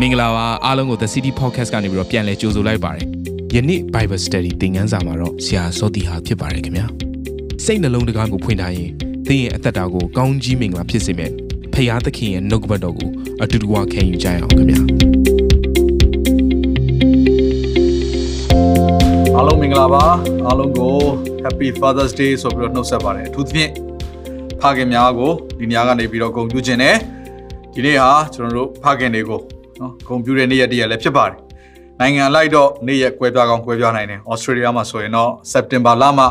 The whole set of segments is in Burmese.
မင်္ဂလာပါအားလုံးကို The City Podcast ကနေပြီးတော့ပြန်လည်ကြိုဆိုလိုက်ပါတယ်ယနေ့ Bible Study သင်ခန်းစာမှာတော့ဆရာစောတီဟာဖြစ်ပါတယ်ခင်ဗျာစိတ်နှလုံးတကားကိုဖွင့်ထားရင်သင်ရဲ့အသက်တာကိုကောင်းကြီးမင်္ဂလာဖြစ်စေမယ့်ဖရာသခင်ရဲ့နှုတ်ကပတ်တော်ကိုအတူတူဝခံယူကြရအောင်ခင်ဗျာအားလုံးမင်္ဂလာပါအားလုံးကို Happy Father's Day ဆိုပြီးတော့နှုတ်ဆက်ပါတယ်အထူးသဖြင့်ဖခင်များကိုဒီနေရာကနေပြီးတော့ဂုဏ်ပြုခြင်းနဲ့ဒီနေ့ဟာကျွန်တော်တို့ဖခင်တွေကို နော်ဂုဏ်ပြုတဲ့နေ့ရက်တည်းလည်းဖြစ်ပါတယ်နိုင်ငံလိုက်တော့နေ့ရက်ကွဲပြားကောင်းကွဲပြားနိုင်တယ်ဩစတြေးလျမှာဆိုရင်တော့ September လမှ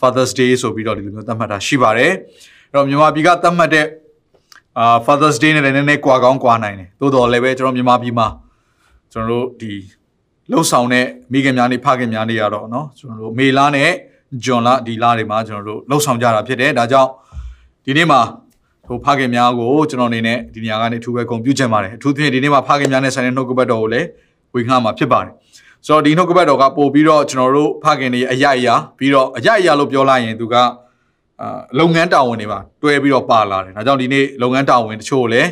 Father's Day ဆိုပြီးတော့ဒီလိုမျိုးသတ်မှတ်တာရှိပါတယ်အဲ့တော့မြန်မာပြည်ကသတ်မှတ်တဲ့အာ Father's Day နဲ့လည်းနည်းနည်းကွာကောင်းကွာနိုင်တယ်သို့တော်လည်းပဲကျွန်တော်မြန်မာပြည်မှာကျွန်တော်တို့ဒီလှုပ်ဆောင်တဲ့မိခင်များနေဖခင်များနေရတော့เนาะကျွန်တော်တို့မေလာနဲ့ဂျွန်လာဒီလာတွေမှာကျွန်တော်တို့လှုပ်ဆောင်ကြတာဖြစ်တယ်ဒါကြောင့်ဒီနေ့မှာ ဟိုဖခင်များကိုကျွန်တော်အနေနဲ့ဒီနေရာကနေအထူးပဲဂုဏ်ပြုချင်ပါတယ်အထူးသဖြင့်ဒီနေ့မှာဖခင်များနဲ့ဆိုင်တဲ့နှုတ်ကပတ်တော်ကိုလည်းဝေငှမှာဖြစ်ပါတယ်ဆိုတော့ဒီနှုတ်ကပတ်တော်ကပို့ပြီးတော့ကျွန်တော်တို့ဖခင်တွေအရအရာပြီးတော့အရအရာလို့ပြောလိုက်ရင်သူကအာလုပ်ငန်းတာဝန်တွေပါတွဲပြီးတော့ပါလာတယ်ဒါကြောင့်ဒီနေ့လုပ်ငန်းတာဝန်တချို့ကိုလည်း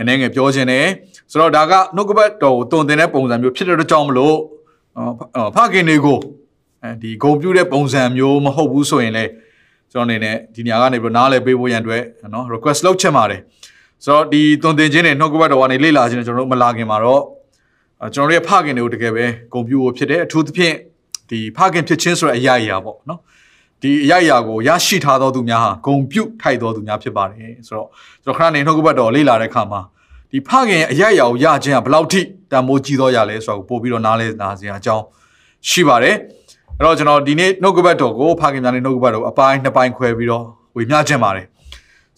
အနေငယ်ပြောခြင်းတယ်ဆိုတော့ဒါကနှုတ်ကပတ်တော်ကိုတုံတင်တဲ့ပုံစံမျိုးဖြစ်တဲ့ကြောင့်မလို့ဖခင်တွေကိုအဲဒီဂုံပြူတဲ့ပုံစံမျိုးမဟုတ်ဘူးဆိုရင်လည်း ကျွန်တော်အနေနဲ့ဒီနေရာကနေပြီးနားလည်ပေးဖို့ရန်အတွက်နော် request လုပ်ချင်ပါတယ်ဆိုတော့ဒီတုံတင်ခြင်းနဲ့နှုတ်ကပတ်တော်ကနေလေ့လာခြင်းနဲ့ကျွန်တော်တို့မလာခင်မှာတော့ကျွန်တော်တို့ရဲ့ဖခင်တွေကိုတကယ်ပဲဂုံပြူဖို့ဖြစ်တယ်အထူးသဖြင့်ဒီဖခင်ဖြစ်ခြင်းဆိုတဲ့အရာအရာပေါ့နော်ဒီအရာအရာကိုရရှိထားသောသူများဟာဂုံပြုတ်ထိုက်သောသူများဖြစ်ပါတယ်ဆိုတော့ကျွန်တော်ခဏနေနှုတ်ကပတ်တော်လေ့လာတဲ့အခါမှာဒီဖခင်ရဲ့အရာအရာကိုရခြင်းကဘယ်လောက်ထိတန်ဖိုးကြီးသောရလဲဆိုတော့ပို့ပြီးတော့နားလဲနားစရာအကြောင်းရှိပါတယ် အဲ့တော့ကျွန်တော်ဒီနေ့နှုတ်ကပတ်တော်ကိုဖခင်များနဲ့နှုတ်ကပတ်တော်အပိုင်းနှစ်ပိုင်းခွဲပြီးတော့ဝေမျှခြင်းပါတယ်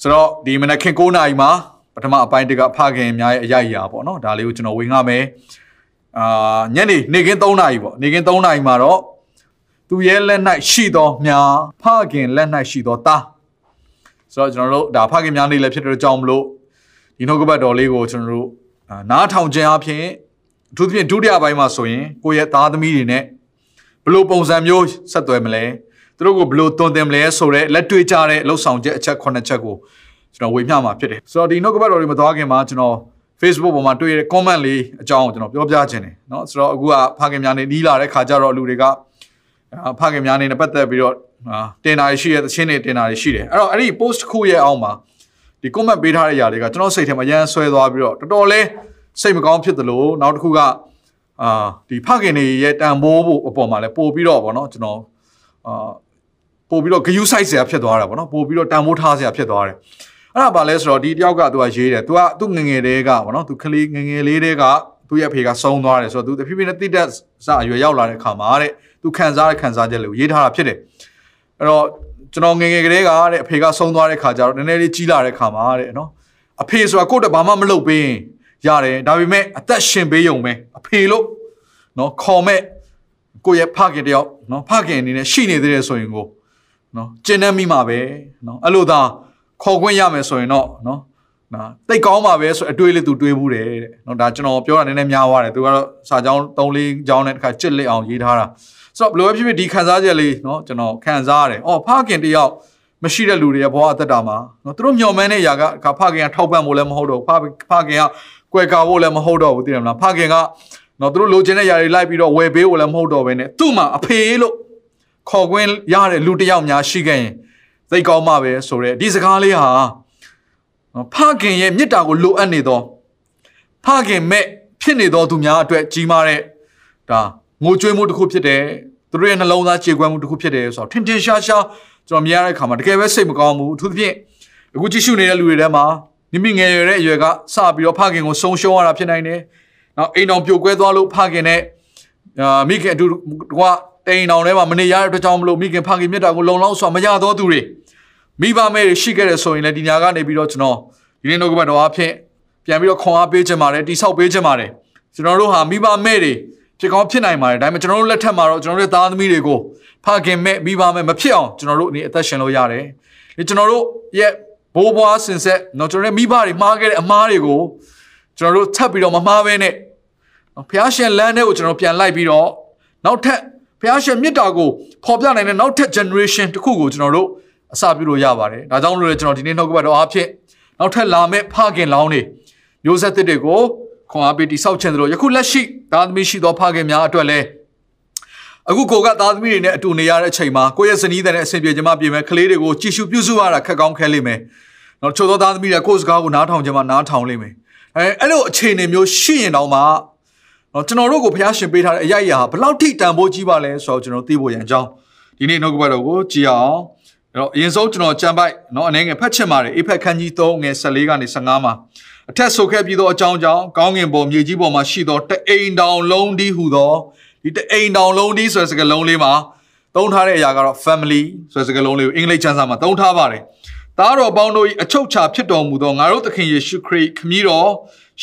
ဆိုတော့ဒီမနက်ခင်း9နာရီမှာပထမအပိုင်းတကဖခင်များရဲ့အရာအရာပေါ့နော်ဒါလေးကိုကျွန်တော်ဝေငှမယ်အာညနေနေခင်း3နာရီပေါ့နေခင်း3နာရီမှာတော့သူရဲ့လက်၌ရှိသောမြာဖခင်လက်၌ရှိသောသားဆိုတော့ကျွန်တော်တို့ဒါဖခင်များနေလည်းဖြစ်တဲ့ကြောင့်မလို့ဒီနှုတ်ကပတ်တော်လေးကိုကျွန်တော်တို့နားထောင်ခြင်းအပြင်အထူးသဖြင့်ဒုတိယပိုင်းမှာဆိုရင်ကိုယ့်ရဲ့သားသမီးတွေနဲ့ဘ လို့ပုံစံမျိုးဆက်သွယ်မလဲသူတို့ကိုဘလို့တွန်တင်မလဲဆိုတော့လက်တွေ့ကြတဲ့လှုပ်ဆောင်ချက်အချက်9ချက်ကိုကျွန်တော်ဝေမျှမှာဖြစ်တယ်ဆိုတော့ဒီနှုတ်ကပတ်တော်တွေမသွားခင်မှာကျွန်တော် Facebook ပေါ်မှာတွေ့ရတဲ့ comment လေးအကြောင်းကိုကျွန်တော်ပြောပြခြင်းတယ်เนาะဆိုတော့အခုကဖခင်များနေနီးလာတဲ့ခါကျတော့လူတွေကဖခင်များနေနဲ့ပတ်သက်ပြီးတော့တင်တာရှိရဲ့သချင်းတွေတင်တာရှိတယ်အဲ့တော့အဲ့ဒီ post ခုရဲ့အောက်မှာဒီ comment ပေးထားတဲ့ຢာတွေကကျွန်တော်စိတ်ထဲမှာရမ်းဆွဲသွားပြီးတော့တော်တော်လေးစိတ်မကောင်းဖြစ်သလိုနောက်တစ်ခုက အာဒီဖခင်တွေရဲ့တန်ဖိုးဖို့အပေါ်မှာလည်းပို့ပြီးတော့ဗောနော်ကျွန်တော်အာပို့ပြီးတော့ဂယုစိုက်စရာဖြစ်သွားတာဗောနော်ပို့ပြီးတော့တန်ဖိုးထားစရာဖြစ်သွားတယ်အဲ့ဒါဘာလဲဆိုတော့ဒီတယောက်ကသူကရေးတယ်သူကသူ့ငငယ်လေးကဗောနော်သူကလေးငငယ်လေးတွေကသူ့ရဲ့အဖေကဆုံးသွားတယ်ဆိုတော့သူတဖြည်းဖြည်းနဲ့တိတက်စအရွယ်ရောက်လာတဲ့အခါမှာတဲ့သူခံစားတဲ့ခံစားချက်လေးကိုရေးထားတာဖြစ်တယ်အဲ့တော့ကျွန်တော်ငငယ်ကလေးကတဲ့အဖေကဆုံးသွားတဲ့ခါကျတော့နည်းနည်းလေးကြီးလာတဲ့ခါမှာတဲ့နော်အဖေဆိုတာကိုယ့်တက်ဘာမှမလုပ်ပေးရင် ရတယ်ဒါပေမဲ့အသက်ရှင်ပေးရုံပဲအဖေလို့နော်ခေါ်မဲ့ကိုယ့်ရဲ့ဖခင်တယောက်နော်ဖခင်အနေနဲ့ရှိနေသေးတယ်ဆိုရင်ကိုနော်ကျင့်နှံ့မိမှာပဲနော်အဲ့လိုသာခေါ်ခွင့်ရမယ်ဆိုရင်တော့နော်နော်တိတ်ကောင်းပါပဲဆိုအတွေးလေးသူတွေးဘူးတယ်တဲ့နော်ဒါကျွန်တော်ပြောတာနည်းနည်းများသွားတယ်သူကတော့စာကြောင်း3လေးကြောင်းနဲ့တစ်ခါကြစ်လက်အောင်ရေးထားတာဆိုတော့ဘယ်လိုဖြစ်ဖြစ်ဒီခံစားချက်လေးနော်ကျွန်တော်ခံစားရတယ်အော်ဖခင်တယောက်မရှိတဲ့လူတွေရဲ့ဘဝအသက်တာမှာနော်သူတို့မျှော်မှန်းတဲ့ຢာကဖခင်ကထောက်ပံ့ဖို့လည်းမဟုတ်တော့ဖဖခင်က ကွယ်ကာဖို့လည်းမဟုတ်တော့ဘူးသိတယ်မလားဖခင်ကနော်သူတို့လိုချင်တဲ့ຢာတွေလိုက်ပြီးတော့ဝယ်ပေးဖို့လည်းမဟုတ်တော့ဘဲနဲ့သူ့မှာအဖေလို့ခေါ်ခွင့်ရတဲ့လူတစ်ယောက်များရှိခဲ့ရင်သိကောင်းမှပဲဆိုတော့ဒီစကားလေးဟာဖခင်ရဲ့မေတ္တာကိုလိုအပ်နေသောဖခင်မဲ့ဖြစ်နေသောသူများအတွက်ကြီးမားတဲ့ဒါငိုကြွေးမှုတစ်ခုဖြစ်တယ်သူတို့ရဲ့နှလုံးသားကြေကွဲမှုတစ်ခုဖြစ်တယ်ဆိုတော့ထင်ထင်ရှားရှားကျွန်တော်မြင်ရတဲ့အခါမှာတကယ်ပဲစိတ်မကောင်းဘူးအထူးသဖြင့်အခုကြည့်ရှုနေတဲ့လူတွေထဲမှာ မိမိငယ်ရွယ်တဲ့အရွယ်ကစပြီးတော့ဖခင်ကိုဆုံးရှုံးရတာဖြစ်နိုင်တယ်။နောက်အိမ်တော်ပြိုကွဲသွားလို့ဖခင်နဲ့အာမိခင်အတူကတိမ်တော်ထဲမှာမနေရတဲ့အတွက်ကြောင့်မလို့မိခင်ဖခင်မြတ်တာကိုလုံလောက်စွာမရသောသူတွေမိဘမဲ့ရှိခဲ့တဲ့ဆိုရင်လည်းဒီညာကနေပြီးတော့ကျွန်တော်ဒီနေ့နှုတ်ကပတ်တော်အဖြစ်ပြန်ပြီးတော့ခွန်အားပေးခြင်းပါတယ်တိဆောက်ပေးခြင်းပါတယ်ကျွန်တော်တို့ဟာမိဘမဲ့တွေဖြစ်ကောင်းဖြစ်နိုင်ပါတယ်ဒါပေမဲ့ကျွန်တော်တို့လက်ထက်မှာတော့ကျွန်တော်တို့သားသမီးတွေကိုဖခင်မဲ့မိဘမဲ့မဖြစ်အောင်ကျွန်တော်တို့အနေအသက်ရှင်လို့ရတယ်ဒီကျွန်တော်တို့ရဲ့ ဘိုးဘွားစင်ဆက်နော်ကျွန်တော်တို့မိဘတွေမှားခဲ့တဲ့အမားတွေကိုကျွန်တော်တို့ထပ်ပြီးတော့မမှားဘဲနဲ့ဖះရှင်လမ်းထဲကိုကျွန်တော်ပြန်လိုက်ပြီးတော့နောက်ထပ်ဖះရှင်မြစ်တာကိုဖော်ပြနိုင်တဲ့နောက်ထပ် generation တစ်ခုကိုကျွန်တော်တို့အစပြုလို့ရပါတယ်ဒါကြောင့်လို့လည်းကျွန်တော်ဒီနေ့နှုတ်ကပတ်တော်အားဖြင့်နောက်ထပ်လာမယ့်ဖခင်လောင်းတွေမျိုးဆက်သစ်တွေကိုခွန်အားပေးတိဆောက်ခြင်းတို့ယခုလက်ရှိသားသမီးရှိသောဖခင်များအတွက်လည်း အခုကိုကသားသမီးတွေနဲ့အတူနေရတဲ့အချိန်မှာကိုယ့်ရဲ့ဇနီးတဲ့အဆင်ပြေခြင်းမပြေမဲ့ကလေးတွေကိုကြည်ရှုပြုစုရတာခက်ကောင်းခဲလိမ့်မယ်။နော်ချို့သောသားသမီးတွေကကိုယ့်စကားကိုနားထောင်ခြင်းမနားထောင်လိမ့်မယ်။အဲအဲ့လိုအခြေအနေမျိုးရှိရင်တော့မှနော်ကျွန်တော်တို့ကိုဖျားရှင်ပေးထားတဲ့အရာရာဘယ်လောက်ထိတန်ဖိုးကြီးပါလဲဆိုတော့ကျွန်တော်သိဖို့ရန်ကြောင်းဒီနေ့နှုတ်ကပတ်တော်ကိုကြည်အောင်အဲ့တော့အရင်ဆုံးကျွန်တော်ကြံပိုက်နော်အနေငယ်ဖတ်ချင်ပါတယ်အေဖက်ခန်းကြီး3ငယ်14ကနေ15မှာအထက်ဆိုခဲ့ပြီးသောအကြောင်းကြောင့်ကောင်းငင်ပေါ်မြေကြီးပေါ်မှာရှိသောတအိမ်တောင်လုံးဒီဟူသော ဒီတအိမ်တောင်လုံးဒီဆိုတဲ့စကားလုံးလေးမှာသုံးထားတဲ့အရာကတော့ family ဆိုတဲ့စကားလုံးလေးကိုအင်္ဂလိပ်ကျမ်းစာမှာသုံးထားပါတယ်။သားတော်ပေါင်းတို့၏အချုပ်ချာဖြစ်တော်မူသောငါတို့သခင်ယေရှုခရစ်ခမည်းတော်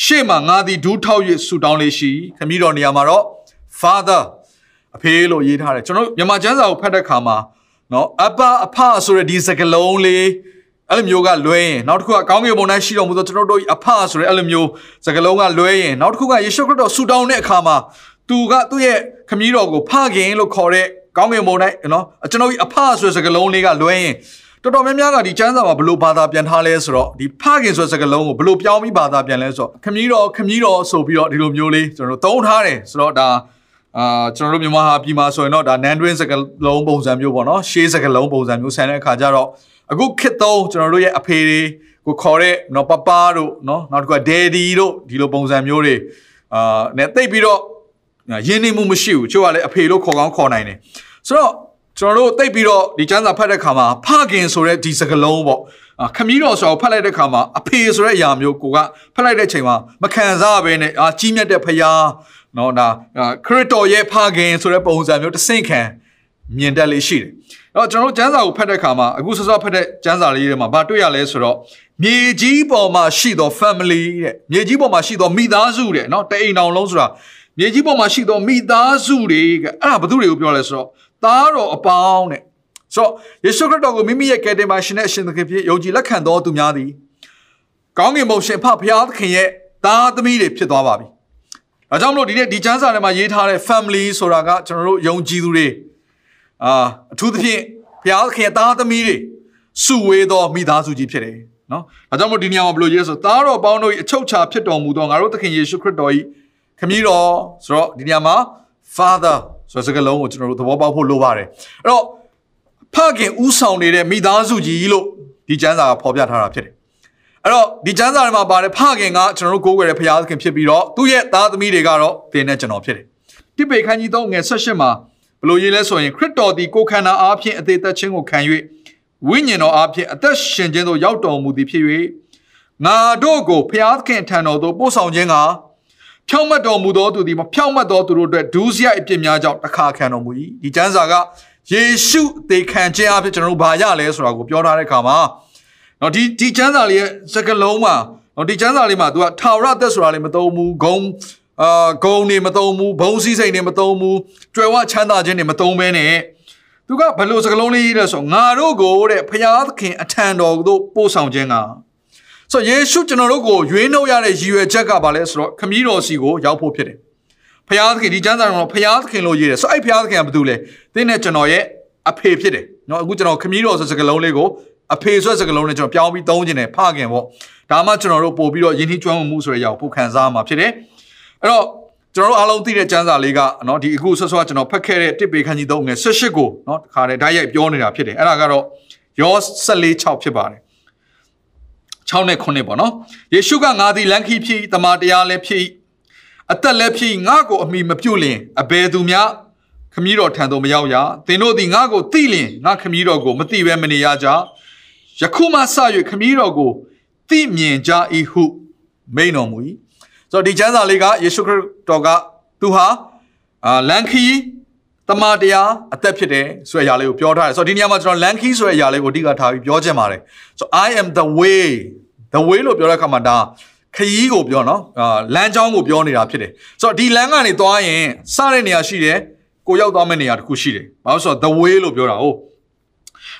ရှေ့မှာငါသည်ဒူးထောက်၍ဆုတောင်းလေးရှိခမည်းတော်နေရာမှာတော့ father အဖေလို့ရေးထားတယ်ကျွန်တော်မြန်မာကျမ်းစာကိုဖတ်တဲ့အခါမှာနော်အပအဖဆိုတဲ့ဒီစကားလုံးလေးအဲ့လိုမျိုးကလွဲရင်နောက်တစ်ခုကကောင်းကင်ဘုံ၌ရှိတော်မူသောကျွန်တော်တို့အဖဆိုတဲ့အဲ့လိုမျိုးစကားလုံးကလွဲရင်နောက်တစ်ခုကယေရှုခရစ်တော်ဆူတောင်းတဲ့အခါမှာ သူကသူ့ရဲ့ခမည်းတော်ကိုဖခင်လို့ခေါ်တဲ့ကောင်းကင်ဘုံ၌နော်ကျွန်တော်အဖဆိုတဲ့စကားလုံးလေးကလွဲရင်တော်တော်များများကဒီကျမ်းစာမှာဘလို့ဘာသာပြန်ထားလဲဆိုတော့ဒီဖခင်ဆိုတဲ့စကားလုံးကိုဘလို့ပြောင်းပြီးဘာသာပြန်လဲဆိုတော့ခမည်းတော်ခမည်းတော်ဆိုပြီးတော့ဒီလိုမျိုးလေးကျွန်တော်တို့သုံးထားတယ်ဆိုတော့ဒါအာကျွန်တော်တို့မြန်မာဟာပြည်မှာဆိုရင်တော့ဒါနန်တွင်းစကလုံးပုံစံမျိုးပေါ့နော်ရှေးစကလုံးပုံစံမျိုးဆန်တဲ့အခါကျတော့အခုခေတ်သုံးကျွန်တော်တို့ရဲ့အဖေတွေကိုခေါ်တဲ့နော်ပပတို့နော်နောက်တစ်ခုကဒယ်ဒီတို့ဒီလိုပုံစံမျိုးတွေအာနဲ့တိတ်ပြီးတော့ ရင်းနှီးမှုမရှိဘူးချို့ကလည်းအဖေလို့ခေါ်ကောင်းခေါ်နိုင်တယ်ဆိုတော့ကျွန်တော်တို့တိတ်ပြီးတော့ဒီကျမ်းစာဖတ်တဲ့ခါမှာဖခင်ဆိုတဲ့ဒီစကလုံးပေါ့ခမည်းတော်ဆိုတော့ဖတ်လိုက်တဲ့ခါမှာအဖေဆိုတဲ့အရာမျိုးကိုကဖတ်လိုက်တဲ့ချိန်မှာမခံစားဘဲနဲ့အာကြီးမြတ်တဲ့ဖခင်နော်ဒါခရစ်တော်ရဲ့ဖခင်ဆိုတဲ့ပုံစံမျိုးတဆင့်ခံမြင်တတ်လေးရှိတယ်။အဲ့တော့ကျွန်တော်တို့ကျမ်းစာကိုဖတ်တဲ့အခါမှာအခုစောစောဖတ်တဲ့ကျမ်းစာလေးတွေမှာဘာတွေ့ရလဲဆိုတော့မြေကြီးပေါ်မှာရှိသော family တဲ့မြေကြီးပေါ်မှာရှိသောမိသားစုတဲ့နော်တအိမ်တော်လုံးဆိုတာ မြေကြီးပေါ်မှာရှိသောမိသားစုတွေကအဲ့ဒါဘသူတွေကိုပြောလဲဆိုတော့သားတော်အပေါင်းတဲ့ဆိုတော့ယေရှုခရစ်တော်ကိုမိမိရဲ့ကယ်တင်ပါရှင်နဲ့အရှင်သခင်ဖြစ်ယုံကြည်လက်ခံတော်သူများသည်ကောင်းကင်ဘုံရှင်ဖဖရာသခင်ရဲ့သားသမီးတွေဖြစ်သွားပါပြီ။ဒါကြောင့်မလို့ဒီနေ့ဒီကျမ်းစာထဲမှာရေးထားတဲ့ family ဆိုတာကကျွန်တော်တို့ယုံကြည်သူတွေအာအထူးသဖြင့်ဘုရားခင်သားသမီးတွေစုဝေးသောမိသားစုကြီးဖြစ်တယ်နော်။ဒါကြောင့်မို့ဒီနေရာမှာဘယ်လိုရေးဆိုသားတော်ပေါင်းတို့၏အချုပ်ချာဖြစ်တော်မူသောငါတို့သခင်ယေရှုခရစ်တော်၏ ခမည်းတော်ဆိုတော့ဒီနေရာမှာ father ဆိုတဲ့စကားလုံးကိုကျွန်တော်တို့သဘောပေါက်ဖို့လိုပါတယ်။အဲ့တော့ဖခင်ဥဆောင်နေတဲ့မိသားစုကြီးလို့ဒီကျမ်းစာကဖော်ပြထားတာဖြစ်တယ်အဲ့တော့ဒီကျမ်းစာထဲမှာပါတယ်ဖခင်ကကျွန်တော်တို့ကိုးကွယ်တဲ့ဘုရားသခင်ဖြစ်ပြီးတော့သူ့ရဲ့သားသမီးတွေကတော့သင်နဲ့ကျွန်တော်ဖြစ်တယ်တိပေခန်းကြီး3ငယ်18မှာဘလို့ရေးလဲဆိုရင်ခရစ်တော်သည်ကိုယ်ခန္ဓာအားဖြင့်အသေးသက်ခြင်းကိုခံ၍ဝိညာဉ်တော်အားဖြင့်အသက်ရှင်ခြင်းသို့ရောက်တော်မူသည်ဖြစ်၍ငါတို့ကိုဘုရားသခင်ထံတော်သို့ပို့ဆောင်ခြင်းက ဖြောင့်မတ်တော်မူသောသူသည်မဖြောင့်မတ်သောသူတို့အတွက်ဒုစရိုက်အပြစ်များကြောင့်တခါခံတော်မူ၏ဒီကျမ်းစာကယေရှုသေခံခြင်းအဖြစ်ကျွန်တော်တို့ဘာရလဲဆိုတာကိုပြောထားတဲ့အခါမှာနော်ဒီဒီကျမ်းစာလေးရဲ့စကားလုံးမှာနော်ဒီကျမ်းစာလေးမှာ तू ကထာဝရသက်ဆိုတာလေးမသုံးဘူးဂုံအာဂုံနေမသုံးဘူးဘုံစည်းစိမ်နေမသုံးဘူးကြွယ်ဝချမ်းသာခြင်းနေမသုံးဘဲနဲ့သူကဘယ်လိုစကားလုံးလေးရေးလဲဆိုငါတို့ကိုတဲ့ဖျားသခင်အထံတော်သို့ပို့ဆောင်ခြင်းက ဆိုယေရှုကျွန်တော်တို့ကိုရွေးနှုတ်ရတဲ့ရည်ရွယ်ချက်ကဘာလဲဆိုတော့ခမည်းတော်စီကိုရောက်ဖို့ဖြစ်တယ်ဖျားသခင်ဒီကျမ်းစာတော်ဖျားသခင်လို့ရေးတယ်ဆိုအဲ့ဖျားသခင်ကဘာတူလဲတင်းနဲ့ကျွန်တော်ရဲ့အဖေဖြစ်တယ်เนาะအခုကျွန်တော်ခမည်းတော်ဆိုစကားလုံးလေးကိုအဖေဆိုတဲ့စကားလုံးနဲ့ကျွန်တော်ပြောင်းပြီးသုံးခြင်းနဲ့ဖခင်ပေါ့ဒါမှကျွန်တော်တို့ပို့ပြီးတော့ယဉ်ကျေးကျွမ်းမှုဆိုတဲ့အရာကိုပို့ခံစားမှာဖြစ်တယ်အဲ့တော့ကျွန်တော်တို့အားလုံးသိတဲ့ကျမ်းစာလေးကเนาะဒီအခုဆွဆွကျွန်တော်ဖတ်ခဲ့တဲ့တစ်ပေခန်းကြီးသုံးငယ်18ကိုเนาะတခါတည်းဓာတ်ရိုက်ပြောနေတာဖြစ်တယ်အဲ့ဒါကတော့ယော14 6ဖြစ်ပါတယ် 6နဲ့9ပေါ့နော်ယေရှုကငါသည်လမ်းခီးဖြစ်တမန်တရားလည်းဖြစ်အသက်လည်းဖြစ်ငါ့ကိုအမိမပြုတ်လင်အဘယ်သူများခမည်းတော်ထံသို့မရောက်ရသင်တို့သည်ငါ့ကိုသိလင်ငါခမည်းတော်ကိုမသိဘဲမနေရကြယခုမှစ၍ခမည်းတော်ကိုသိမြင်ကြ၏ဟုမိန်တော်မူ၏ဆိုတော့ဒီကျမ်းစာလေးကယေရှုခရစ်တော်ကသူဟာအာလန်ခီ တမန်တရားအသက်ဖြစ်တယ်ဆိုတဲ့အရာလေးကိုပြောထားတယ်ဆိုတော့ဒီနေရာမှာကျွန်တော်လန်ခီဆိုတဲ့အရာလေးကိုအဓိကထားပြီးပြောချင်ပါတယ်ဆိုတော့ I am the way the way လို့ပြောတဲ့အခါမှာဒါခရီးကိုပြောနော်အာလမ်းကြောင်းကိုပြောနေတာဖြစ်တယ်ဆိုတော့ဒီလမ်းကနေသွားရင်စတဲ့နေရာရှိတယ်ကိုရောက်သွားမယ့်နေရာတစ်ခုရှိတယ်ဘာလို့ဆိုတော့ the way လို့ပြောတာဟုတ်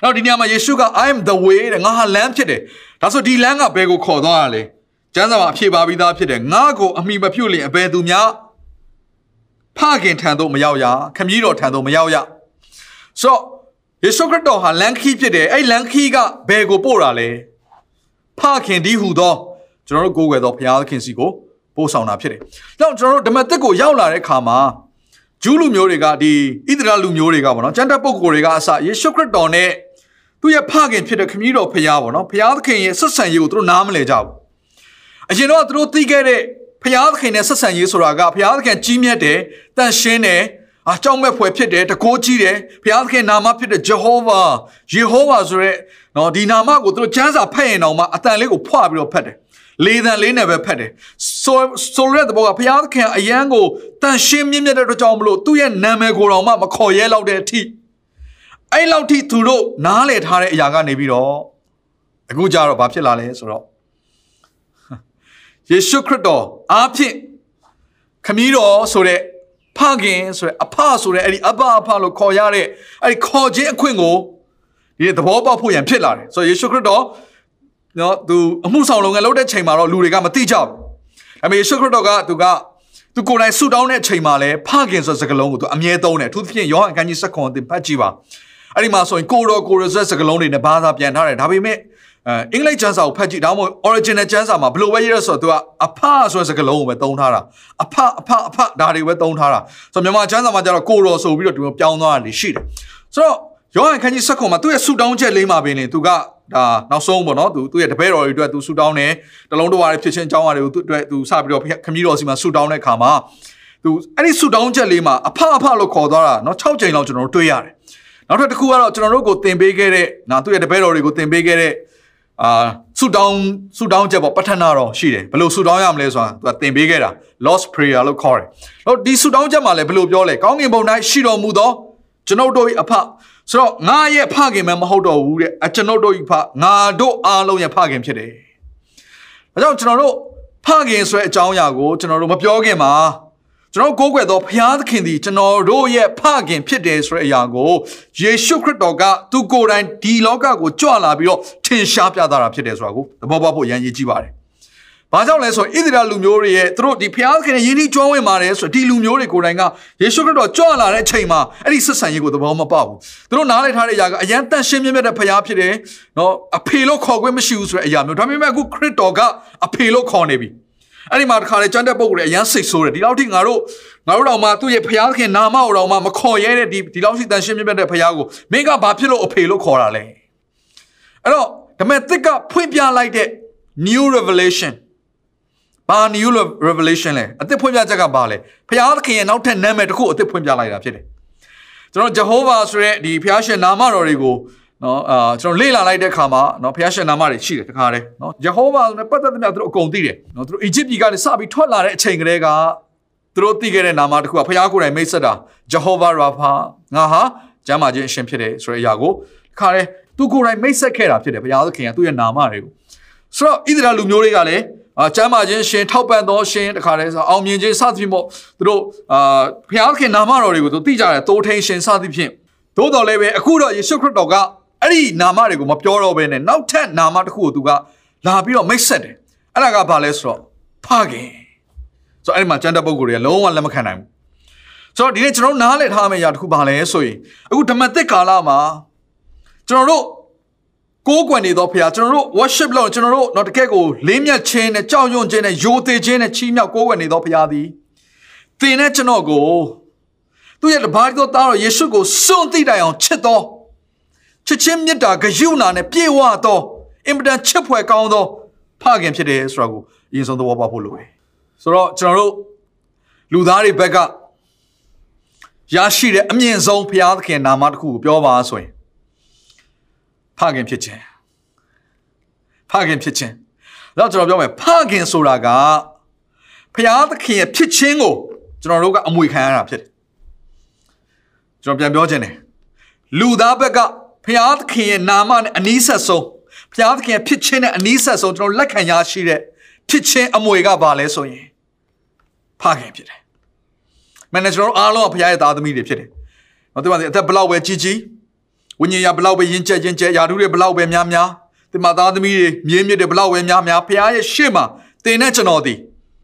အဲ့တော့ဒီနေရာမှာယေရှုက I am the way တဲ့ငါဟာလမ်းဖြစ်တယ်ဒါဆိုဒီလမ်းကဘယ်ကိုခေါ်သွားရလဲကျမ်းစာမှာအဖြေပါပြီးသားဖြစ်တယ်ငါကိုအမိမပြုတ်လင်အဘယ်သူများ ဖခင်ထံသို့မရောက်ရခမည်းတော်ထံသို့မရောက်ရဆိုတော့ယေရှုခရစ်တော်ဟာလမ်းခီးဖြစ်တယ်အဲ့လမ်းခီးကဘယ်ကိုပို့တာလဲဖခင်ဒီဟူသောကျွန်တော်တို့ကိုးကွယ်သောဘုရားသခင်စီကိုပို့ဆောင်တာဖြစ်တယ်။ကြောင့်ကျွန်တော်တို့ဓမ္မသစ်ကိုရောက်လာတဲ့အခါမှာဂျူးလူမျိုးတွေကဒီဣသရေလလူမျိုးတွေကပေါ့နော်ကျမ်းတက်ပုဂ္ဂိုလ်တွေကအစယေရှုခရစ်တော်နဲ့သူ့ရဲ့ဖခင်ဖြစ်တဲ့ခမည်းတော်ဖခင်ပေါ့နော်ဖခင်သခင်ရဲ့ဆက်ဆံရေးကိုသူတို့နားမလည်ကြဘူး။အရင်တော့သူတို့သိခဲ့တဲ့ ဖခင်သခင်နဲ့ဆက်ဆံရေးဆိုတာကဖခင်သခင်ကြီးမြတ်တယ်တန်ရှင်းတယ်အကြောင်းမဲ့ဖွယ်ဖြစ်တယ်တကိုးကြီးတယ်ဘုရားသခင်နာမဖြစ်တဲ့ဂျေဟောဝါယေဟောဝါဆိုရဲနော်ဒီနာမကိုသူတို့ကျမ်းစာဖတ်ရင်တော့မှအတန်လေးကိုဖွာပြီးတော့ဖတ်တယ်လေးတန်လေးနဲ့ပဲဖတ်တယ်ဆိုဆိုရတဲ့ဘောကဘုရားသခင်အယံကိုတန်ရှင်းမြင့်မြတ်တဲ့အတွက်ကြောင့်မလို့သူ့ရဲ့နာမည်ကိုတော့မှမခေါ်ရဲလောက်တဲ့အထိအဲ့လောက်ထိသူတို့နားလည်ထားတဲ့အရာကနေပြီးတော့အခုကြတော့ဘာဖြစ်လာလဲဆိုတော့ယေရှုခရစ်တော် အားဖြင့်ခမည်းတော်ဆိုတဲ့ဖခင်ဆိုတဲ့အဖဆိုတဲ့အဲ့ဒီအဘအဖလို့ခေါ်ရတဲ့အဲ့ဒီခေါ်ခြင်းအခွင့်ကိုဒီသဘောပေါက်ဖို့ရန်ဖြစ်လာတယ်ဆိုတော့ယေရှုခရစ်တော်နော်သူအမှုဆောင်လုပ်ငန်းလုပ်တဲ့ချိန်မှာတော့လူတွေကမသိကြဘူးဒါပေမဲ့ယေရှုခရစ်တော်ကသူကသူကိုယ်တိုင်ဆူတောင်းတဲ့ချိန်မှာလဲဖခင်ဆိုတဲ့စကားလုံးကိုသူအမြဲသုံးတယ်အထူးသဖြင့်ယောဟန်အခန်းကြီး7ခွန်သင်ဖတ်ကြည့်ပါအဲ့ဒီမှာဆိုရင်ကိုတော်ကိုရဆိုတဲ့စကားလုံးတွေနဲ့ဘာသာပြန်ထားတယ်ဒါပေမဲ့ အဲအင်္ဂလိပ်ကျမ်းစာကိုဖတ်ကြည့်ဒါမှမဟုတ် original ကျမ်းစာမှာဘယ်လိုပဲရေးရဆိုတော့ तू ကအဖဆိုတဲ့စကားလုံးကိုပဲသုံးထားတာအဖအဖအဖဒါတွေပဲသုံးထားတာဆိုတော့မြန်မာကျမ်းစာမှာကျတော့ကိုတော်ဆိုပြီးတော့သူပြောင်းသွားတာရှိတယ်ဆိုတော့ယောဟန်ခန်းကြီး7ခုမှာသူ့ရဲ့ဆူတောင်းချက်လေးမှာပင်လေသူကဒါနောက်ဆုံးပေါ့နော်သူသူ့ရဲ့တပည့်တော်တွေအတွက်သူဆူတောင်းတယ်တလုံးတော်ရဖြစ်ချင်းအကြောင်းအရာတွေကိုသူ့အတွက်သူစပြီးတော့ခမည်းတော်စီမှာဆူတောင်းတဲ့အခါမှာသူအဲ့ဒီဆူတောင်းချက်လေးမှာအဖအဖလို့ခေါ်သွားတာနော်6ကြိမ်လောက်ကျွန်တော်တို့တွေ့ရတယ်နောက်ထပ်တစ်ခုကတော့ကျွန်တော်တို့ကိုသင်ပေးခဲ့တဲ့နာသူ့ရဲ့တပည့်တော်တွေကိုသင်ပေးခဲ့တဲ့ အာဆူတောင်းဆူတောင်းချက်ပေါ့ပဋ္ဌာနာတော်ရှိတယ်ဘယ်လိုဆူတောင်းရမလဲဆိုတာသူကသင်ပေးခဲ့တာ lost prayer လို့ခေါ်တယ်။တော့ဒီဆူတောင်းချက်မှာလည်းဘယ်လိုပြောလဲကောင်းကင်ဘုံတိုင်းရှိတော်မူသောကျွန်ုပ်တို့၏အဖဆိုတော့ငါရဲ့ဖခင်မမဟုတ်တော့ဘူးတဲ့အကျွန်ုပ်တို့၏ဖငါတို့အားလုံးရဲ့ဖခင်ဖြစ်တယ်။ဒါကြောင့်ကျွန်တော်တို့ဖခင်ဆိုတဲ့အကြောင်းအရာကိုကျွန်တော်တို့မပြောခင်မှာ ကျွန်တော်ကိုးကွယ်သောဘုရားသခင်သည်ကျွန်တော်တို့ရဲ့ဖခင်ဖြစ်တယ်ဆိုတဲ့အရာကိုယေရှုခရစ်တော်ကသူကိုယ်တိုင်ဒီလောကကိုကြွလာပြီးတော့ထင်ရှားပြသတာဖြစ်တယ်ဆိုတာကိုသဘောပေါက်ဖို့ရန်ရည်ကြည့်ပါတယ်။ဘာကြောင့်လဲဆိုရင်ဣသရေလလူမျိုးတွေရဲ့သူတို့ဒီဘုရားသခင်ရဲ့ယဉ်ကျေးကျွမ်းဝင်ပါတယ်ဆိုဒီလူမျိုးတွေကိုယ်တိုင်ကယေရှုခရစ်တော်ကြွလာတဲ့အချိန်မှာအဲ့ဒီဆက်ဆံရေးကိုသဘောမပေါက်ဘူး။သူတို့နားလည်ထားတဲ့အရာကအယံတန်ရှင်းမြတ်မြတ်တဲ့ဘုရားဖြစ်တယ်။နော်အဖေလို့ခေါ်ခွင့်မရှိဘူးဆိုတဲ့အရာမျိုးဒါပေမဲ့အခုခရစ်တော်ကအဖေလို့ခေါ်နေပြီ။ အဲ့ဒီမှာတခါလေကြမ်းတဲ့ပုံကိုလည်းအရန်စိတ်ဆိုးတယ်ဒီလောက်ထိငါတို့ငါတို့တော့မှသူ့ရဲ့ဖျားခင်နာမတော်မှမခေါ်ရဲတဲ့ဒီဒီလောက်ထိတန်ရှင်းမြတ်တဲ့ဖျားကိုမင်းကဘာဖြစ်လို့အဖေလို့ခေါ်တာလဲအဲ့တော့ဓမ္မသစ်ကဖွင့်ပြလိုက်တဲ့ new revelation ဘာ new revelation လဲအသစ်ဖွင့်ပြချက်ကဘာလဲဖျားသခင်ရဲ့နောက်ထပ်နာမည်တစ်ခုအသစ်ဖွင့်ပြလိုက်တာဖြစ်တယ်ကျွန်တော်ဂျဟောဗာဆိုတဲ့ဒီဖျားရှင်နာမတော်တွေကို နော်အာကျွန်တော်လေ့လာလိုက်တဲ့အခါမှာနော်ဘုရားရှင်နာမတွေရှိတယ်တခါတည်းနော်ယေဟောဝါဆိုတဲ့ပတ်သက်တဲ့များသူတို့အကုန်သိတယ်နော်သူတို့အီဂျစ်ပြည်ကနေစပြီးထွက်လာတဲ့အချိန်ကလေးကသူတို့သိခဲ့တဲ့နာမတစ်ခုကဘုရားကိုယ်တိုင်မိတ်ဆက်တာဂျဟောဝါရာဖာငါဟာကျမ်းမာခြင်းအရှင်ဖြစ်တယ်ဆိုတဲ့အရာကိုတခါတည်းသူကိုယ်တိုင်မိတ်ဆက်ခဲ့တာဖြစ်တယ်ဘုရားသခင်ကသူ့ရဲ့နာမတွေကိုဆိုတော့ဣသရေလလူမျိုးတွေကလည်းအာကျမ်းမာခြင်းရှင်ထောက်ပံ့သောရှင်တခါတည်းဆိုအောင်မြင်ခြင်းစသဖြင့်ပေါ့သူတို့အာဘုရားသခင်နာမတော်တွေကိုသူသိကြတယ်တိုးထိန်ရှင်စသဖြင့်သို့တော်လည်းပဲအခုတော့ယေရှုခရစ်တော်က အဲ့ဒီနာမတွေကိုမပြောတော့ဘဲနဲ့နောက်ထပ်နာမတစ်ခုကိုသူကလာပြီးတော့မိတ်ဆက်တယ်အဲ့ဒါကဘာလဲဆိုတော့ဖခင်ဆိုတော့အဲ့ဒီမှာကျန်တဲ့ပုံကိုယ်တွေကလုံးဝလက်မခံနိုင်ဘူးဆိုတော့ဒီနေ့ကျွန်တော်နားလည်ထားမယ့်အရာတစ်ခုဘာလဲဆိုရင်အခုဓမ္မသစ်ကာလမှာကျွန်တော်တို့ကိုးကွယ်နေသောဖခင်ကျွန်တော်တို့ worship လုပ်ကျွန်တော်တို့တော့တကယ့်ကိုလေးမြတ်ခြင်းနဲ့ကြောက်ရွံ့ခြင်းနဲ့ယိုသေးခြင်းနဲ့ချီးမြှောက်ကိုးကွယ်နေသောဖခင်သည်သင်နဲ့ကျွန်တော်ကိုသူ့ရဲ့တပါးသောသားတော်ယေရှုကိုစွန့်သိတိုင်အောင်ချစ်တော် ချစ်ချင်းမေတ္တာဂရုဏာနဲ့ပြေဝသောအင်မတန်ချစ်ဖွယ်ကောင်းသောဖခင်ဖြစ်တယ်ဆိုတာကိုအရင်ဆုံးသဘောပေါက်ဖို့လိုတယ်ဆိုတော့ကျွန်တော်တို့လူသားတွေဘက်ကရရှိတဲ့အမြင့်ဆုံးဘုရားသခင်နာမတစ်ခုကိုပြောပါဆိုရင်ဖခင်ဖြစ်ခြင်းဖခင်ဖြစ်ခြင်းတော့ကျွန်တော်ပြောမယ်ဖခင်ဆိုတာကဘုရားသခင်ရဲ့ဖြစ်ခြင်းကိုကျွန်တော်တို့ကအမွေခံရတာဖြစ်တယ်ကျွန်တော်ပြန်ပြောခြင်းတယ်လူသားဘက်က ဖျားသခင်ရဲ့နာမနဲ့အနီးဆက်ဆုံးဖျားသခင်ရဲ့ဖြစ်ခြင်းနဲ့အနီးဆက်ဆုံးကျွန်တော်လက်ခံရရှိတဲ့ဖြစ်ခြင်းအမွေကဘာလဲဆိုရင်ဖခင်ဖြစ်တယ်။မန်နေကျွန်တော်အားလုံးကဖျားရဲ့သားသမီးတွေဖြစ်တယ်။နော်ဒီမှာအသက်ဘလောက်ပဲကြီးကြီးဝိညာဉ်ရဘလောက်ပဲယဉ်ကျက်ယဉ်ကျက်ယာထုတွေဘလောက်ပဲများများဒီမှာသားသမီးတွေမြင်းမြစ်တွေဘလောက်ပဲများများဖျားရဲ့ရှေ့မှာတင်တဲ့ကျွန်တော်ဒီ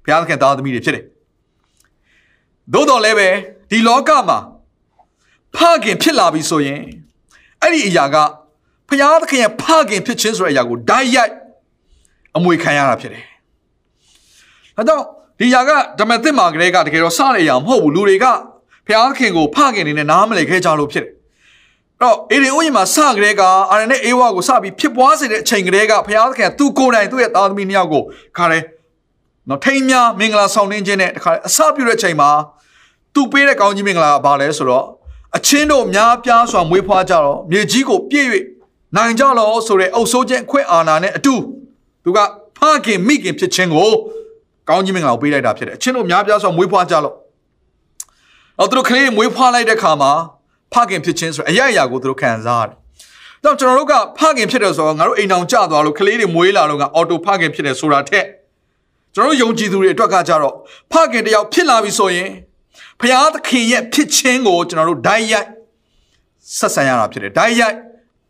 ဖျားသခင်သားသမီးတွေဖြစ်တယ်။သို့တော်လည်းပဲဒီလောကမှာဖခင်ဖြစ်လာပြီဆိုရင် အဲ့ဒီအရာကဖျားသခင်ရဲ့ဖခင်ဖြစ်ခြင်းဆိုတဲ့အရာကိုဓာတ်ရိုက်အမွေခံရတာဖြစ်တယ်။ဒါကြောင့်ဒီຢာကဓမ္မသစ်မာကလေးကတကယ်တော့စရရမဟုတ်ဘူးလူတွေကဘုရားခင်ကိုဖခင်နေနဲ့နားမလည်ခဲ့ကြလို့ဖြစ်တယ်တော့အေရင်ဦးရင်မှာစကလေးကအာရနဲ့အေဝါကိုစပြီးဖြစ်ပွားစေတဲ့အချိန်ကလေးကဘုရားခင်သူကိုယ်တိုင်သူ့ရဲ့သားသမီးနှစ်ယောက်ကိုခါတယ်နော်ထိမ်းများမင်္ဂလာဆောင်နှင်းခြင်းနဲ့တခါအစပြုတဲ့အချိန်မှာသူပေးတဲ့ကောင်းကြီးမင်္ဂလာကဘာလဲဆိုတော့ အချင်းတို့များပြားစွာမွေးဖွားကြတော့မြေကြီးကိုပြည့်၍နိုင်ကြလောဆိုတဲ့အုပ်စိုးခြင်းအခွင့်အာဏာနဲ့အတူသူကဖခင်မိခင်ဖြစ်ခြင်းကိုကောင်းကြီးမင်္ဂလာကိုပေးလိုက်တာဖြစ်တယ်အချင်းတို့များပြားစွာမွေးဖွားကြလို့တော့သူတို့ကလေးမွေးဖွားလိုက်တဲ့ခါမှာဖခင်ဖြစ်ခြင်းဆိုအရာရာကိုသူတို့ခံစားရတယ်။တော့ကျွန်တော်တို့ကဖခင်ဖြစ်တယ်ဆိုတော့ငါတို့အိမ်အောင်ကြသွားလို့ကလေးတွေမွေးလာလို့ကအော်တိုဖခင်ဖြစ်တယ်ဆိုတာထက်ကျွန်တော်တို့ယုံကြည်သူတွေအတွက်ကကြတော့ဖခင်တယောက်ဖြစ်လာပြီဆိုရင် ဖခင်သခင်ရဲ့ဖြစ်ခြင်းကိုကျွန်တော်တို့ဓာတ်ရိုက်ဆက်ဆံရတာဖြစ်တယ်။ဓာတ်ရိုက်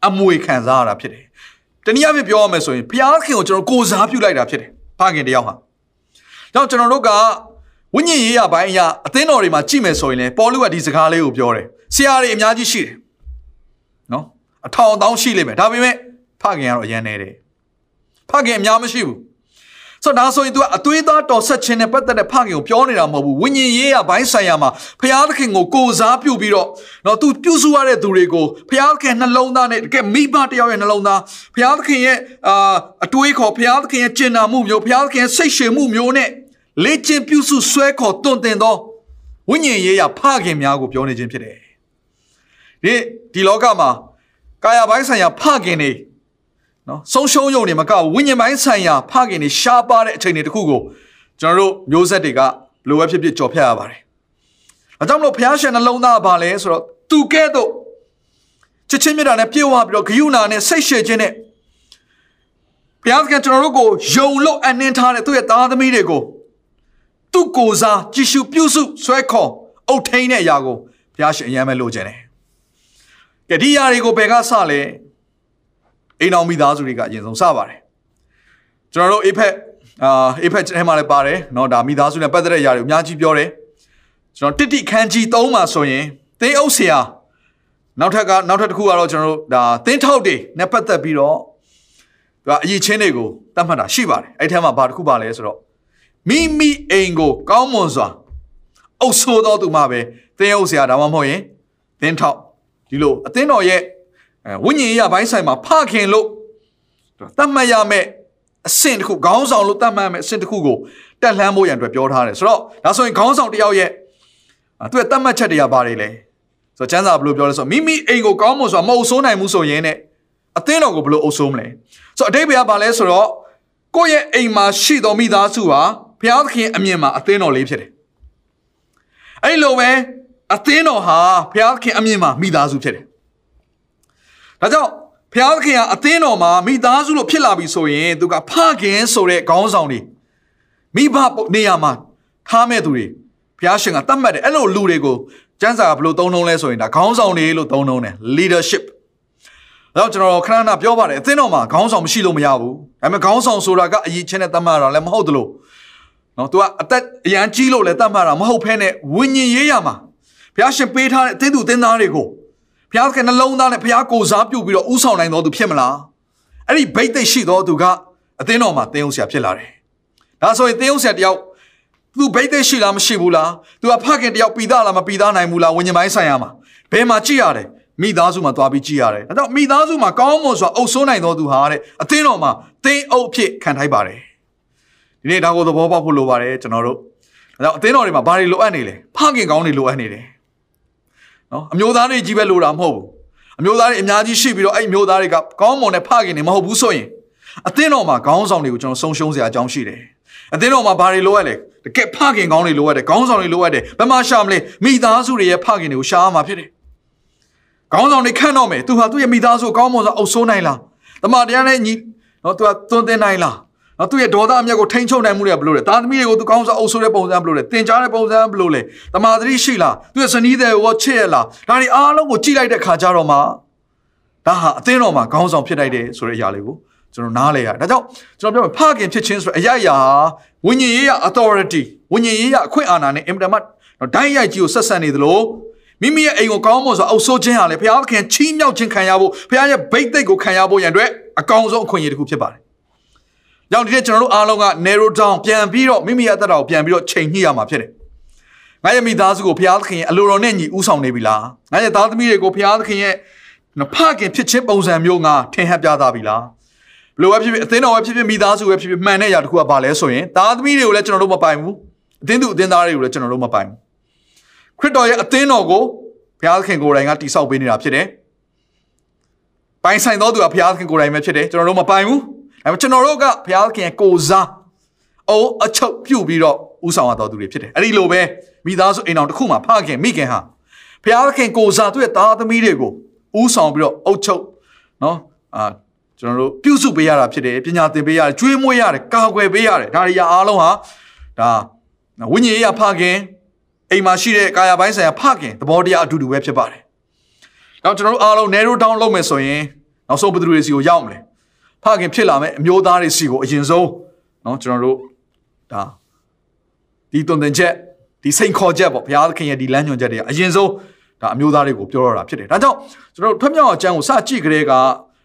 အမွေခံစားရတာဖြစ်တယ်။တနည်းအားဖြင့်ပြောရမယ်ဆိုရင်ဖခင်ကိုကျွန်တော်ကိုယ်စားပြုလိုက်တာဖြစ်တယ်။ဖခင်တယောက်ဟာ။ကြောင့်ကျွန်တော်တို့ကဝိညာဉ်ရေးရပိုင်းအရာအသင်းတော်တွေမှာကြည့်မယ်ဆိုရင်လေပေါ်လူကဒီစကားလေးကိုပြောတယ်ဆရာတွေအများကြီးရှိတယ်နော်အထောင်တောင်းရှိလိမ့်မယ်ဒါပေမဲ့ဖခင်ကတော့အရန်နေတယ်ဖခင်အများမရှိဘူး ဆိုတော့ဒါဆိုရင် तू အသွေးသားတော်ဆက်ခြင်းနဲ့ပတ်သက်တဲ့ဖခင်ကိုပြောနေတာမဟုတ်ဘူးဝိညာဉ်ရေးရဘိုင်းဆိုင်ရာမှာဖခင်သခင်ကိုကိုစားပြုပြီးတော့နော် तू ပြုစုရတဲ့သူတွေကိုဖခင်သခင်နှလုံးသားနဲ့တကယ်မိဘတယောက်ရဲ့နှလုံးသားဖခင်သခင်ရဲ့အာအတွေးခေါ်ဖခင်သခင်ရဲ့ကျင်နာမှုမျိုးဖခင်သခင်ရဲ့စိတ်ရှည်မှုမျိုးနဲ့လေ့ကျင့်ပြုစုဆွဲခေါ်တွင်တင်သောဝိညာဉ်ရေးရဖခင်များကိုပြောနေခြင်းဖြစ်တယ်ဒီဒီလောကမှာကာယပိုင်းဆိုင်ရာဖခင်တွေ နော်ဆုံးရှုံးယုံနေမကဝိညာဉ်ပိုင်းဆိုင်ရာဖခင်တွေရှားပါတဲ့အချိန်တွေတခုကိုကျွန်တော်တို့မျိုးဆက်တွေကလိုအပ်ဖြစ်ဖြစ်ကြော်ဖြတ်ရပါတယ်။အဲကြောင့်မလို့ဘုရားရှင်နှလုံးသားပါလဲဆိုတော့သူကဲ့သို့ချစ်ချင်းမြတ်တာနဲ့ပြေဝပြီးတော့ဂယုဏနဲ့စိတ်ရှည်ခြင်းနဲ့ဘုရားကကျွန်တော်တို့ကိုယုံလို့အနှင်းထားတဲ့သူ့ရဲ့သားသမီးတွေကိုသူ့ကိုယ်စားကြည်ရှုပြုစုဆွဲခေါ်အုတ်ထိန်တဲ့အရာကိုဘုရားရှင်အယံမဲ့လိုချင်တယ်။ကဲဒီຢာတွေကိုဘယ်ကစလဲ အိမ်အောင်မိသားစုတွေကအရင်ဆုံးစပါတယ်။ကျွန်တော်တို့အေဖက်အာအေဖက်ထဲမှာလည်းပါတယ်เนาะဒါမိသားစုနဲ့ပတ်သက်တဲ့ຢာတွေအများကြီးပြောတယ်။ကျွန်တော်တစ်တိခန်းကြီး3မှာဆိုရင်သင်းအုပ်ဆရာနောက်ထပ်ကနောက်ထပ်တစ်ခုကတော့ကျွန်တော်တို့ဒါသင်းထောက်တွေနဲ့ပတ်သက်ပြီးတော့သူကအရေးချင်းတွေကိုတတ်မှတ်တာရှိပါတယ်။အဲ့ထဲမှာဘာတစ်ခုပါလဲဆိုတော့မိမိအိမ်ကိုကောင်းမွန်စွာအုပ်ဆိုးသောသူမှပဲသင်းအုပ်ဆရာဒါမှမဟုတ်ရင်သင်းထောက်ဒီလိုအသင်းတော်ရဲ့ ဝိညာဉ်ရေးဘိုင်းဆိုင်မှာဖခင်လို့တတ်မှတ်ရမယ့်အဆင့်တစ်ခုခေါင်းဆောင်လို့တတ်မှတ်ရမယ့်အဆင့်တစ်ခုကိုတက်လှမ်းဖို့ရန်အတွက်ပြောထားတယ်ဆိုတော့ဒါဆိုရင်ခေါင်းဆောင်တစ်ယောက်ရဲ့သူရဲ့တတ်မှတ်ချက်တွေကဘာတွေလဲဆိုတော့ကျမ်းစာဘယ်လိုပြောလဲဆိုတော့မိမိအိမ်ကိုကောင်းမွန်စွာမအုပ်ဆိုးနိုင်မှုဆိုရင်နဲ့အသင်းတော်ကိုဘယ်လိုအုပ်ဆိုးမလဲဆိုတော့အတိတ်ဘယ်ကဘာလဲဆိုတော့ကိုယ့်ရဲ့အိမ်မှာရှိတော်မိသားစုဟာဘုရားသခင်အမြင်မှာအသင်းတော်လေးဖြစ်တယ်။အဲ့လိုပဲအသင်းတော်ဟာဘုရားသခင်အမြင်မှာမိသားစုဖြစ်တယ်။ ဒါကြောင့်ဘုရားသခင်ကအသင်းတော်မှာမိသားစုလို့ဖြစ်လာပြီဆိုရင်သူကဖခင်ဆိုတဲ့ခေါင်းဆောင်တွေမိဘနေရာမှာထားမဲ့သူတွေဘုရားရှင်ကတတ်မှတ်တယ်အဲ့လိုလူတွေကိုကျမ်းစာကဘယ်လိုသုံးနှုန်းလဲဆိုရင်ဒါခေါင်းဆောင်တွေလို့သုံးနှုန်းတယ် leadership တော့ကျွန်တော်ခဏခဏပြောပါတယ်အသင်းတော်မှာခေါင်းဆောင်မရှိလို့မရဘူးဒါပေမဲ့ခေါင်းဆောင်ဆိုတာကအရေးချင်းနဲ့တတ်မှတ်တာလည်းမဟုတ်သလိုနော် तू ကအသက်အရန်ကြီးလို့လည်းတတ်မှတ်တာမဟုတ်ဖ ೇನೆ ဝိညာဉ်ရေးရမှာဘုရားရှင်ပေးထားတဲ့အသင်းသူအသင်းသားတွေကို ဘုရားခင်နှလုံးသားနဲ့ဘုရားကိုယ်စားပြုပြီးတော့ဥဆောင်နိုင်တော်သူဖြစ်မလားအဲ့ဒီဘိတ်သိက်ရှိတော်သူကအသင်းတော်မှာသင်းအောင်ဆရာဖြစ်လာတယ်ဒါဆိုရင်သင်းအောင်ဆရာတယောက်သူဘိတ်သိက်ရှိလားမရှိဘူးလားသူကဖခင်တယောက်ပြီးသားလားမပြီးသားနိုင်ဘူးလားဝိညာဉ်ပိုင်းဆိုင်ရာမှာဘယ်မှာကြည့်ရတယ်မိသားစုမှာသွားပြီးကြည့်ရတယ်ဒါကြောင့်မိသားစုမှာကောင်းမွန်စွာအုပ်ဆိုးနိုင်တော်သူဟာတဲ့အသင်းတော်မှာသင်းအုပ်ဖြစ်ခံထိုက်ပါတယ်ဒီနေ့ဒါကိုသဘောပေါက်ဖို့လိုပါတယ်ကျွန်တော်တို့ဒါကြောင့်အသင်းတော်တွေမှာဘာတွေလိုအပ်နေလဲဖခင်ကောင်းတွေလိုအပ်နေတယ် နော်အမျိုးသားတွေကြီးပဲလိုတာမဟုတ်ဘူးအမျိုးသားတွေအများကြီးရှိပြီးတော့အဲ့အမျိုးသားတွေကကောင်းမွန်တဲ့ဖခင်တွေမဟုတ်ဘူးဆိုရင်အသင်းတော်မှာခေါင်းဆောင်တွေကိုကျွန်တော်ဆုံးရှုံးစရာအကြောင်းရှိတယ်အသင်းတော်မှာဘာတွေလိုအပ်လဲတကယ်ဖခင်ကောင်းတွေလိုအပ်တယ်ခေါင်းဆောင်တွေလိုအပ်တယ်ဘယ်မှာရှာမလဲမိသားစုတွေရဲ့ဖခင်တွေကိုရှာရမှာဖြစ်တယ်ခေါင်းဆောင်တွေခန့်တော့မယ်သူဟာသူ့ရဲ့မိသားစုကောင်းမွန်စွာအုပ်ဆိုးနိုင်လားတမန်တရားနဲ့ညီနော်သူကသွန်သင်နိုင်လား နော်သူ့ရဲ့ဒေါသအမျက်ကိုထိန်းချုပ်နိုင်မှုတွေကဘယ်လိုလဲတာသမီတွေကိုသူကောင်းစားအုပ်ဆိုးတဲ့ပုံစံဘယ်လိုလဲတင်ကြားတဲ့ပုံစံဘယ်လိုလဲတမာတိရှိလားသူ့ရဲ့ဇနီးတွေကိုချစ်ရလားဒါတွေအားလုံးကိုကြည့်လိုက်တဲ့ခါကျတော့မှဒါဟာအသင်းတော်မှာခေါင်းဆောင်ဖြစ်နိုင်တယ်ဆိုတဲ့အရာလေးကိုကျွန်တော်နားလဲရဒါကြောင့်ကျွန်တော်ပြောဖခင်ဖြစ်ခြင်းဆိုတဲ့အရာရာဝိညာဉ်ရေးရ authority ဝိညာဉ်ရေးရအခွင့်အာဏာနဲ့အင်တာမတ်ဒိုင်းရိုက်ကြီးကိုဆက်ဆံနေသလိုမိမိရဲ့အိမ်ကိုကောင်းမွန်စွာအုပ်ဆိုးခြင်းဟာလေဘုရားသခင်ချီးမြှောက်ခြင်းခံရဖို့ဘုရားရဲ့ဘိတ်သိက်ကိုခံရဖို့ရန်အတွက်အကောင်းဆုံးအခွင့်အရေးတစ်ခုဖြစ်ပါတယ်။ ဒါကြောင့်ဒီနေ့ကျွန်တော်တို့အားလုံးက narrow down ပြန်ပြီးတော့မိမိရဲ့အသက်တာကိုပြန်ပြီးတော့ချိန်ညှိရမှာဖြစ်တယ်ငါရဲ့မိသားစုကိုဘုရားသခင်ရဲ့အလိုတော်နဲ့ညီဥဆောင်နေပြီလားငါရဲ့သားသမီးတွေကိုဘုရားသခင်ရဲ့ဖခင်ဖြစ်ခြင်းပုံစံမျိုးငါထင်ဟပ်ပြသပြီလားဘလို့ပဲဖြစ်ဖြစ်အသင်းတော်ပဲဖြစ်ဖြစ်မိသားစုပဲဖြစ်ဖြစ်မှန်တဲ့ຢာတစ်ခုကဘာလဲဆိုရင်သားသမီးတွေကိုလည်းကျွန်တော်တို့မပိုင်ဘူးအသင်းသူအသင်းသားတွေကိုလည်းကျွန်တော်တို့မပိုင်ဘူးခရစ်တော်ရဲ့အသင်းတော်ကိုဘုရားသခင်ကိုယ်တိုင်ကတိဆောက်ပေးနေတာဖြစ်တယ်ပိုင်ဆိုင်တော်သူကဘုရားသခင်ကိုယ်တိုင်ပဲဖြစ်တယ်ကျွန်တော်တို့မပိုင်ဘူး ဒါပေမဲ့ကျွန်တော်တို့ကဘုရားသခင်ရဲ့ကိုစားအိုးအချုပ်ပြုတ်ပြီးတော့ဥဆောင်ရတော်သူတွေဖြစ်တယ်အဲ့ဒီလိုပဲမိသားစုအိမ်တော်တစ်ခုမှာဖခင်မိခင်ဟာဘုရားသခင်ကိုစားသူ့ရဲ့သားသမီးတွေကိုဥဆောင်ပြီးတော့အုပ်ချုပ်နော်အာကျွန်တော်တို့ပြုစုပေးရတာဖြစ်တယ်ပညာသင်ပေးရတယ်ကျွေးမွေးရတယ်ကာကွယ်ပေးရတယ်ဒါတွေအားလုံးဟာဒါဝိညာဉ်ရေးဖခင်အိမ်မှာရှိတဲ့ကာယပိုင်းဆိုင်ရာဖခင်သဘောတရားအတူတူပဲဖြစ်ပါတယ်။နောက်ကျွန်တော်တို့အားလုံး narrow down လုပ်မယ်ဆိုရင်နောက်ဆုံးဘယ်သူတွေစီကိုရောက်မလဲ။ ဖခင်ဖြစ်လာမယ်အမျိုးသားတွေစီကိုအရင်ဆုံးเนาะကျွန်တော်တို့ဒါဒီတုန်တင်ချက်ဒီစိန်ခေါ်ချက်ပေါ့ဘုရားသခင်ရဲ့ဒီလမ်းညွှန်ချက်တွေကအရင်ဆုံးဒါအမျိုးသားတွေကိုပြောရတာဖြစ်တယ်။ဒါကြောင့်ကျွန်တော်တို့ထွတ်မြောက်အကျမ်းကိုစကြည့်ကြတဲ့က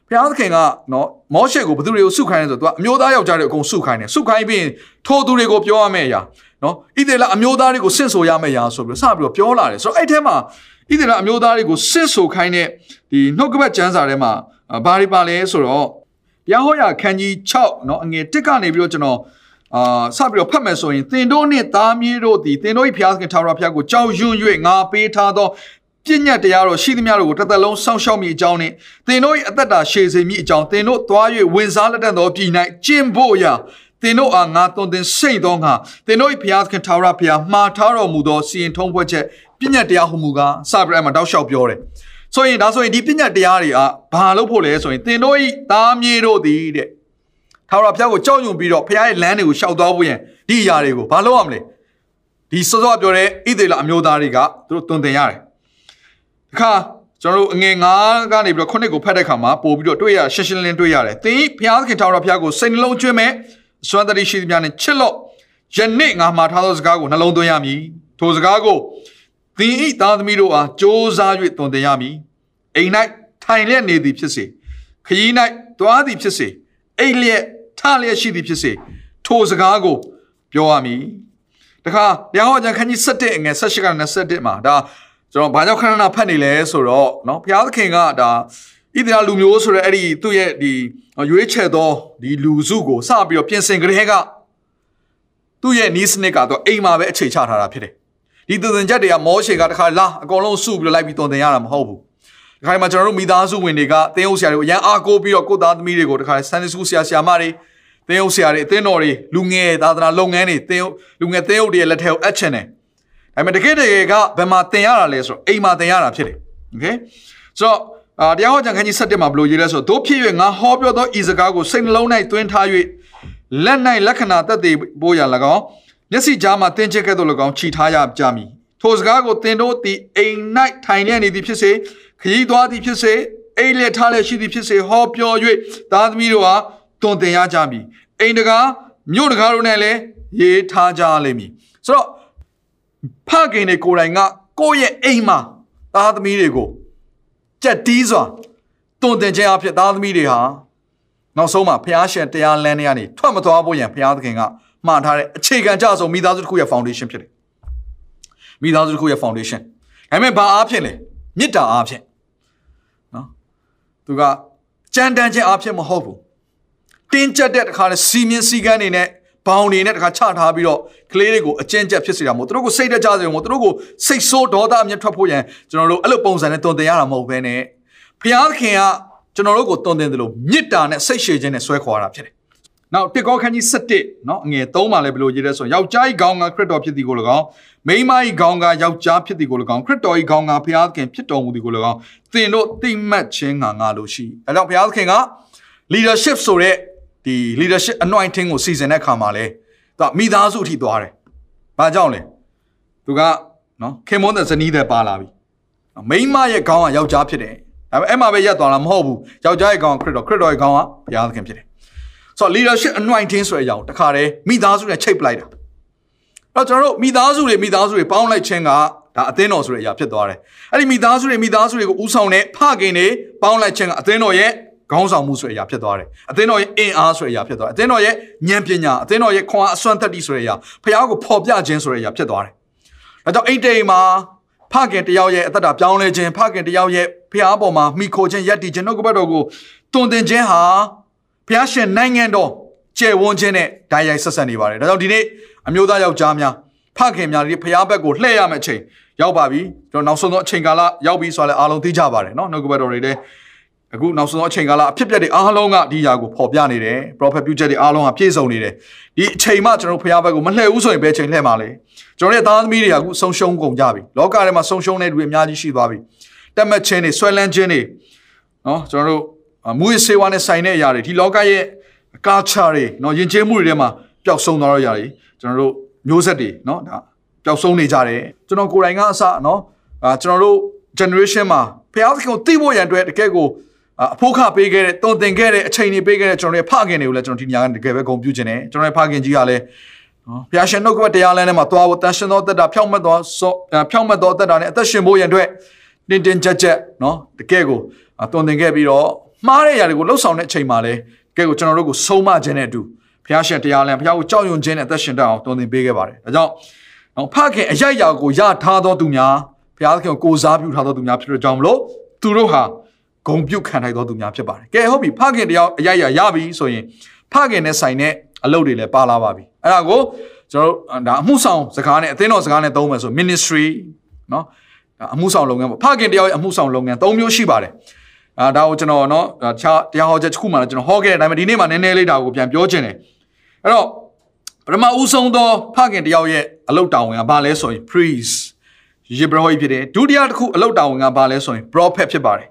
ဘုရားသခင်ကနော်မောရှေကိုဘသူတွေကိုစုခိုင်းလဲဆိုတော့သူကအမျိုးသားယောက်ျားတွေအကုန်စုခိုင်းတယ်စုခိုင်းပြီးရင်ထိုသူတွေကိုပြောရမယ့်အရာနော်ဣသေလအမျိုးသားတွေကိုဆင့်ဆိုရမယ့်အရာဆိုပြီးတော့စပြီးတော့ပြောလာတယ်ဆိုတော့အဲ့ထဲမှာဣသေလအမျိုးသားတွေကိုဆင့်ဆိုခိုင်းတဲ့ဒီနှုတ်ကပတ်ကျမ်းစာထဲမှာဘာတွေပါလဲဆိုတော့ တရားဟောရာခန်းကြီး6နော်အငယ်1ကနေပြီးတော့ကျွန်တော်အာစပြီးတော့ဖတ်မယ်ဆိုရင်သင်တို့နှင့်သားမြေးတို့သည်သင်တို့၏ဖျားသခင်ထာဝရဘုရားကိုကြောက်ရွံ့၍ငါပေးထားသောပြည့်ညတ်တရားတော်ရှိသမျှတို့ကိုတစ်သက်လုံးစောင့်ရှောက်မိအကြောင်းနှင့်သင်တို့၏အသက်တာရှည်စေမိအကြောင်းသင်တို့သွား၍ဝင်စားလက်တတ်သောပြည်၌ကျင့်ဖို့ရာသင်တို့အားငါသွန်သင်စိတ်သောငါသင်တို့၏ဘုရားသခင်ထာဝရဘုရားမှားထားတော်မူသောစီရင်ထုံးဖွဲ့ချက်ပြည့်ညတ်တရားဟူမူကားစပြီးတော့အမှတောက်လျှောက်ပြောတယ် ဆိုရင်ဒါဆိုရင်ဒီပြည့်ညတ်တရားတွေအားဘာလို့ဖို့လဲဆိုရင်သင်တို့၏သားမြေတို့သည်တဲ့ထာဝရဘုရားကိုကြောက်ရွံ့ပြီးတော့ဘုရားရဲ့လမ်းတွေကိုရှောက်သွားဖို့ရင်ဒီအရာတွေကိုဘာလုပ်ရမလဲဒီစောစောပြောတဲ့ဣသေလအမျိုးသားတွေကသူတို့တွင်တင်ရတယ်တခါကျွန်တော်တို့အငယ်9ကနေပြီးတော့ခုနှစ်ကိုဖတ်တဲ့ခါမှာပို့ပြီးတော့တွေ့ရရှင်းရှင်းလင်းတွေ့ရတယ်သင်ဘုရားသခင်ထာဝရဘုရားကိုစိတ်နှလုံးကျွမ်းမဲ့စွမ်းတရရှိသမျှနဲ့ချစ်လို့ယနေ့ငါမှာထားသောစကားကိုနှလုံးသွင်းရမည်ထိုစကားကို သင်ဤသားသမီးတို့အားကြိုးစား၍တွင်တင်ရမည်အိမ်၌ထိုင်လျက်နေသည်ဖြစ်စေခရီး၌တွားသည်ဖြစ်စေအိမ်လျက်ထလျက်ရှိသည်ဖြစ်စေထိုစကားကိုပြောရမည်တခါတရားဟောကြံခန်းကြီး7အငယ်18ကနေ21မှာဒါကျွန်တော်ဘာကြောင့်ခဏခဏဖတ်နေလဲဆိုတော့เนาะဘုရားသခင်ကဒါဣသရေလလူမျိုးဆိုတဲ့အဲ့ဒီသူ့ရဲ့ဒီရွေးချယ်သောဒီလူစုကိုစပြီးတော့ပြင်ဆင်ကြတဲ့ကသူ့ရဲ့နီးစနစ်ကတော့အိမ်မှာပဲအခြေချထားတာဖြစ်တယ် ဒီသူသင်ချက်တွေကမောရှေကတခါလာအကုန်လုံးစုပြီးတော့လိုက်ပြီးတုံတင်ရတာမဟုတ်ဘူးဒီခါမှာကျွန်တော်တို့မိသားစုဝင်တွေကတင်းဟုတ်ဆရာတွေကိုအရန်အားကိုးပြီးတော့ကိုယ်သားသမီးတွေကိုတခါဆန်နီစကူဆရာဆရာမတွေတင်းဟုတ်ဆရာတွေအသင်းတော်တွေလူငယ်သာသနာလုပ်ငန်းတွေတင်းလူငယ်တင်းဟုတ်တွေရဲ့လက်ထက်ကိုအပ်ချင်တယ်ဒါပေမဲ့တကယ်တကယ်ကဘယ်မှာတင်ရတာလဲဆိုတော့အိမ်မှာတင်ရတာဖြစ်တယ်โอเคဆိုတော့အာတရားဟောကြံခန်းကြီး7မှာဘလို့ရေးလဲဆိုတော့တို့ဖြစ်၍ငါဟောပြောသောဤစကားကိုစိတ်နှလုံး၌သွင်းထား၍လက်၌လက္ခဏာသက်သေပို့ရ၎င်း မျက်စိကြားမှာတင်းချက်ကဲ့သို့၎င်းခြိထားရကြမည်ထိုစကားကိုသင်တို့သည်အိမ်၌ထိုင်လျက်နေသည်ဖြစ်စေခရီးသွားသည်ဖြစ်စေအိမ်လက်ထားလျက်ရှိသည်ဖြစ်စေဟောပြော၍သားသမီးတို့ဟာတွင်တင်ရကြမည်အိမ်တကားမြို့တကားတို့နဲ့လည်းရေးထားကြလိမ့်မည်ဆိုတော့ဖခင်တွေကိုယ်တိုင်ကကိုယ့်ရဲ့အိမ်မှာသားသမီးတွေကိုကြက်တီးစွာတွင်တင်ခြင်းအဖြစ်သားသမီးတွေဟာနောက်ဆုံးမှာဖျားရှင်တရားလမ်းတွေကနေထွက်မသွားဖို့ရန်ဖျားသခင်က မှားထားတဲ့အခြေခံကြဆုံးမိသားစုတစ်ခုရဲ့ foundation ဖြစ်တယ်မိသားစုတစ်ခုရဲ့ foundation ဒါပေမဲ့ဘာအားဖြင့်လဲမေတ္တာအားဖြင့်နော်သူကကြမ်းတမ်းခြင်းအားဖြင့်မဟုတ်ဘူးတင်းကျပ်တဲ့တခါလဲစီမင်းစီကန်းနေနဲ့ဘောင်နေနဲ့တခါချထားပြီးတော့ကလေးတွေကိုအကျဉ်းကျပ်ဖြစ်စေတာမဟုတ်သူတို့ကိုစိတ်တကြစေမဟုတ်သူတို့ကိုစိတ်ဆိုးဒေါသအမျက်ထွက်ဖို့ရန်ကျွန်တော်တို့အဲ့လိုပုံစံနဲ့တုံတင်ရတာမဟုတ်ဘဲနဲ့ဖျားခင်ကကျွန်တော်တို့ကိုတုံတင်တယ်လို့မေတ္တာနဲ့စိတ်ရှည်ခြင်းနဲ့ဆွဲခေါ်တာဖြစ်တယ် နောက်တစ်ကောခန်းကြီး7နော်အငယ်3မှာလည်းဘယ်လိုရေးလဲဆိုရင်ယောက်ျားဤခေါင်းကခရစ်တော်ဖြစ်သည်ကို၎င်းမိန်းမဤခေါင်းကယောက်ျားဖြစ်သည်ကို၎င်းခရစ်တော်ဤခေါင်းကဘုရားသခင်ဖြစ်တော်မူသည်ကို၎င်းသင်တို့သိမှတ်ခြင်းငါငါလို့ရှိအဲတော့ဘုရားသခင်က leadership ဆိုတဲ့ဒီ leadership anointing ကိုစီစဉ်တဲ့အခါမှာလဲသူကမိသားစုအထိသွားတယ်။ဘာကြောင့်လဲ။သူကနော်ခင်မွန်းတဲ့ဇနီးတဲ့ပါလာပြီ။မိန်းမရဲ့ခေါင်းကယောက်ျားဖြစ်တယ်။ဒါပေမဲ့အဲ့မှာပဲရက်သွားတာမဟုတ်ဘူး။ယောက်ျားရဲ့ခေါင်းကခရစ်တော်ခရစ်တော်ရဲ့ခေါင်းကဘုရားသခင်ဖြစ်တယ် ဆိုတော့ leadership anointing ဆိုတဲ့အကြောင်းတခါတည်းမိသားစုနဲ့ချိတ်ပလိုက်တာ။အဲ့တော့ကျွန်တော်တို့မိသားစုတွေမိသားစုတွေပေါင်းလိုက်ခြင်းကဒါအသင်းတော်ဆိုတဲ့အရာဖြစ်သွားတယ်။အဲ့ဒီမိသားစုတွေမိသားစုတွေကိုဥဆောင်တဲ့ဖခင်တွေပေါင်းလိုက်ခြင်းကအသင်းတော်ရဲ့ခေါင်းဆောင်မှုဆိုတဲ့အရာဖြစ်သွားတယ်အသင်းတော်ရဲ့အင်အားဆိုတဲ့အရာဖြစ်သွားတယ်အသင်းတော်ရဲ့ဉာဏ်ပညာအသင်းတော်ရဲ့ခွန်အားအစွမ်းတတ္တိဆိုတဲ့အရာဖခင်ကိုဖော်ပြခြင်းဆိုတဲ့အရာဖြစ်သွားတယ်ဒါကြောင့်အိတ်တိမ်မှာဖခင်တယောက်ရဲ့အသက်တာပြောင်းလဲခြင်းဖခင်တယောက်ရဲ့ဖခင်အပေါ်မှာမိခိုခြင်းယက်တီခြင်းနှုတ်ကပတ်တော်ကိုတွင်တင်ခြင်းဟာ ဖခင်ရှင်နိုင်ငံတော်ကျယ်ဝန်းခြင်းနဲ့ဓာတ်ရိုက်ဆက်ဆက်နေပါတယ်ဒါကြောင့်ဒီနေ့အမျိုးသားယောက်ျားများဖခင်များဒီဖခင်ဘက်ကိုလှည့်ရမယ့်အချိန်ရောက်ပါပြီကျွန်တော်နောက်ဆုံးသောအချိန်ကာလရောက်ပြီဆိုတော့လည်းအားလုံးသိကြပါတယ်เนาะနှုတ်ကပတ်တော်တွေလည်းအခုနောက်ဆုံးသောအချိန်ကာလအဖြစ်ပြက်တွေအားလုံးကဒီຢာကိုပေါ်ပြနေတယ် prophet ပြုချက်တွေအားလုံးကပြည့်စုံနေတယ်ဒီအချိန်မှကျွန်တော်ဖခင်ဘက်ကိုမလှည့်ဘူးဆိုရင်ဘယ်ချိန်လှည့်မှာလဲကျွန်တော်ရဲ့သားသမီးတွေကအခုဆုံးရှုံးကုန်ကြပြီလောကထဲမှာဆုံးရှုံးတဲ့လူတွေအများကြီးရှိသွားပြီတက်မှတ်ခြင်းတွေဆွဲလန်းခြင်းတွေเนาะကျွန်တော်တို့ မူရစေဝါနဲ့ဆိုင်တဲ့အရာတွေဒီလောကရဲ့ culture တွေเนาะယဉ်ကျေးမှုတွေထဲမှာပျောက်ဆုံးသွားတော့ရတယ်ကျွန်တော်တို့မျိုးဆက်တွေเนาะဒါပျောက်ဆုံးနေကြတယ်ကျွန်တော်ကိုယ်တိုင်ကအစเนาะအာကျွန်တော်တို့ generation မှာဖျားသခင်ကိုသိဖို့ရန်အတွက်တကယ်ကိုအဖို့ခပေးခဲ့တဲ့တုံသင်ခဲ့တဲ့အချိန်တွေပေးခဲ့တဲ့ကျွန်တော်ရဲ့ဖခင်တွေကိုလည်းကျွန်တော်ဒီညကတကယ်ပဲဂုဏ်ပြုခြင်းနဲ့ကျွန်တော်ရဲ့ဖခင်ကြီးကလည်းနော်ဘုရားရှင်နှုတ်ကပတ်တရားလမ်းထဲမှာသွားဖို့တန်ရှင်သောတက်တာဖြောင့်မတ်သောဖြောင့်မတ်သောတက်တာနဲ့အသက်ရှင်ဖို့ရန်အတွက်တင်းတင်းကြပ်ကြပ်နော်တကယ်ကိုတုံသင်ခဲ့ပြီးတော့ မှားတဲ့ຢာတွေကိုလှုပ်ဆောင်တဲ့အချိန်မှာလည်းတကယ်ကိုကျွန်တော်တို့ကိုဆုံးမခြင်းနဲ့အတူဘုရားရှင်တရားလမ်းဘုရားကိုကြောက်ရွံ့ခြင်းနဲ့အသက်ရှင်တတ်အောင်တုံသင်ပေးခဲ့ပါတယ်ဒါကြောင့်နော်ဖခင်အယက်ရာကိုရထားသောသူများဘုရားခင်ကိုကိုစားပြုထားသောသူများဖြစ်တဲ့ကြောင့်မလို့သူတို့ဟာဂုံပြုတ်ခံထိုက်သောသူများဖြစ်ပါတယ်ကဲဟုတ်ပြီဖခင်တရားအယက်ရာရပြီဆိုရင်ဖခင်နဲ့ဆိုင်တဲ့အလုပ်တွေလည်းပါလာပါပြီအဲ့ဒါကိုကျွန်တော်တို့ဒါအမှုဆောင်စကားနဲ့အသင်းတော်စကားနဲ့သုံးမယ်ဆို ministry နော်အမှုဆောင်လုပ်ငန်းပေါ့ဖခင်တရားရဲ့အမှုဆောင်လုပ်ငန်း၃မျိုးရှိပါတယ် အာဒါကိုကျွန်တော်နော်တခြားတရားဟောချက်တစ်ခုမှလည်းကျွန်တော်ဟောခဲ့တဲ့အတိုင်းပဲဒီနေ့မှနည်းနည်းလေးဒါကိုပြန်ပြောချင်တယ်အဲ့တော့ပထမဦးဆုံးသောဖခင်တယောက်ရဲ့အလုတ်တောင်ဝင်ကဘာလဲဆိုရင် priest ယေဘရဟိဖြစ်တယ်ဒုတိယတစ်ခုအလုတ်တောင်ဝင်ကဘာလဲဆိုရင် prophet ဖြစ်ပါတယ်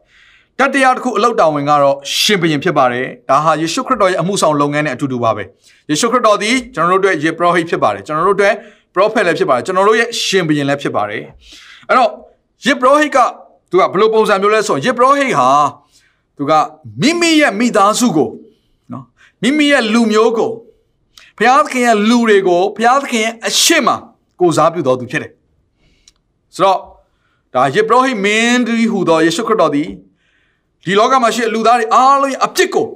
တတိယတစ်ခုအလုတ်တောင်ဝင်ကတော့ရှင်ဘုရင်ဖြစ်ပါတယ်ဒါဟာယေရှုခရစ်တော်ရဲ့အမှုဆောင်လုပ်ငန်းနဲ့အတူတူပါပဲယေရှုခရစ်တော်သည်ကျွန်တော်တို့အတွက်ယေဘရဟိဖြစ်ပါတယ်ကျွန်တော်တို့အတွက် prophet လည်းဖြစ်ပါတယ်ကျွန်တော်တို့ရဲ့ရှင်ဘုရင်လည်းဖြစ်ပါတယ်အဲ့တော့ယေဘရဟိက သူကဘယ်လိုပုံစံမျိုးလဲဆိုရင်ယေဘရဟိဟာသူကမိမိရဲ့မိသားစုကိုနော်မိမိရဲ့လူမျိုးကိုဘုရားသခင်ရဲ့လူတွေကိုဘုရားသခင်ရဲ့အရှိမကိုစားပြုတော်သူဖြစ်တယ်ဆိုတော့ဒါယေဘရဟိမင်းဒီဟူသောယေရှုခရစ်တော်သည်ဒီလောကမှာရှိတဲ့လူသားတွေအားလုံးရဲ့အပြစ်ကို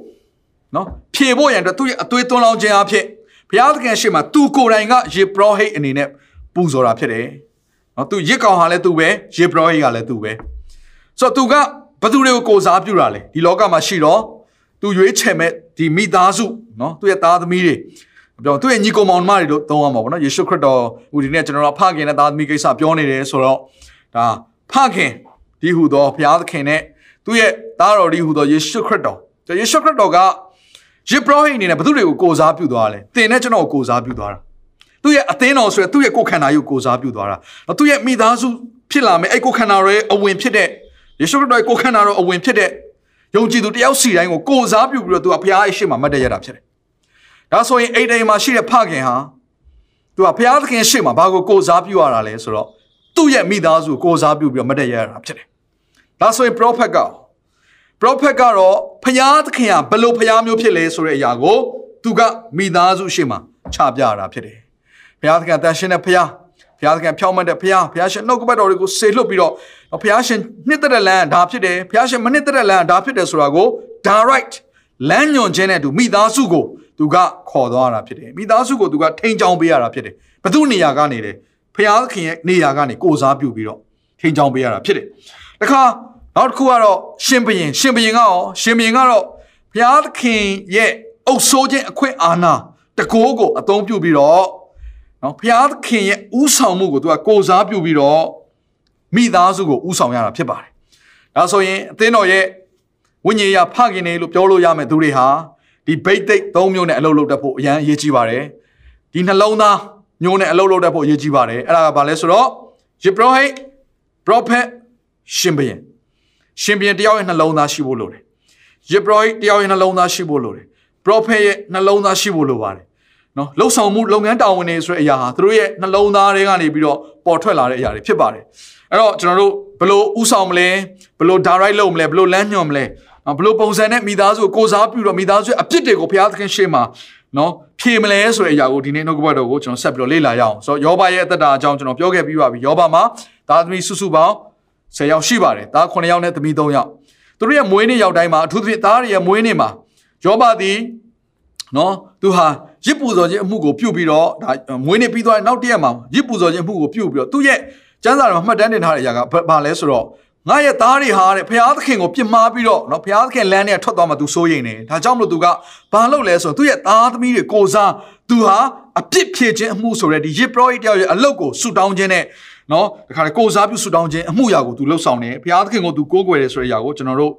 နော်ဖြေဖို့ရန်အတွက်သူ့ရဲ့အသွေးသွန်းလောင်းခြင်းအဖြစ်ဘုရားသခင်ရှိမှသူကိုယ်တိုင်ကယေဘရဟိအနေနဲ့ပူဇော်တာဖြစ်တယ်နော်သူရစ်ကောင်ဟာလည်းသူပဲယေဘရဟိကလည်းသူပဲ ဆိုတော့သူကဘသူတွေကိုကိုစားပြုတာလဲဒီလောကမှာရှိတော့သူရွေးချယ်မဲ့ဒီမိသားစုနော်သူ့ရဲ့သားသမီးတွေပြောသူ့ရဲ့ညီကောင်မောင်နှမတွေလို့သုံးရမှာပေါ့နော်ယေရှုခရစ်တော်ဟိုဒီနေ့ကျွန်တော်တို့ဖခင်နဲ့သားသမီးကိစ္စပြောနေတယ်ဆိုတော့ဒါဖခင်ဒီဟူသောဘုရားသခင်နဲ့သူ့ရဲ့သားတော်ဒီဟူသောယေရှုခရစ်တော်ယေရှုခရစ်တော်ကယေဘရဟိအနေနဲ့ဘသူတွေကိုကိုစားပြုသွားလဲသင်နဲ့ကျွန်တော်ကိုကိုစားပြုသွားတာသူ့ရဲ့အသင်းတော်ဆိုရယ်သူ့ရဲ့ကိုယ်ခန္ဓာကိုကိုစားပြုသွားတာသူ့ရဲ့မိသားစုဖြစ်လာမယ်အဲ့ကိုယ်ခန္ဓာရဲ့အဝင်ဖြစ်တဲ့ ယေရှုခရစ်တော်ရဲ့ကိုယ်ခန္ဓာတော်အဝင်ဖြစ်တဲ့ယုံကြည်သူတယောက်စီတိုင်းကိုကိုစားပြုပြီးတော့သူကဘုရားရဲ့ရှေ့မှာမတ်တရတာဖြစ်တယ်။ဒါဆိုရင်အိမ်တိုင်းမှာရှိတဲ့ဖခင်ဟာသူကဘုရားသခင်ရှေ့မှာဘာကိုကိုစားပြုရတာလဲဆိုတော့သူ့ရဲ့မိသားစုကိုစားပြုပြီးတော့မတ်တရတာဖြစ်တယ်။ဒါဆိုရင် prophet က prophet ကတော့ဘုရားသခင်ဟာဘယ်လိုဘုရားမျိုးဖြစ်လဲဆိုတဲ့အရာကိုသူကမိသားစုရှေ့မှာချပြရတာဖြစ်တယ်။ဘုရားသခင်တန်ရှင်းတဲ့ဘုရား ဘုရားသခင်ဖြောင်းမတ်တဲ့ဘုရားဘုရားရှင်နှုတ်ကပတ်တော်တွေကိုဆေလွတ်ပြီးတော့ဘုရားရှင်နှစ်သက်တဲ့လမ်းဒါဖြစ်တယ်ဘုရားရှင်မနှစ်သက်တဲ့လမ်းဒါဖြစ်တယ်ဆိုတာကို direct လမ်းညွန်ခြင်းနဲ့သူမိသားစုကိုသူကခေါ်သွားတာဖြစ်တယ်မိသားစုကိုသူကထိန်ချောင်းပေးရတာဖြစ်တယ်ဘသူနေရာကနေလဲဘုရားသခင်ရဲ့နေရာကနေကိုစားပြုပြီးတော့ထိန်ချောင်းပေးရတာဖြစ်တယ်တခါနောက်တစ်ခုကတော့ရှင်ဘုရင်ရှင်ဘုရင်ကရောရှင်ဘုရင်ကတော့ဘုရားသခင်ရဲ့အုပ်ဆိုးခြင်းအခွင့်အာဏာတကိုးကိုအသုံးပြုပြီးတော့ နော်ဘုရားသခင်ရဲ့ဥဆောင်မှုကိုသူကကိုစားပြုပြီးတော့မိသားစုကိုဥဆောင်ရတာဖြစ်ပါတယ်။ဒါဆိုရင်အသင်းတော်ရဲ့ဝိညာဉ်ရဖခင်တွေလို့ပြောလို့ရမယ်သူတွေဟာဒီဘိတ်သိက်၃မျိုးနဲ့အလုပ်လုပ်တတ်ဖို့အရန်အရေးကြီးပါတယ်။ဒီနှလုံးသားမျိုးနဲ့အလုပ်လုပ်တတ်ဖို့အရေးကြီးပါတယ်။အဲ့ဒါကဘာလဲဆိုတော့ယေဘရဟိ prophet ရှင်ဘုရင်ရှင်ဘုရင်တယောက်ရဲ့နှလုံးသားရှိဖို့လိုတယ်။ယေဘရဟိတယောက်ရဲ့နှလုံးသားရှိဖို့လိုတယ်။ prophet ရဲ့နှလုံးသားရှိဖို့လိုပါတယ် နော်လှုပ်ဆောင်မှုလုပ်ငန်းတာဝန်တွေဆိုတဲ့အရာဟာသူတို့ရဲ့နှလုံးသားတွေကနေပြီးတော့ပေါ်ထွက်လာတဲ့အရာတွေဖြစ်ပါတယ်အဲ့တော့ကျွန်တော်တို့ဘလို့ဥဆောင်မလဲဘလို့ direct လုပ်မလဲဘလို့လမ်းညွှန်မလဲဘလို့ပုံစံနဲ့မိသားစုကိုကိုစားပြုတော့မိသားစုအပြစ်တွေကိုဘုရားသခင်ရှေ့မှာနော်ဖြေမလဲဆိုတဲ့အရာကိုဒီနေ့နှုတ်ကပတ်တော်ကိုကျွန်တော်ဆက်ပြီးတော့လေ့လာရအောင်ဆိုတော့ယောဘရဲ့အသက်တာအကြောင်းကျွန်တော်ပြောခဲ့ပြီးပါပြီယောဘမှာသားသမီးစုစုပေါင်း10ယောက်ရှိပါတယ်သား9ယောက်နဲ့သမီး3ယောက်သူတို့ရဲ့မွေးနေ့ရောက်တိုင်းမှာအထူးသဖြင့်သားတွေရဲ့မွေးနေ့မှာယောဘသည်နော်သူဟာ ရစ်ပူဇော်ခြင်းအမှုကိုပြုတ်ပြီးတော့ဒါမွေးနေ့ပြီးသွားတဲ့နောက်တစ်ရက်မှာရစ်ပူဇော်ခြင်းအမှုကိုပြုတ်ပြီးတော့သူ့ရဲ့ကျမ်းစာထဲမှာမှတ်တမ်းတင်ထားတဲ့အရာကဘာလဲဆိုတော့ငါရဲ့သားတွေဟာတဲ့ဘုရားသခင်ကိုပြစ်မှားပြီးတော့နော်ဘုရားသခင်လမ်းထဲထွက်သွားမှသူစိုးရိမ်နေဒါကြောင့်မလို့သူကဘာလုပ်လဲဆိုတော့သူ့ရဲ့သားသမီးတွေကိုစားသူဟာအပြစ်ဖြေခြင်းအမှုဆိုတဲ့ဒီရစ်ပရောဟိတ်တယောက်ရဲ့အလုတ်ကိုဆူတောင်းခြင်းနဲ့နော်ဒီခါလေကိုစားပြုဆူတောင်းခြင်းအမှုရာကိုသူလှုပ်ဆောင်နေဘုရားသခင်ကိုသူကိုးကွယ်တယ်ဆိုတဲ့အရာကိုကျွန်တော်တို့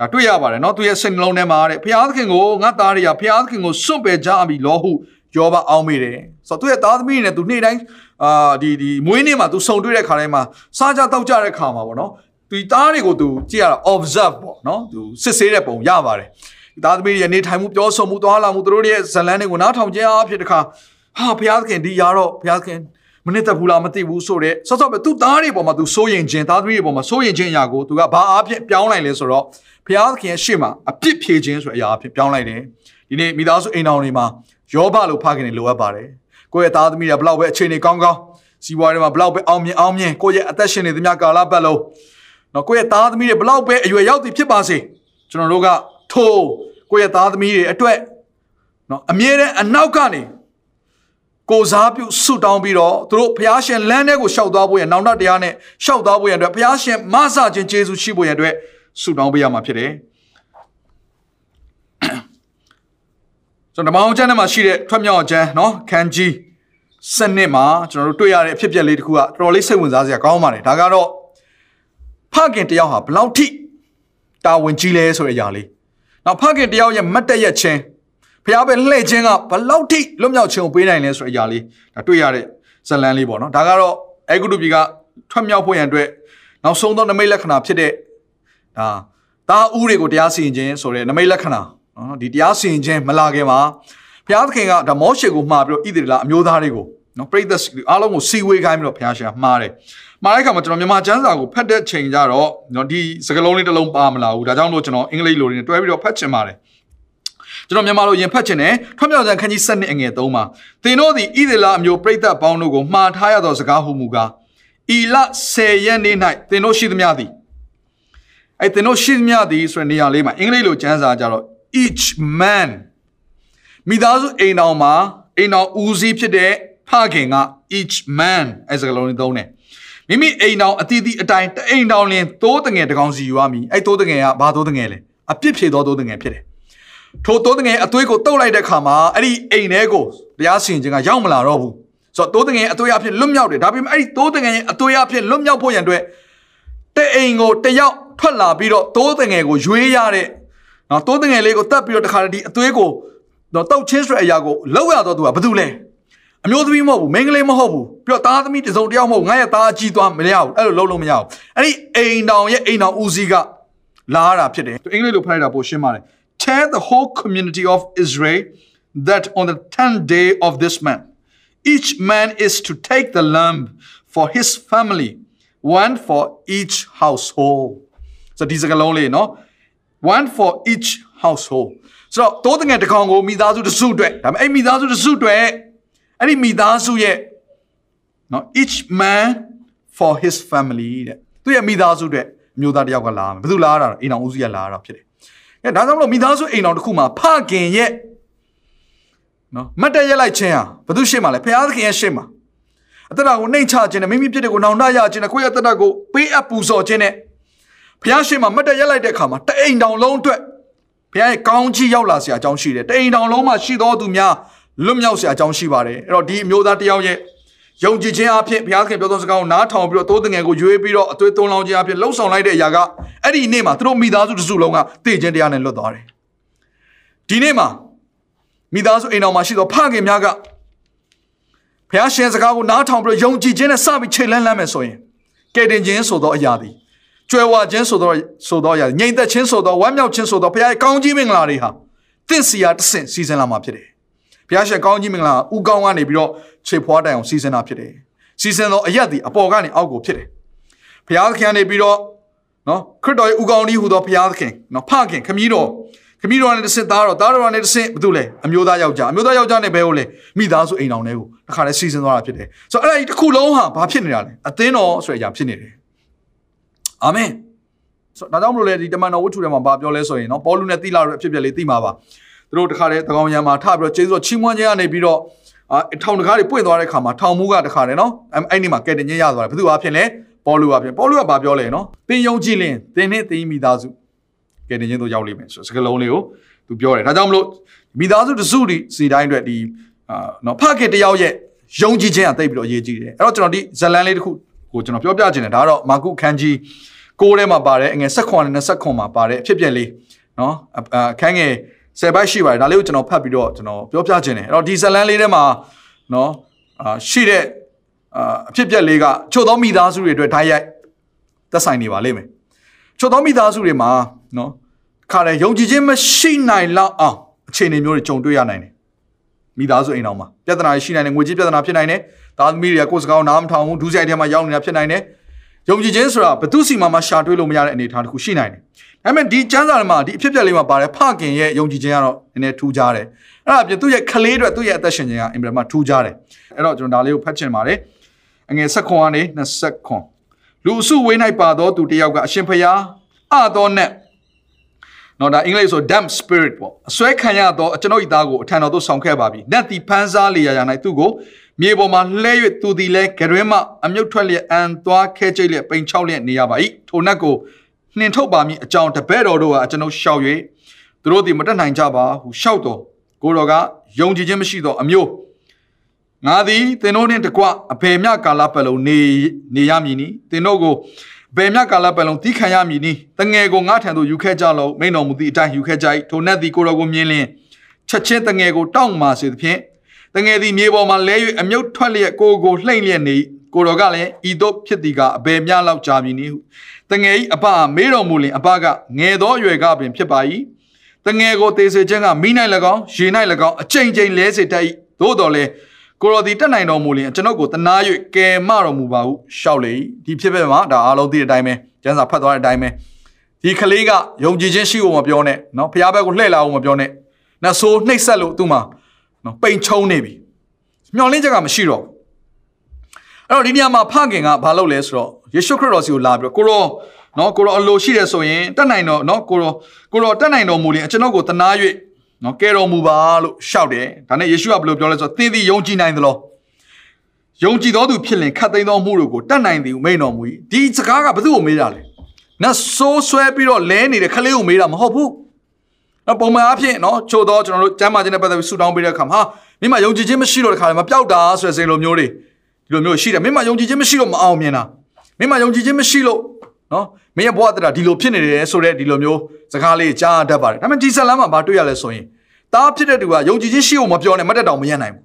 ဒါတွေ့ရပါတယ်နော်သူရဲ့စိတ်နှလုံးထဲမှာတဲ့ဘုရားသခင်ကိုငါသားတွေကဘုရားသခင်ကိုစွန့်ပယ်ကြပြီလောဟုယောဘအောင်းမိတယ်ဆိုတော့သူရဲ့သားသမီးတွေနဲ့သူနေ့တိုင်းအာဒီဒီမွေးနေ့မှာသူဆုံတွေ့တဲ့ခါတိုင်းမှာစားကြတောက်ကြတဲ့ခါမှာပေါ့နော်သူသားတွေကိုသူကြည့်ရတာ observe ပေါ့နော်သူစစ်ဆေးတဲ့ပုံရပါတယ်သားသမီးတွေရဲ့နေထိုင်မှုပြောဆိုမှုသွားလာမှုသူတို့ရဲ့ဇလန်းတွေကိုနားထောင်ခြင်းအဖြစ်တခါဟာဘုရားသခင်ဒီရတော့ဘုရားသခင်မနစ်သက်ဘူးလားမသိဘူးဆိုတော့ဆော့ဆော့ပဲသူသားတွေပေါ်မှာသူစိုးရင်ခြင်းသားသမီးတွေပေါ်မှာစိုးရင်ခြင်းအရာကိုသူကဘာအဖြစ်ပြောင်းလိုက်လဲဆိုတော့ ဘုရားသခင်ရဲ့ရှေ့မှာအပြစ်ဖြေခြင်းဆိုတဲ့အရာအဖြစ်ပြောင်းလိုက်တယ်ဒီနေ့မိသားစုအိမ်တော်တွေမှာယောဘလိုဖခင်တွေလိုအပ်ပါတယ်ကိုယ့်ရဲ့သားသမီးတွေဘလောက်ပဲအခြေအနေကောင်းကောင်းစီးပွားရေးမှာဘလောက်ပဲအောင်မြင်အောင်မြင်ကိုယ့်ရဲ့အသက်ရှင်နေသမျှကာလပတ်လုံးနော်ကိုယ့်ရဲ့သားသမီးတွေဘလောက်ပဲအရွယ်ရောက်သည်ဖြစ်ပါစေကျွန်တော်တို့ကထိုးကိုယ့်ရဲ့သားသမီးတွေအတွက်နော်အမြဲတမ်းအနောက်ကနေကိုစားပြုဆုတောင်းပြီးတော့သူတို့ဘုရားရှင်လမ်းထဲကိုရှောက်သွားဖို့ရနောင်တတရားနဲ့ရှောက်သွားဖို့ရအတွက်ဘုရားရှင်မဆခြင်းကျေးဇူးရှိဖို့ရအတွက် ဆုတောင်းပေးရမှာဖြစ်တယ်ကျွန်တော်ဓမ္မအောင်ကျမ်းထဲမှာရှိတဲ့ထွက်မြောက်ကျမ်းเนาะခန်းကြီးစနစ်မှာကျွန်တော်တို့တွေ့ရတဲ့အဖြစ်အပျက်လေးတစ်ခုကတော်တော်လေးစိတ်ဝင်စားစရာကောင်းပါတယ်ဒါကတော့ဖခင်တယောက်ဟာဘလောက်ထိတာဝန်ကြီးလဲဆိုတဲ့အရာလေးနောက်ဖခင်တယောက်ရဲ့မတ်တက်ရက်ချင်းဖျားပဲလှည့်ခြင်းကဘလောက်ထိလွတ်မြောက်ခြင်းကိုပေးနိုင်လဲဆိုတဲ့အရာလေးဒါတွေ့ရတဲ့ဇလန်လေးပေါ့နော်ဒါကတော့အေဂုတုပြည်ကထွက်မြောက်ဖို့ရန်အတွက်နောက်ဆုံးသောနမိတ်လက္ခဏာဖြစ်တဲ့ ဒါတာဥတွေကိုတရားစီရင်ခြင်းဆိုတဲ့နမိတ်လက္ခဏာနော်ဒီတရားစီရင်ခြင်းမလာခင်မှာဘုရားသခင်ကဒါမောရှေကိုမှားပြီးတော့ဣသရေလအမျိုးသားတွေကိုနော်ပြိဿအားလုံးကိုစီဝေးခိုင်းပြီးတော့ဘုရားရှင်မှားတယ်မှားတဲ့အခါမှာကျွန်တော်မြန်မာကျမ်းစာကိုဖတ်တဲ့ချိန်ကျတော့နော်ဒီစကားလုံးလေးတစ်လုံးပါမလာဘူးဒါကြောင့်လို့ကျွန်တော်အင်္ဂလိပ်လိုတွေနဲ့တွဲပြီးတော့ဖတ်ချင်ပါတယ်ကျွန်တော်မြန်မာလိုရင်ဖတ်ချင်တယ်ထွတ်မြောက်စံခန်းကြီး7နှစ်အငယ်3မှာသင်တို့သည်ဣသရေလအမျိုးပြိဿပေါင်းတို့ကိုမှားထားရသောစကားဟုမူကားဤလ10ရက်နေ့၌သင်တို့ရှိသမျှသည် အဲ့သင်တို့ရှိသမျှသည်ဆိုတဲ့နေရာလေးမှာအင်္ဂလိပ်လိုကျမ်းစာကြတော့ each man မိသားစုအိမ်တော်မှာအိမ်တော်ဦးစီးဖြစ်တဲ့ဖခင်က each man အဲစကားလုံးလေးသုံးတယ်မိမိအိမ်တော်အတီးတီးအတိုင်းတအိမ်တော်လင်သိုးတငယ်တကောင်စီယူရမည်အဲသိုးတငယ်ကဘာသိုးတငယ်လဲအပြစ်ဖြေသောသိုးတငယ်ဖြစ်တယ်ထိုသိုးတငယ်အသွေးကိုတုတ်လိုက်တဲ့ခါမှာအဲ့ဒီအိမ်ထဲကိုတရားစီရင်ခြင်းကရောက်မလာတော့ဘူးဆိုတော့သိုးတငယ်အသွေးအဖြစ်လွတ်မြောက်တယ်ဒါပေမဲ့အဲ့ဒီသိုးတငယ်ရဲ့အသွေးအဖြစ်လွတ်မြောက်ဖို့ရန်အတွက်တအိမ်ကိုတယောက် ထွက်လာပြီးတော့သိုးတငယ်ကိုရွေးရတဲ့နော်သိုးတငယ်လေးကိုတတ်ပြီးတော့တခါတည်းအသွေးကိုတော့တောက်ချင်းဆိုတဲ့အရာကိုလောက်ရတော့သူကဘာလို့လဲအမျိုးသမီးမဟုတ်ဘူးမိန်းကလေးမဟုတ်ဘူးပြီးတော့သားသမီးတစုံတယောက်မဟုတ်ငါရဲ့သားအကြီးသွားမရဘူးအဲ့လိုလုံးလုံးမရဘူးအဲ့ဒီအိမ်တောင်ရဲ့အိမ်တောင်ဦးစီးကလာရတာဖြစ်တယ်အင်္ဂလိပ်လိုဖတ်ရတာပိုရှင်းပါတယ် tell the whole community of Israel that on the 10th day of this month each man is to take the lamb for his family one for each household ဆိုဒီစကားလုံးလေးနော် one for each household ဆိုတော့တိုးတငယ်တစ်ကောင်ကိုမိသားစုတစ်စုအတွက်ဒါပေမဲ့အဲ့မိသားစုတစ်စုအတွက်အဲ့ဒီမိသားစုရဲ့နော် each man for his family တဲ့သူရဲ့မိသားစုအတွက်မျိုးသားတစ်ယောက်ကလာမယ်ဘယ်သူလာတာအိမ်အောင်ဦးစီးကလာတာဖြစ်တယ်အဲဒါကြောင့်မလို့မိသားစုအိမ်အောင်တစ်ခုမှာဖခင်ရဲ့နော်မတ်တရက်လိုက်ခြင်းဟာဘယ်သူရှေ့မှာလဲဖခင်သခင်ရဲ့ရှေ့မှာအတ္တကိုနှိမ်ချခြင်းနဲ့မိမိပြစ်တဲ့ကိုနောင်တရခြင်းနဲ့ကိုယ့်ရဲ့အတ္တကိုပေးအပ်ပူဇော်ခြင်းနဲ့ ဖခင်ရှေ့မှာမတ်တရက်လိုက်တဲ့အခါမှာတအိမ်တောင်လုံးအတွက်ဘုရားရဲ့ကောင်းချီးရောက်လာစရာအကြောင်းရှိတယ်တအိမ်တောင်လုံးမှာရှိသောသူများလွတ်မြောက်စရာအကြောင်းရှိပါတယ်အဲ့တော့ဒီအမျိုးသားတယောက်ရဲ့ယုံကြည်ခြင်းအဖြစ်ဘုရားခင်ပြောသောစကားကိုနားထောင်ပြီးတော့တိုးတငယ်ကိုရွေးပြီးတော့အသွေးသွန်းလောင်းခြင်းအဖြစ်လှုပ်ဆောင်လိုက်တဲ့အရာကအဲ့ဒီနေ့မှာသူတို့မိသားစုတစ်စုလုံးကတည်ခြင်းတရားနဲ့လွတ်သွားတယ်ဒီနေ့မှာမိသားစုအိမ်တော်မှာရှိသောဖခင်များကဘုရားရှင်စကားကိုနားထောင်ပြီးတော့ယုံကြည်ခြင်းနဲ့စပြီးခြေလန်းလန်းမယ်ဆိုရင်ကယ်တင်ခြင်းဆိုသောအရာသည် ကျွဲဝခြင်းဆိုသောဆိုသောအရာငြိမ်သက်ခြင်းဆိုသောဝမ်းမြောက်ခြင်းဆိုသောဘုရားရဲ့ကောင်းကြီးမင်္ဂလာတွေဟာတင့်စီယာတဆင့်စီစဉ်လာမှာဖြစ်တယ်ဘုရားရှင်ကောင်းကြီးမင်္ဂလာဥကောင်းကနေပြီးတော့ခြေဖွားတိုင်အောင်စီစဉ်တာဖြစ်တယ်စီစဉ်သောအရက်ဒီအပေါ်ကနေအောက်ကိုဖြစ်တယ်ဘုရားသခင်ကနေပြီးတော့နော်ခရစ်တော်ရဲ့ဥကောင်းကြီးဟူသောဘုရားသခင်နော်ဖခင်ခမည်းတော်ခမည်းတော်နဲ့တဆင့်သားတော်သားတော်နဲ့တဆင့်ဘာလို့လဲအမျိုးသားယောက်ျားအမျိုးသားယောက်ျားနဲ့ဘဲကိုလဲမိသားစုအိမ်တော်တွေကိုတခါလဲစီစဉ်သွားတာဖြစ်တယ်ဆိုတော့အဲ့ဒါဒီတစ်ခုလုံးဟာဘာဖြစ်နေတာလဲအသင်းတော်ဆိုတဲ့အရာဖြစ်နေတယ် အာမင်ဒါကြောင့်မလို့လေဒီတမန်တော်ဝတ္ထုထဲမှာဘာပြောလဲဆိုရင်နော်ပေါလုနဲ့တိလာတို့အဖြစ်ပြက်လေးသိမှာပါသူတို့တခါတည်းတကောင်ရံမှာထပြီးတော့ကျေးဇူးတော်ချီးမွမ်းခြင်းကနေပြီးတော့အာထောင်တကားတွေပွင့်သွားတဲ့ခါမှာထောင်မူးကတခါတည်းနော်အဲ့ဒီမှာကဲတင်ခြင်းရသွားတယ်ဘယ်သူအဖြစ်လဲပေါလုအဖြစ်ပေါလုကဘာပြောလဲနော်သင်ယုံကြည်လင်သင်နဲ့သင်မိသားစုကဲတင်ခြင်းတို့ရောက်လိမ့်မယ်ဆိုစကလုံးလေးကိုသူပြောတယ်ဒါကြောင့်မလို့မိသားစုတစုဒီစီတိုင်းအတွက်ဒီအာနော်ဖခင်တယောက်ရဲ့ယုံကြည်ခြင်းအသိပြီးတော့အရေးကြီးတယ်အဲ့တော့ကျွန်တော်ဒီဇလန်လေးတစ်ခုကိုကျွန်တော်ပြောပြခြင်းတယ်ဒါကတော့မာကုခန်းကြီး ကိုးထဲမှာပါတယ်အငယ်၁၇နဲ့၂၇မှာပါတယ်အဖြစ်ပြက်လေးနော်အခန်းငယ်ဆယ်ပိုက်ရှိပါတယ်ဒါလေးကိုကျွန်တော်ဖတ်ပြီးတော့ကျွန်တော်ပြောပြခြင်းတယ်အဲ့တော့ဒီဇလန်လေးထဲမှာနော်အာရှိတဲ့အာအဖြစ်ပြက်လေးကချို့သောမိသားစုတွေအတွက်ဓာတ်ရိုက်သက်ဆိုင်နေပါလိမ့်မယ်ချို့သောမိသားစုတွေမှာနော်ခါတယ်ယုံကြည်ခြင်းမရှိနိုင်လောက်အောင်အခြေအနေမျိုးတွေကြုံတွေ့ရနိုင်တယ်မိသားစုအိမ်တော်မှာပြဿနာရှိနိုင်တယ်ငွေကြေးပြဿနာဖြစ်နိုင်တယ်သားသမီးတွေကကိုယ်စကားနားမထောင်ဘူးဒုစရိုက်ထဲမှာရောက်နေတာဖြစ်နိုင်တယ် ယုံကြည်ခြင်းဆိုတာဘသူစီမှာမှရှာတွေးလို့မရတဲ့အနေအထားတစ်ခုရှိနိုင်တယ်ဒါပေမဲ့ဒီကျမ်းစာထဲမှာဒီအဖြစ်ပြက်လေးမှာပါတယ်ဖခင်ရဲ့ယုံကြည်ခြင်းကတော့နည်းနည်းထူးခြားတယ်အဲ့ဒါအပြင်သူ့ရဲ့ကလေးတွေသူ့ရဲ့အသက်ရှင်ခြင်းကအင်မတန်မှထူးခြားတယ်အဲ့တော့ကျွန်တော်ဒါလေးကိုဖတ်ချင်ပါတယ်အငယ်၁၇ကနေ20လူအစုဝေး၌ပါသောသူတယောက်ကအရှင်ဖျားအသောနဲ့နော်ဒါအင်္ဂလိပ်ဆို damn spirit ပေါ့အစွဲခံရသောကျွန်ုပ်၏သားကိုအထံတော်သို့ဆောင်ခဲ့ပါပြီ။နတ်သည်ဖန်းစားလျာရာ၌သူ့ကို မြေပေါ်မှာလှဲ၍သူသည်လည်းဂရွင်းမှအမြုပ်ထွက်လျက်အန်သွားခဲကျိတ်လျက်ပိန်ချောက်လျက်နေရပါ၏။ထိုနတ်ကိုနှင်ထုတ်ပါမည်အကြောင်းတပည့်တော်တို့ကအကျွန်ုပ်ရှောက်၍သူတို့သည်မတက်နိုင်ကြပါဟုရှောက်တော်ကိုတော်ကယုံကြည်ခြင်းမရှိသောအမျိုးငါသည်သင်တို့နှင့်တကွအဘယ်မြကာလပတ်လုံးနေနေရမည်နီသင်တို့ကိုဘယ်မြကာလပတ်လုံးတီးခံရမည်နီတငယ်ကိုငါထံသို့ယူခဲ့ကြလောမိန်တော်မူသည့်အတိုင်းယူခဲ့ကြ၏ထိုနတ်သည်ကိုတော်ကိုမြင်လင်ချက်ချင်းတငယ်ကိုတောင့်မာစေသဖြင့် တငယ်သည်မြေပေါ်မှာလဲ၍အမြုပ်ထွက်လျက်ကိုကိုလှိမ့်လျက်နေကိုတော်ကလည်းဤသို့ဖြစ်သည်ကအဘယ်မြလောက်ကြာမည်နီဟုတငယ်၏အဘမေးတော်မူလင်အဘကငယ်သောအရွယ်ကပင်ဖြစ်ပါ၏တငယ်ကိုတေစေခြင်းကမိ၌၎င်းရေ၌၎င်းအချိန်ချင်းလဲစေတတ်၏သို့တော်လည်းကိုရော်ဒီတက်နိုင်တော်မူလျင်ကျွန်ုပ်ကိုတနာ၍ကယ်မတော်မူပါဟုရှောက်လေဒီဖြစ်ဖြစ်မှာဒါအားလုံးသိတဲ့အတိုင်းပဲကျမ်းစာဖတ်သွားတဲ့အတိုင်းပဲဒီကလေးကယုံကြည်ခြင်းရှိဖို့မပြောနဲ့နော်ဖျားဘက်ကိုလှည့်လာဖို့မပြောနဲ့နတ်ဆိုးနှိပ်ဆက်လို့သူ့မှာ နော်ပိန်ချုံနေပြီမျောလင်းချက်ကမရှိတော့ဘူးအဲ့တော့ဒီနေရာမှာဖခင်ကဘာလုပ်လဲဆိုတော့ယေရှုခရစ်တော်စီကိုလာပြီးတော့ကိုရောနော်ကိုရောအလိုရှိတယ်ဆိုရင်တက်နိုင်တော့နော်ကိုရောကိုရောတက်နိုင်တော်မူရင်ကျွန်တော်ကိုတနာ၍နော်ကဲတော်မူပါလို့ရှောက်တယ်ဒါနဲ့ယေရှုကဘယ်လိုပြောလဲဆိုတော့သင်သည်ယုံကြည်နိုင်သလားယုံကြည်တော်သူဖြစ်လင်ခတ်သိမ်းသောမှုတို့ကိုတတ်နိုင်သည်ဟုမိန်တော်မူ၏ဒီစကားကဘယ်သူ့ကိုမေးတာလဲနတ်ဆိုးဆွဲပြီးတော့လဲနေတဲ့ခလေးကိုမေးတာမဟုတ်ဘူး နော်ပုံမှန်အားဖြင့်နော်ချို့တော့ကျွန်တော်တို့ကျမ်းမာခြင်းနဲ့ပတ်သက်ပြီးဆူတောင်းပေးတဲ့အခါမှာဟာမိမယုံကြည်ခြင်းမရှိတော့တဲ့ခါမှာပျောက်တာဆိုတဲ့စိတ်လိုမျိုးတွေဒီလိုမျိုးရှိတယ်မိမယုံကြည်ခြင်းမရှိလို့မအောင်မြင်တာမိမယုံကြည်ခြင်းမရှိလို့နော်မင်းရဲ့ဘဝတရဒီလိုဖြစ်နေတယ်ဆိုတဲ့ဒီလိုမျိုးစကားလေးကြားတတ်ပါတယ်ဒါပေမဲ့ဒီဇလန်မှာဘာတွေ့ရလဲဆိုရင်တားဖြစ်တဲ့သူကယုံကြည်ခြင်းရှိဖို့မပြောနဲ့မတက်တောင်မရနိုင်ဘူး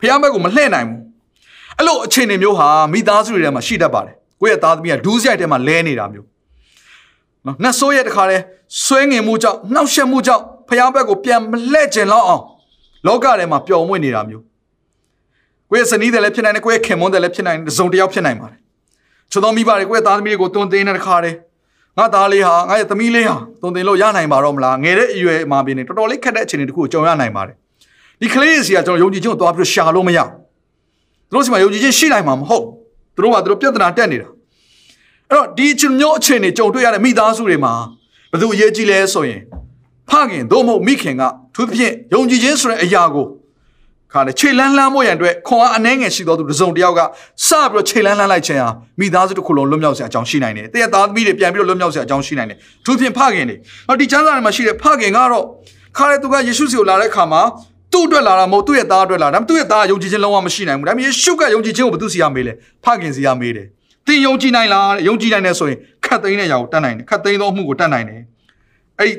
ဖះဘက်ကိုမလှည့်နိုင်ဘူးအဲ့လိုအခြေအနေမျိုးဟာမိသားစုတွေထဲမှာရှိတတ်ပါတယ်ကိုယ့်ရဲ့သားသမီးကဒူးစရိုက်ထဲမှာလဲနေတာမျိုး နော်နှဆိုးရဲ့တခါလဲဆွဲငင်မှုကြောင့်နှောက်ယှက်မှုကြောင့်ဖះဘက်ကိုပြန်မလှည့်ကျင်လောက်အောင်လောကထဲမှာပျော်မွေ့နေတာမျိုးကိုယ့်ရဲ့စနီးတယ်လည်းဖြစ်နိုင်တယ်ကိုယ့်ရဲ့ခင်မွန်းတယ်လည်းဖြစ်နိုင်တယ်စုံတစ်ယောက်ဖြစ်နိုင်ပါတယ်ချို့သောမိဘတွေကိုယ့်ရဲ့သားသမီးတွေကိုတွန်းတင်းတဲ့တခါတည်းငါသားလေးဟာငါရဲ့သမီးလေးဟာတွန်းတင်လို့ရနိုင်ပါတော့မလားငယ်တဲ့အရွယ်မှာပြင်းနေတော်တော်လေးခက်တဲ့အခြေအနေတခုကိုကြုံရနိုင်ပါတယ်ဒီကလေးစီကကျွန်တော်ယုံကြည်ခြင်းကိုသွားပြီးရှာလို့မရသူတို့စီမှာယုံကြည်ခြင်းရှိနိုင်မှာမဟုတ်သူတို့ကသူတို့ပြဿနာတက်နေတာအဲ့ တော့ဒီချင်းမျိုးအခြေအနေကြုံတွေ့ရတဲ့မိသားစုတွေမှာဘယ်သူအရေးကြီးလဲဆိုရင်ဖခင်သို့မဟုတ်မိခင်ကသူသဖြင့်ယုံကြည်ခြင်းဆိုတဲ့အရာကိုခါနဲ့ခြေလန်းလန်းမို့ရန်အတွက်ခွန်အားအနှဲငယ်ရှိသောသူတစ်စုံတစ်ယောက်ကစပြီးတော့ခြေလန်းလန်းလိုက်ခြင်းဟာမိသားစုတစ်ခုလုံးလွတ်မြောက်စရာအကြောင်းရှိနိုင်တယ်။တည့်ရသားသမီးတွေပြန်ပြီးတော့လွတ်မြောက်စရာအကြောင်းရှိနိုင်တယ်။သူဖြင့်ဖခင်တွေ။ဟောဒီကျမ်းစာထဲမှာရှိတဲ့ဖခင်ကတော့ခါရဲသူကယေရှုစီကိုလာတဲ့အခါမှာသူ့အတွက်လာတာမဟုတ်သူ့ရဲ့သားအတွက်လာတာ။ဒါပေမဲ့သူ့ရဲ့သားကယုံကြည်ခြင်းလုံးဝမရှိနိုင်ဘူး။ဒါပေမဲ့ယေရှုကယုံကြည်ခြင်းကိုဘယ်သူစီရမေးလဲ။ဖခင်စီရမေးတယ်။ သင်ယုံကြည်နိုင်လားတဲ့။ယုံကြည်နိုင်တယ်ဆိုရင်ခတ်သိမ်းတဲ့ຢာကိုတတ်နိုင်တယ်။ခတ်သိမ်းသောမှုကိုတတ်နိုင်တယ်။အဲ့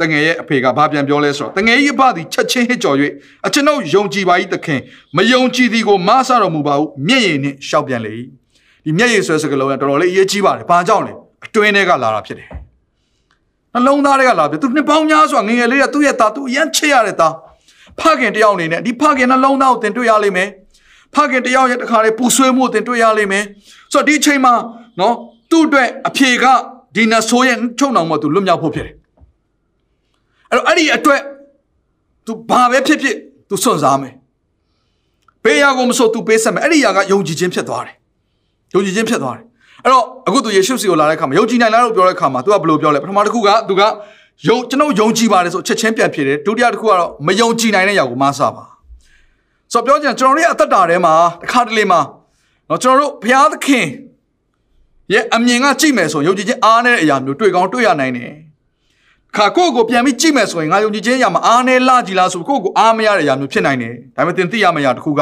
တငယ်ရဲ့အဖေကဘာပြန်ပြောလဲဆိုတော့တငယ်ကြီးအဖသည်ချက်ချင်းဟစ်ကြော်၍အကျွန်ုပ်ယုံကြည်ပါ၏သခင်မယုံကြည်သည်ကိုမဆတော်မူပါဟုမျက်ရည်နှင့်ရှောက်ပြန်လေ၏ဒီမျက်ရည်ဆွဲစကလုံးကတော်တော်လေးအရေးကြီးပါတယ်ဘာကြောင့်လဲအတွင်းထဲကလာတာဖြစ်တယ်နှလုံးသားတွေကလာပြီသူနှစ်ပေါင်းများစွာငငယ်လေးကသူ့ရဲ့သားသူအရန်ချစ်ရတဲ့သားဖခင်တယောက်အနေနဲ့ဒီဖခင်နှလုံးသားကိုသင်တွေ့ရလိမ့်မယ်ဖခင်တယောက်ရဲ့တခါလေးပူဆွေးမှုကိုသင်တွေ့ရလိမ့်မယ် ဆိုတော့ဒီအချိန်မှာနော်သူ့အတွက်အဖြေကဒီနဆိုးရဲ့ချုံနှောင်မသူလွတ်မြောက်ဖို့ဖြစ်တယ်အဲ့တော့အဲ့ဒီအတွက် तू ဘာပဲဖြစ်ဖြစ် तू စွန့်စားမယ်ဘေးရာကိုမဆို तू ပေးဆက်မယ်အဲ့ဒီရာကယုံကြည်ခြင်းဖြစ်သွားတယ်ယုံကြည်ခြင်းဖြစ်သွားတယ် အဲ့တော့အခုသူယေရှုစီကိုလာတဲ့အခါမှာယုံကြည်နိုင်လားလို့ပြောတဲ့အခါမှာ तू ကဘယ်လိုပြောလဲပထမတစ်ခုက तू ကယုံကျွန်တော်ယုံကြည်ပါတယ်ဆိုချက်ချင်းပြန်ဖြစ်တယ်ဒုတိယတစ်ခုကတော့မယုံကြည်နိုင်တဲ့ຢာကိုမဆပါဆိုတော့ပြောချင်ကျွန်တော်တို့ရဲ့အသက်တာထဲမှာတစ်ခါတလေမှာ တော့ကျွန်တော်တို့ဘုရားသခင်ရဲ့အမြင်ကကြည့်မယ်ဆိုရင်ယုံကြည်ခြင်းအားနည်းတဲ့အရာမျိုးတွေ့ကောင်းတွေ့ရနိုင်တယ်ခါကိုယ့်ကိုပြန်ပြီးကြည့်မယ်ဆိုရင်ငါယုံကြည်ခြင်းအရာမှာအားနည်းလာကြည်လားဆိုကိုယ့်ကိုအားမရတဲ့အရာမျိုးဖြစ်နိုင်တယ်ဒါပေမဲ့သင်သိရမယ့်အရာတစ်ခုက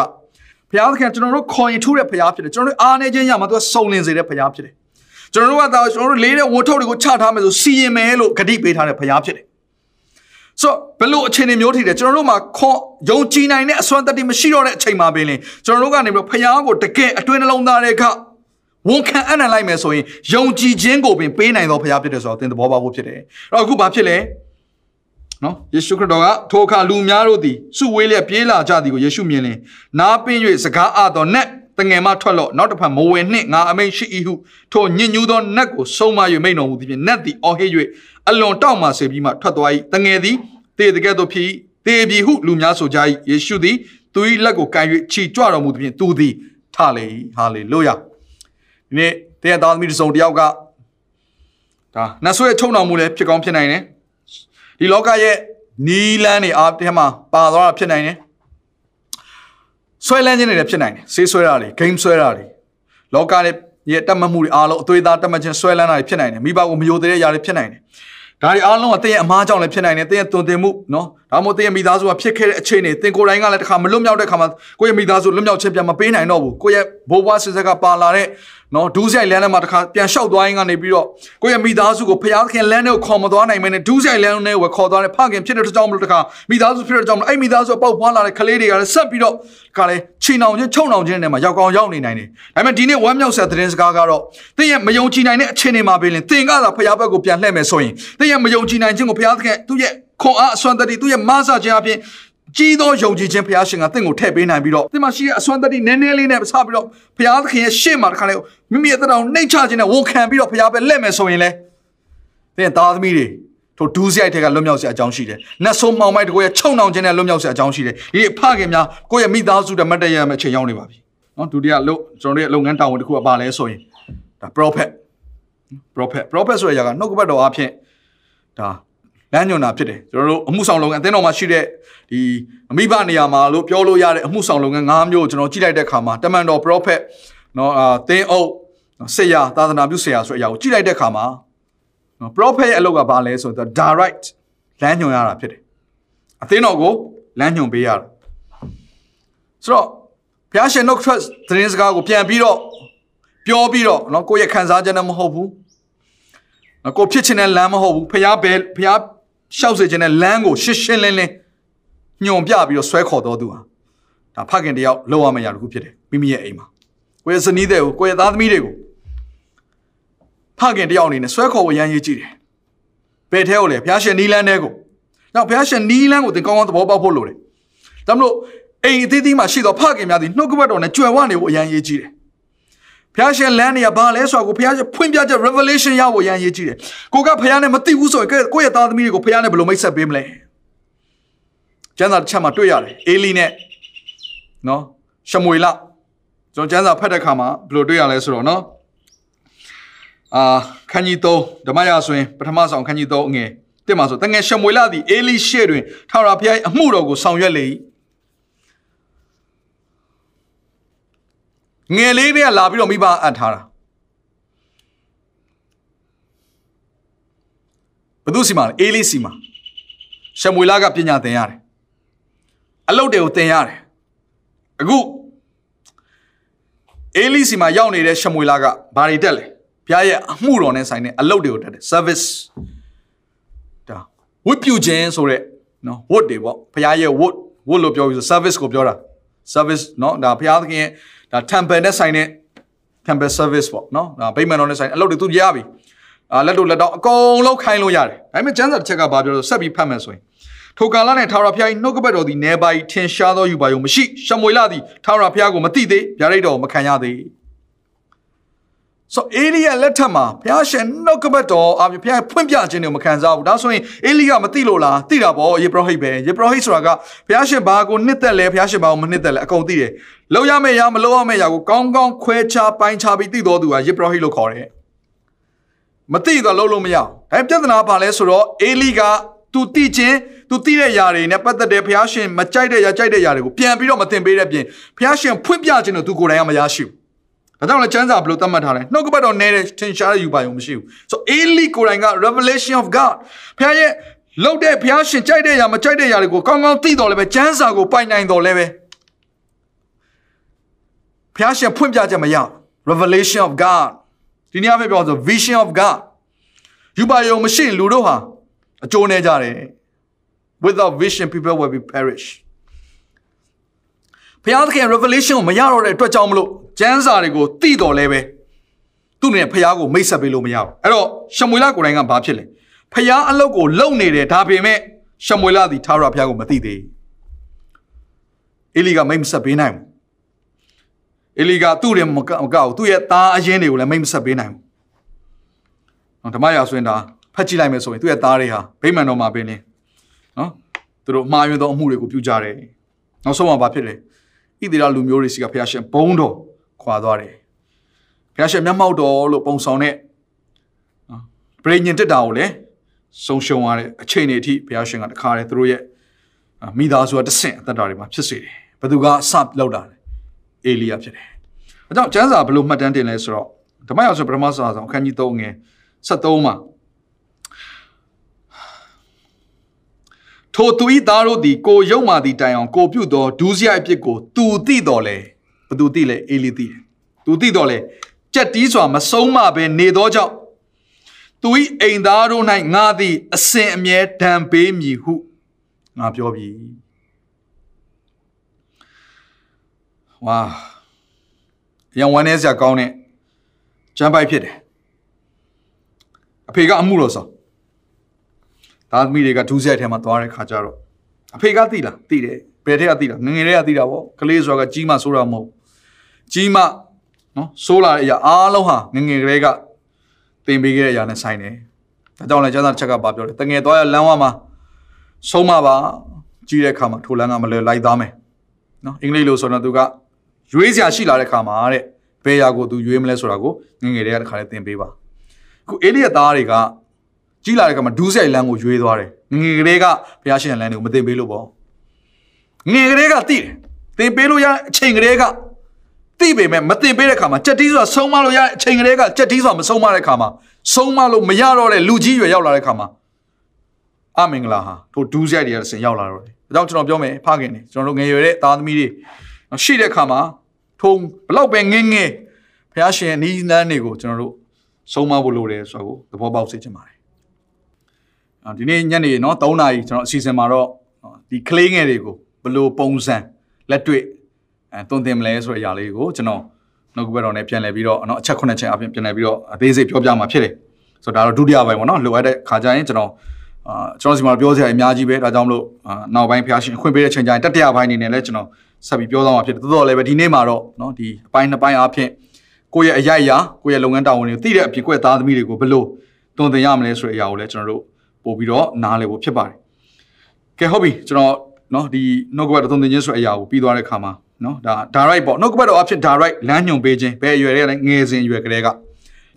ဘုရားသခင်ကျွန်တော်တို့ခေါ်ရင်ထူးတဲ့ဘုရားဖြစ်တယ်ကျွန်တော်တို့အားနည်းခြင်းအရာမှာသူကစုံလင်စေတဲ့ဘုရားဖြစ်တယ်ကျွန်တော်တို့ကဒါကျွန်တော်တို့လေးတဲ့ဝတ်ထုတ်တွေကိုချထားမယ်ဆိုစီရင်မယ်လို့ဂတိပေးထားတဲ့ဘုရားဖြစ်တယ် ဆိုဘယ်လိုအခြေအနေမျိုးထိတယ်ကျွန်တော်တို့မှာခွန်ယုံကြည်နိုင်တဲ့အစွမ်းတတ္တိမရှိတော့တဲ့အချိန်မှာပင်လေကျွန်တော်တို့ကနေပြီးဖခင်ကိုတကယ်အတွင်းနှလုံးသားတဲ့အခါဝန်ခံအနံ့လိုက်မယ်ဆိုရင်ယုံကြည်ခြင်းကိုပင်ပေးနိုင်သောဖခင်ဖြစ်တယ်ဆိုတော့သင်သဘောပေါက်ဖို့ဖြစ်တယ်အဲ့တော့အခုဘာဖြစ်လဲနော်ယေရှုခရစ်တော်ကထိုအခါလူများတို့သည်စုဝေးလျက်ပြေးလာကြသည်ကိုယေရှုမြင်လင်နားပင်း၍စကားအတော်နဲ့တငယ်မထွက်လော့နောက်တစ်ဖက်မဝင်နှင့်ငါအမိန်ရှိ၏ဟုထိုညညူးသောနတ်ကိုဆုံးမ၍မိန်တော်မူသည်ဖြင့်နတ်သည်အော်ဟစ်၍ အလွန်တောက်မှဆေပြီးမှထွက်သွား၏တငယ်သည်တေတကဲ့သို့ဖြစ်တေပြီဟုလူများဆိုကြ၏ယေရှုသည်သူ၏လက်ကိုကန်၍ခြိကြွတော်မူသည်ဖြင့်သူသည်ထလေ၏ဟာလေလုယာဒီနေ့တဲ့သားသမီးတစ်စုံတစ်ယောက်ကဒါနတ်ဆွေချုံတော်မူလည်းဖြစ်ကောင်းဖြစ်နိုင်တယ်ဒီလောကရဲ့နီးလန်းနေအားထဲမှာပါသွားတာဖြစ်နိုင်တယ်ဆွဲလန်းခြင်းတွေလည်းဖြစ်နိုင်တယ်ဆေးဆွဲတာတွေ game ဆွဲတာတွေလောကရဲ့ရဲ့တတ်မှတ်မှုတွေအားလုံးအသွေးသားတတ်မှတ်ခြင်းဆွဲလန်းတာတွေဖြစ်နိုင်တယ်မိဘကိုမယိုသေးတဲ့ຢာတွေဖြစ်နိုင်တယ် ဒါတွေအားလုံးကတင်းရဲ့အမားကြောင့်လည်းဖြစ်နိုင်တယ်တင်းရဲ့တုန်တင်မှုနော်ဒါမှမဟုတ်တင်းရဲ့မိသားစုကဖြစ်ခဲ့တဲ့အခြေအနေတင်းကိုယ်တိုင်ကလည်းတစ်ခါမလွတ်မြောက်တဲ့ခါမှာကိုယ့်ရဲ့မိသားစုလွတ်မြောက်ခြင်းပြန်မပေးနိုင်တော့ဘူးကိုယ့်ရဲ့ဘိုးဘွားဆစ်ဆက်ကပါလာတဲ့ နော်ဒူးဆိုင်လမ်းထဲမှာတစ်ခါပြန်လျှောက်သွားရင်ကနေပြီးတော့ကိုယ့်ရဲ့မိသားစုကိုဖျားခင်လမ်းထဲကိုခေါ်မသွားနိုင်မနဲ့ဒူးဆိုင်လမ်းထဲကိုခေါ်သွားတယ်ဖခင်ဖြစ်တဲ့ကြောင့်မလို့တစ်ခါမိသားစုဖြစ်တဲ့ကြောင့်မလို့အဲ့မိသားစုပေါက်ဖွားလာတဲ့ကလေးတွေကလည်းဆက်ပြီးတော့ခါလေချီနှောင်ချင်းချုံနှောင်ချင်းထဲမှာရောက်ကောင်းရောက်နေနိုင်တယ်ဒါပေမဲ့ဒီနေ့ဝမ်းမြောက်ဆက်သတင်းစကားကတော့သင်ရဲ့မယုံကြည်နိုင်တဲ့အခြေအနေမှာပဲလင်သင်ကသာဖျားဘက်ကိုပြန်လှည့်မယ်ဆိုရင်သင်ရဲ့မယုံကြည်နိုင်ခြင်းကိုဖျားခင်သူ့ရဲ့ခွန်အားအစွမ်းတတ္တိသူ့ရဲ့မဆခြင်းအပြင် ကြီးသောယုံကြည်ခြင်းဘုရားရှင်ကတင့်ကိုထည့်ပေးနိုင်ပြီးတော့ဒီမှာရှိတဲ့အစွမ်းတတ္တိနည်းနည်းလေးနဲ့စပြီးတော့ဘုရားသခင်ရဲ့ရှေ့မှာတခါလေမိမိရဲ့တရားနှိတ်ချခြင်းနဲ့ဝန်ခံပြီးတော့ဘုရားပဲလက်မယ်ဆိုရင်လေသင်သားသမီးတွေတို့ဒူးဆိုင်တဲ့ကလွတ်မြောက်စရာအကြောင်းရှိတယ်။နတ်ဆိုးမှောင်မိုက်တကိုရဲ့ချုံနှောင်ခြင်းနဲ့လွတ်မြောက်စရာအကြောင်းရှိတယ်။ဒီဖခင်များကိုယ့်ရဲ့မိသားစုတဲ့မတ်တရမယ့်အချိန်ရောက်နေပါပြီ။နော်ဒုတိယလို့ကျွန်တော်တို့ရဲ့လုပ်ငန်းတာဝန်တစ်ခုကပါလဲဆိုရင်ဒါ prophet prophet prophet ဆိုတဲ့ຢာကနှုတ်ကပတ်တော်အဖြစ်ဒါ လမ်းညွန်တာဖြစ်တယ်ကျွန်တော်တို့အမှုဆောင်လုပ်ငန်းအသင်းတော်မှာရှိတဲ့ဒီအမိဘနေရာမှာလို့ပြောလို့ရတဲ့အမှုဆောင်လုပ်ငန်း၅မျိုးကျွန်တော်ကြည့်လိုက်တဲ့အခါမှာတမန်တော် prophet နော်အာသင်းအုပ်ဆရာသာသနာပြုဆရာဆိုတဲ့အရာကိုကြည့်လိုက်တဲ့အခါမှာနော် prophet ရဲ့အလုပ်ကဘာလဲဆိုတော့ direct လမ်းညွန်ရတာဖြစ်တယ်အသင်းတော်ကိုလမ်းညွန်ပေးရတာဆိုတော့ဘုရားရှင်နှုတ်ထွက်သတင်းစကားကိုပြန်ပြီးတော့ပြောပြီးတော့နော်ကိုယ့်ရဲ့ခံစားချက်နဲ့မဟုတ်ဘူးနော်ကိုဖြစ်ချင်တဲ့လမ်းမဟုတ်ဘူးဖះဘဲဖះရှော က်စေခြင်းနဲ့လမ်းကိုရှင်းရှင်းလင်းလင်းညွန်ပြပြီးတော့ဆွဲခေါ်တော်သူဟာဒါဖခင်တယောက်လောက်ရမယ့်ရာတစ်ခုဖြစ်တယ်မိမိရဲ့အိမ်မှာကိုယ့်ရဲ့ဇနီးတွေကိုကိုယ့်ရဲ့သားသမီးတွေကိုဖခင်တယောက်အနေနဲ့ဆွဲခေါ်ဝရမ်းရေးကြည့်တယ်ဘယ်ထဲကိုလဲဖះရှင်နီးလန်းထဲကိုနောက်ဖះရှင်နီးလန်းကိုသင်ကောင်းကောင်းသဘောပေါက်ဖို့လိုတယ်ဒါမလို့အိမ်အသီးသီးမှာရှိသောဖခင်များသည်နှုတ်ကပတ်တော်နဲ့ကြွယ်ဝနေဖို့အရန်ရေးကြည့်တယ် ဖះရှင်လမ်းနေရဘာလဲဆိုတော့ကိုဖះရှင်ဖွင့်ပြချက် revelation ရဖို့ရန်ရေးကြည့်တယ်ကိုကဖះနဲ့မသိဘူးဆိုရင်ကိုယ့်ရဲ့သားသမီးတွေကိုဖះနဲ့ဘယ်လိုမိတ်ဆက်ပေးမလဲကျမ်းစာတစ်ချက်မှာတွေ့ရတယ်အေလီနဲ့နော်ရှမွေလကျွန်တော်ကျမ်းစာဖတ်တဲ့ခါမှာဘယ်လိုတွေ့ရလဲဆိုတော့နော်အာခန်းကြီး3ဓမ္မရာဆိုရင်ပထမဆောင်ခန်းကြီး3အငယ်တက်မှာဆိုတငယ်ရှမွေလသည်အေလိရှေတွင်ထာဝရဘုရားအမှုတော်ကိုဆောင်ရွက်လေ၏ ငယ်လေးတွေကလာပြီးတော့မိဘအပ်ထားတာဘသူစီမှာလဲအေလိစီမှာရှမွေလကပညာသင်ရတယ်အလုတ်တွေကိုသင်ရတယ်အခုအေလိစီမှာရောက်နေတဲ့ရှမွေလကဘာတွေတက်လဲဘုရားရဲ့အမှုတော်နဲ့ဆိုင်တဲ့အလုတ်တွေကိုတက်တယ် service ဒါဝတ်ပြုခြင်းဆိုတဲ့နော်ဝတ်တွေပေါ့ဘုရားရဲ့ဝတ်ဝတ်လို့ပြောပြီးဆို service ကိုပြောတာ service နော်ဒါဘုရားသခင်ရဲ့ ဒါ temple နဲ့ဆိုင်တဲ့ temple service ပေါ့နော်ဒါဗိမာန်တော်နဲ့ဆိုင်အလုပ်တွေသူရပြီအာလက်တို့လက်တော့အကုန်လုံးခိုင်းလို့ရတယ်ဒါပေမဲ့ကျမ်းစာတစ်ချက်ကဘာပြောလို့ဆက်ပြီးဖတ်မယ်ဆိုရင်ထိုကာလ၌ထာဝရဘုရား၏နှုတ်ကပတ်တော်သည်နေပါ၏ထင်ရှားသောယူပါယုံမရှိရှမွေလသည်ထာဝရဘုရားကိုမသိသေးဗျာဒိတ်တော်မခံရသေး ဆိုအေလိယလက်ထက်မှာဘုရားရှင်နှုတ်ကပတ်တော်အပြင်ဘုရားဖွင့်ပြခြင်းတွေမခံစားဘူးဒါဆိုရင်အေလိယမသိလို့လားသိတာပေါ့ယေဘရဟိတ်ပဲယေဘရဟိတ်ဆိုတာကဘုရားရှင်ဘာကိုနှစ်သက်လဲဘုရားရှင်ဘာကိုမနှစ်သက်လဲအကုန်သိတယ်လောက်ရမယ့်ရာမလောက်ရမယ့်ရာကိုကောင်းကောင်းခွဲခြားပိုင်းခြားပြီးသိတော်သူကယေဘရဟိတ်လို့ခေါ်တယ်မသိတော့လုံးလုံးမရအောင်အဲပြဿနာဘာလဲဆိုတော့အေလိကသူသိချင်းသူသိတဲ့ຢာတွေနဲ့ပတ်သက်တဲ့ဘုရားရှင်မကြိုက်တဲ့ຢာကြိုက်တဲ့ຢာတွေကိုပြန်ပြီးတော့မသင်ပေးတဲ့ပြင်ဘုရားရှင်ဖွင့်ပြခြင်းတော့သူကိုယ်တိုင်ကမရရှိဘူး ဒါကြောင့်လည်းကျမ်းစာဘယ်လိုသတ်မှတ်ထားလဲနှုတ်ကပတ်တော်နဲ့ထင်ရှားတဲ့ယူပါရုံမရှိဘူးဆိုအေလိကိုယ်တိုင်က revelation of god ဘုရားရဲ့လောက်တဲ့ဘုရားရှင်ကြိုက်တဲ့ຢာမကြိုက်တဲ့ຢာတွေကိုကောင်းကောင်းသိတော်လည်းပဲကျမ်းစာကိုပိုင်နိုင်တော်လည်းပဲဘုရားရှင်ဖွင့်ပြချက်မရ revelation of god ဒီနေ့အဖြစ်ပြောဆို vision of god ယူပါရုံမရှိလူတို့ဟာအကျိုးနေကြတယ် without vision people will be perish ဘုရားသခင် revelation ကိုမရတော့တဲ့အတွက်ကြောင့်မလို့ကျမ်းစာတွေကိုသိတော်လဲပဲသူ့နဲ့ဘုရားကိုမိတ်ဆက်ပေးလို့မရဘူးအဲ့တော့ရှမွေလကိုယ်တိုင်ကဘာဖြစ်လဲဘုရားအလုပ်ကိုလုပ်နေတယ်ဒါပေမဲ့ရှမွေလသည်ထာဝရဘုရားကိုမသိသေးအေလီကမိတ်မဆက်ပေးနိုင်ဘူးအေလီကသူ့ရဲ့မကောက်သူ့ရဲ့သားအရင်တွေကိုလည်းမိတ်မဆက်ပေးနိုင်ဘူးနော်ဓမ္မရာဆိုရင်ဒါဖတ်ကြည့်လိုက်မယ်ဆိုရင်သူ့ရဲ့သားတွေဟာဗိမာန်တော်မှာပင်နေနော်သူတို့မှားယွင်းသောအမှုတွေကိုပြုကြတယ်နောက်ဆုံးမှာဘာဖြစ်လဲ ဣသရေလလူမျိုးတွေစီကဘုရားရှင်ဘုန်းတော်ခွာသွားတယ်ဘုရားရှင်မျက်မှောက်တော်လို့ပုံဆောင်တဲ့နော်ပရိညင်တက်တာကိုလည်းဆုံးရှုံးရတဲ့အချိန်တွေအထိဘုရားရှင်ကတခါတည်းသူတို့ရဲ့မိသားစုကတဆင့်အသက်တာတွေမှာဖြစ်စေတယ်ဘသူကစလောက်တာလဲအေလီယာဖြစ်တယ်အဲကြောင့်ကျမ်းစာဘယ်လိုမှတ်တမ်းတင်လဲဆိုတော့ဓမ္မရာဆိုပထမစာဆောင်အခန်းကြီး3ငယ်73မှာ ထိုသူဤသားတို့သည်ကိုယုံမာသည်တိုင်အောင်ကိုပြုသောဒူးစရိုက်အဖြစ်ကိုသူသိတော်လဲဘသူသိလဲအေလီသိတယ်သူသိတော်လဲကြက်တီးစွာမဆုံးမဘဲနေသောကြောင့်သူဤအိမ်သားတို့၌ငါသည်အစဉ်အမြဲဒဏ်ပေးမည်ဟုငါပြောပြီဝါရန်ဝမ်းနေစရာကောင်းတဲ့ကျမ်းပိုက်ဖြစ်တယ်အဖေကအမှုလို့ဆို သားသမီးတွေကဒူးဆိုင်ထဲမှာသွားတဲ့ခါကျတော့အဖေကသိလားသိတယ်ဘယ်ထက်ကသိလားငငယ်တွေကသိတာပေါ့ကလေးဆိုတာကကြီးမဆိုးတာမဟုတ်ကြီးမနော်ဆိုးလာတဲ့အရာအားလုံးဟာငငယ်ကလေးကတင်ပေးခဲ့တဲ့အရာနဲ့ဆိုင်တယ်ဒါကြောင့်လည်းကျမ်းစာတစ်ချက်ကပါပြောတယ်တငယ်သွားရလမ်းဝမှာဆုံးမပါကြီးတဲ့ခါမှာထိုလမ်းကမလဲလိုက်သားမယ်နော်အင်္ဂလိပ်လိုဆိုတော့သူကရွေးစရာရှိလာတဲ့ခါမှာတဲ့ဘယ်ရာကိုသူရွေးမလဲဆိုတာကိုငငယ်တွေကတခါလေးသင်ပေးပါခုအေလိယသားတွေက ကြီးလာတဲ့ခါမှာဒူးဆိုင်လမ်းကိုရွေးသွားတယ်ငငယ်ကလေးကဘုရားရှင်လမ်းတွေကိုမသင်ပေးလို့ပေါ့ငငယ်ကလေးကသိတယ်သင်ပေးလို့ရအချိန်ကလေးကသိပေမဲ့မသင်ပေးတဲ့ခါမှာကြက်တီးဆိုတာဆုံးမလို့ရအချိန်ကလေးကကြက်တီးဆိုတာမဆုံးမတဲ့ခါမှာဆုံးမလို့မရတော့တဲ့လူကြီးရွယ်ရောက်လာတဲ့ခါမှာအမင်္ဂလာဟာထိုဒူးဆိုင်တွေကဆင်ရောက်လာတော့တယ်ဒါကြောင့်ကျွန်တော်ပြောမယ်ဖခင်နေကျွန်တော်တို့ငယ်ရွယ်တဲ့သားသမီးတွေရှိတဲ့ခါမှာထုံဘလောက်ပဲငင်းငင်းဘုရားရှင်နီးနန်းတွေကိုကျွန်တော်တို့ဆုံးမဖို့လိုတယ်ဆိုတော့သဘောပေါက်စေချင်ပါတယ် နော်ဒီနေ့ညနေနော်3နာရီကျွန်တော်အစီအစဉ်မှာတော့ဒီကလေးငယ်တွေကိုဘယ်လိုပုံစံလက်တွေ့အဲတုံသင်မလဲဆိုတဲ့အရာလေးကိုကျွန်တော်နောက်ကဘက်တော်နဲ့ပြန်လည်ပြီးတော့နော်အချက်9ချက်အပြင်ပြန်လည်ပြီးတော့အသေးစိတ်ပြောပြမှာဖြစ်တယ်ဆိုတော့ဒါတော့ဒုတိယပိုင်းပေါ့နော်လိုအပ်တဲ့ခါကျရင်ကျွန်တော်အာကျွန်တော်စီမှာပြောစရာအများကြီးပဲဒါကြောင့်မလို့နောက်ပိုင်းဖျားရှင်အခွင့်ပေးတဲ့အချိန်ကျရင်တတိယပိုင်းအနေနဲ့လည်းကျွန်တော်ဆက်ပြီးပြောသွားမှာဖြစ်တယ်တော်တော်လည်းပဲဒီနေ့မှာတော့နော်ဒီအပိုင်းနှစ်ပိုင်းအားဖြင့်ကိုယ့်ရဲ့အရိုက်အရာကိုယ့်ရဲ့လုပ်ငန်းတာဝန်တွေကိုသိတဲ့အပြင်ကိုယ့်ရဲ့သားသမီးတွေကိုဘယ်လိုတုံသင်ရမလဲဆိုတဲ့အရာကိုလည်းကျွန်တော်တို့ ပို့ပြီးတော့နားလည်ဖို့ဖြစ်ပါတယ်ကဲဟုတ်ပြီကျွန်တော်နော်ဒီနှုတ်ကပတ်သုံးသင်ခြင်းဆိုအရာကိုပြီးသွားတဲ့ခါမှာနော်ဒါ direct ပေါ့နှုတ်ကပတ်တော်အဖြစ် direct လမ်းညွှန်ပေးခြင်းဘယ်အရွယ်တွေကလဲငယ်စဉ်အရွယ်ကလေးက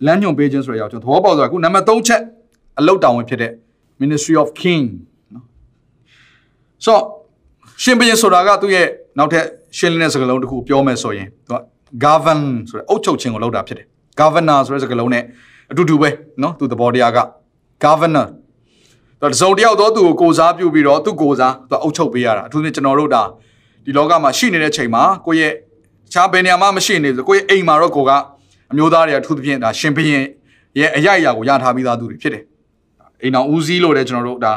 လမ်းညွှန်ပေးခြင်းဆိုတဲ့အရာကိုကျွန်တော်သဘောပေါက်သွားခုနံပါတ်3ချက်အလုတ်တောင်းဝင်ဖြစ်တဲ့ Ministry of King နော် so ရှင်ဘုရင်ဆိုတာကသူ့ရဲ့နောက်ထပ်ရှင်းလင်းတဲ့စကားလုံးတစ်ခုပြောမယ်ဆိုရင်သူက govern ဆိုတဲ့အုပ်ချုပ်ခြင်းကိုလုပ်တာဖြစ်တယ် governor ဆိုတဲ့စကားလုံးနဲ့အတူတူပဲနော်သူသဘောတရားက governor တစုံတယောက်တော့သူ့ကိုကိုစားပြုပြီးတော့သူ့ကိုစားသူအုပ်ချုပ်ပေးရတာအထူးသဖြင့်ကျွန်တော်တို့ဒါဒီလောကမှာရှိနေတဲ့ချိန်မှာကိုယ့်ရဲ့တခြားဘယ်နေရာမှမရှိနေဆိုကိုယ့်ရဲ့အိမ်မှာတော့ကိုကအမျိုးသားတွေအထူးသဖြင့်ဒါရှင်ဘုရင်ရဲ့အရာအရာကိုရထားပြီးသားသူတွေဖြစ်တယ်အိမ်တော်ဦးစီးလို့လည်းကျွန်တော်တို့ဒါ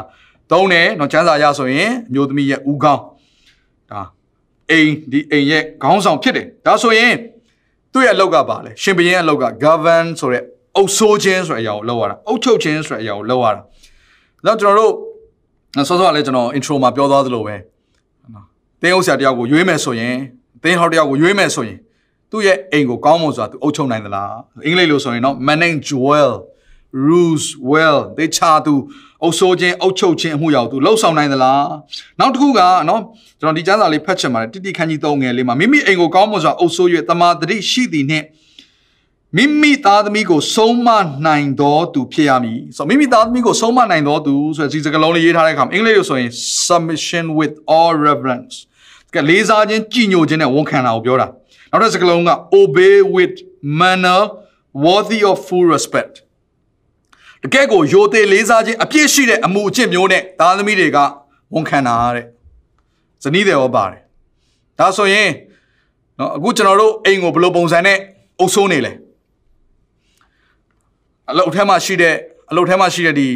သုံးတယ်နော်ကျမ်းစာရဆိုရင်အမျိုးသမီးရဲ့ဦးခေါင်းဒါအိမ်ဒီအိမ်ရဲ့ခေါင်းဆောင်ဖြစ်တယ်ဒါဆိုရင်သူ့ရဲ့အလုပ်ကပါလေရှင်ဘုရင်ရဲ့အလုပ်က govern ဆိုတဲ့အုပ်ဆိုးခြင်းဆိုတဲ့အရာကိုလုပ်ရတာအုပ်ချုပ်ခြင်းဆိုတဲ့အရာကိုလုပ်ရတာ တော့ကျွန်တော်တို့ဆောစောကလည်းကျွန်တော် intro မှာပြောသွားသလိုပဲနော်တင်းဥစ္စာတယောက်ကိုရွေးမယ်ဆိုရင်တင်းဟောက်တယောက်ကိုရွေးမယ်ဆိုရင်သူ့ရဲ့အိမ်ကိုကောင်းမွန်စွာသူအုပ်ချုပ်နိုင်သလားအင်္ဂလိပ်လိုဆိုရင်တော့ manage well rules well တေချာသူအုပ်ဆိုးခြင်းအုပ်ချုပ်ခြင်းအမှုရောက်သူလှုပ်ဆောင်နိုင်သလားနောက်တစ်ခုကနော်ကျွန်တော်ဒီကျမ်းစာလေးဖတ်ချင်ပါတယ်တိတိခန်းကြီး၃ငယ်လေးမှာမိမိအိမ်ကိုကောင်းမွန်စွာအုပ်ဆိုး၍တမာတတိရှိသည်နှင့် မိမိသားသမီးကိုဆုံးမနိုင်တော်သူဖြစ်ရမည်ဆိုမိမိသားသမီးကိုဆုံးမနိုင်တော်သူဆိုတဲ့ဒီစကားလုံးလေးရေးထားတဲ့အခါမှာအင်္ဂလိပ်လိုဆိုရင် submission with all reverence ကလေးစားခြင်းကြည်ညိုခြင်းနဲ့ဝန်ခံတာကိုပြောတာနောက်တစ်စကားလုံးက obey with manner worthy of full respect တကယ့်ကိုယိုသေးလေးစားခြင်းအပြည့်ရှိတဲ့အမှုအကျင့်မျိုးနဲ့သားသမီးတွေကဝန်ခံတာတဲ့ဇနီးတွေရောပါတယ်ဒါဆိုရင်နော်အခုကျွန်တော်တို့အိမ်ကိုဘယ်လိုပုံစံနဲ့အုပ်ဆိုးနေလဲ အလုပ်ထဲမှာရှိတဲ့အလုပ်ထဲမှာရှိတဲ့ဒီ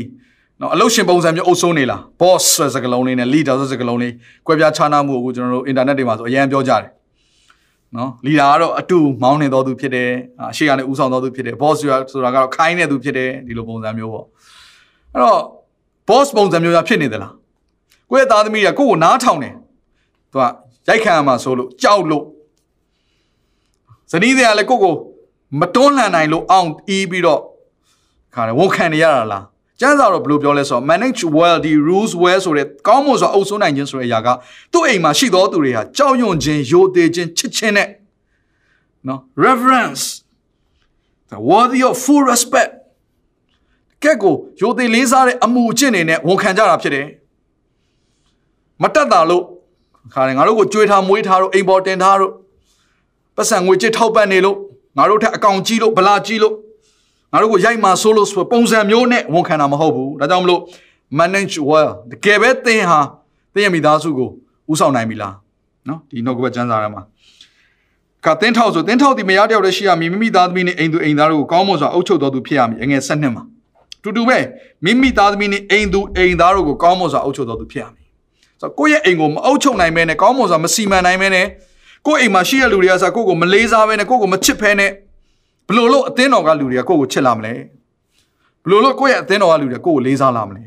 နော်အလုပ်ရှင်ပုံစံမျိုးအုပ်ဆိုးနေလား boss ဆိုတဲ့စကားလုံးလေးနဲ့ leader ဆိုတဲ့စကားလုံးလေးကွဲပြားခြားနားမှုကိုကျွန်တော်တို့ internet တွေမှာဆိုအရင်ပြောကြတယ်နော် leader ကတော့အတူမောင်းနေတော်သူဖြစ်တယ်အရှိကနေဦးဆောင်တော်သူဖြစ်တယ် boss ဆိုတာကတော့ခိုင်းနေသူဖြစ်တယ်ဒီလိုပုံစံမျိုးပေါ့အဲ့တော့ boss ပုံစံမျိုးကဖြစ်နေသလားကိုယ့်ရဲ့သားသမီးကကိုယ့်ကိုနားထောင်တယ်သူကရိုက်ခံရမှာဆိုလို့ကြောက်လို့ဇနီးတွေကလည်းကိုယ့်ကိုမတွန်းလှန်နိုင်လို့အောင်အီးပြီးတော့ ခါတယ်ဝန်ခံနေရတာလားကျမ်းစာတော့ဘယ်လိုပြောလဲဆိုတော့ manage well the rules well ဆိုတဲ့ကောင်းမွန်စွာအုပ်စိုးနိုင်ခြင်းဆိုတဲ့အရာကသူ့အိမ်မှာရှိသောသူတွေဟာကြောက်ရွံ့ခြင်းယိုသေးခြင်းချစ်ခြင်းနဲ့နော် reverence the worthy of full respect ကဲကိုယိုသေးလေးစားတဲ့အမှုအကျင့်တွေနဲ့ဝန်ခံကြတာဖြစ်တယ်မတက်တာလို့ခါတယ်ငါတို့ကိုကြွေးထားမွေးထားတို့အိမ်ပေါ်တင်ထားတို့ပတ်စံငွေကြစ်ထောက်ပံ့နေလို့ငါတို့ထက်အကောင်ကြီးလို့ဗလာကြီးလို့ ငါတို့ကိုရိုက်မှာဆိုလို့ဆိုပုံစံမျိုးနဲ့ဝန်ခံတာမဟုတ်ဘူးဒါကြောင့်မလို့ manage well တကယ်ပဲသင်ဟာသင်ရဲ့မိသားစုကိုဥဆောင်နိုင်ပြီလားနော်ဒီနှုတ်ကပတ်ကျမ်းစာထဲမှာကတင်းထောက်ဆိုတင်းထောက်ဒီမရတယောက်တည်းရှိရမည်မိမိသားသမီးနဲ့အိမ်သူအိမ်သားတို့ကိုကောင်းမွန်စွာအုပ်ချုပ်တော်သူဖြစ်ရမည်အငယ်၁၂မှာတူတူပဲမိမိသားသမီးနဲ့အိမ်သူအိမ်သားတို့ကိုကောင်းမွန်စွာအုပ်ချုပ်တော်သူဖြစ်ရမည်ဆိုတော့ကိုယ့်ရဲ့အိမ်ကိုမအုပ်ချုပ်နိုင်မဲနဲ့ကောင်းမွန်စွာမစီမံနိုင်မဲနဲ့ကိုယ့်အိမ်မှာရှိတဲ့လူတွေကဆိုကိုယ့်ကိုမလေးစားဘဲနဲ့ကိုယ့်ကိုမချစ်ဖဲနဲ့ ဘလို့လို့အသင်းတော်ကလူတွေကကိုယ့်ကိုချစ်လာမလဲဘလို့လို့ကိုယ့်ရဲ့အသင်းတော်ကလူတွေကကိုယ့်ကိုလေးစားလာမလဲ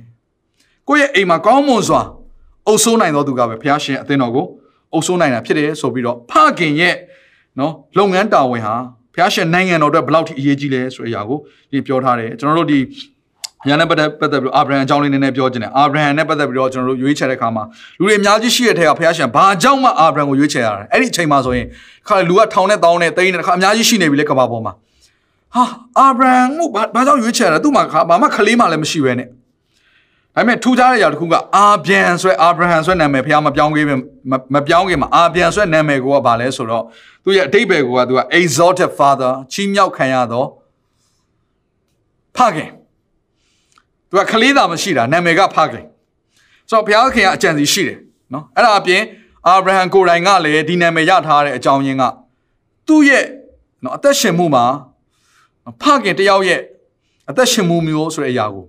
ကိုယ့်ရဲ့အိမ်မှာကောင်းမွန်စွာအုပ်ဆိုးနိုင်တော်သူကပဲဘုရားရှင်အသင်းတော်ကိုအုပ်ဆိုးနိုင်တာဖြစ်တယ်ဆိုပြီးတော့ဖခင်ရဲ့နော်လုပ်ငန်းတာဝန်ဟာဘုရားရှင်နိုင်ငံတော်အတွက်ဘယ်လောက်ထိအရေးကြီးလဲဆိုတဲ့အရာကိုဒီပြောထားတယ်ကျွန်တော်တို့ဒီညာနဲ့ပတ်သက်ပတ်သက်ပြီးအာဗြဟံအကြောင်းလေးနည်းနည်းပြောချင်တယ်အာဗြဟံနဲ့ပတ်သက်ပြီးတော့ကျွန်တော်တို့ရွေးချယ်တဲ့ခါမှာလူတွေအများကြီးရှိတဲ့ထဲကဘုရားရှင်ဘာကြောင့်မှအာဗြဟံကိုရွေးချယ်ရတာလဲအဲ့ဒီအချိန်မှာဆိုရင်ခါလူကထောင်နဲ့တောင်းနဲ့တိန်းနဲ့ခါအများကြီးရှိနေပြီလေကမ္ဘာပေါ်မှာ ဟာအာဗြဟံကိုဘာကြောင့်ရွေးချယ်ရတာသူ့မှာဘာမှခလေးမှလည်းမရှိပဲနဲ့ဒါပေမဲ့ထူးခြားတဲ့ຢာတစ်ခုကအာဗြဟံဆိုတဲ့အာဗြဟံဆိုတဲ့နာမည်ဘုရားမပြောင်းခင်မပြောင်းခင်မှာအာဗြဟံဆိုတဲ့နာမည်ကိုကဘာလဲဆိုတော့သူရဲ့အတိတ်ဘယ်ကိုကသူက exalted father ချီးမြှောက်ခံရတော့ဖခင်သူကခလေးသာမရှိတာနာမည်ကဖခင်ဆိုတော့ဘုရားခင်ကအကြံစီရှိတယ်နော်အဲ့ဒါအပြင်အာဗြဟံကိုယ်တိုင်ကလည်းဒီနာမည်ရထားတဲ့အကြောင်းရင်းကသူ့ရဲ့နော်အသက်ရှင်မှုမှာ ဖခင်တယောက်ရဲ့အသက်ရှင်မှုမျိုးဆိုတဲ့အရာကို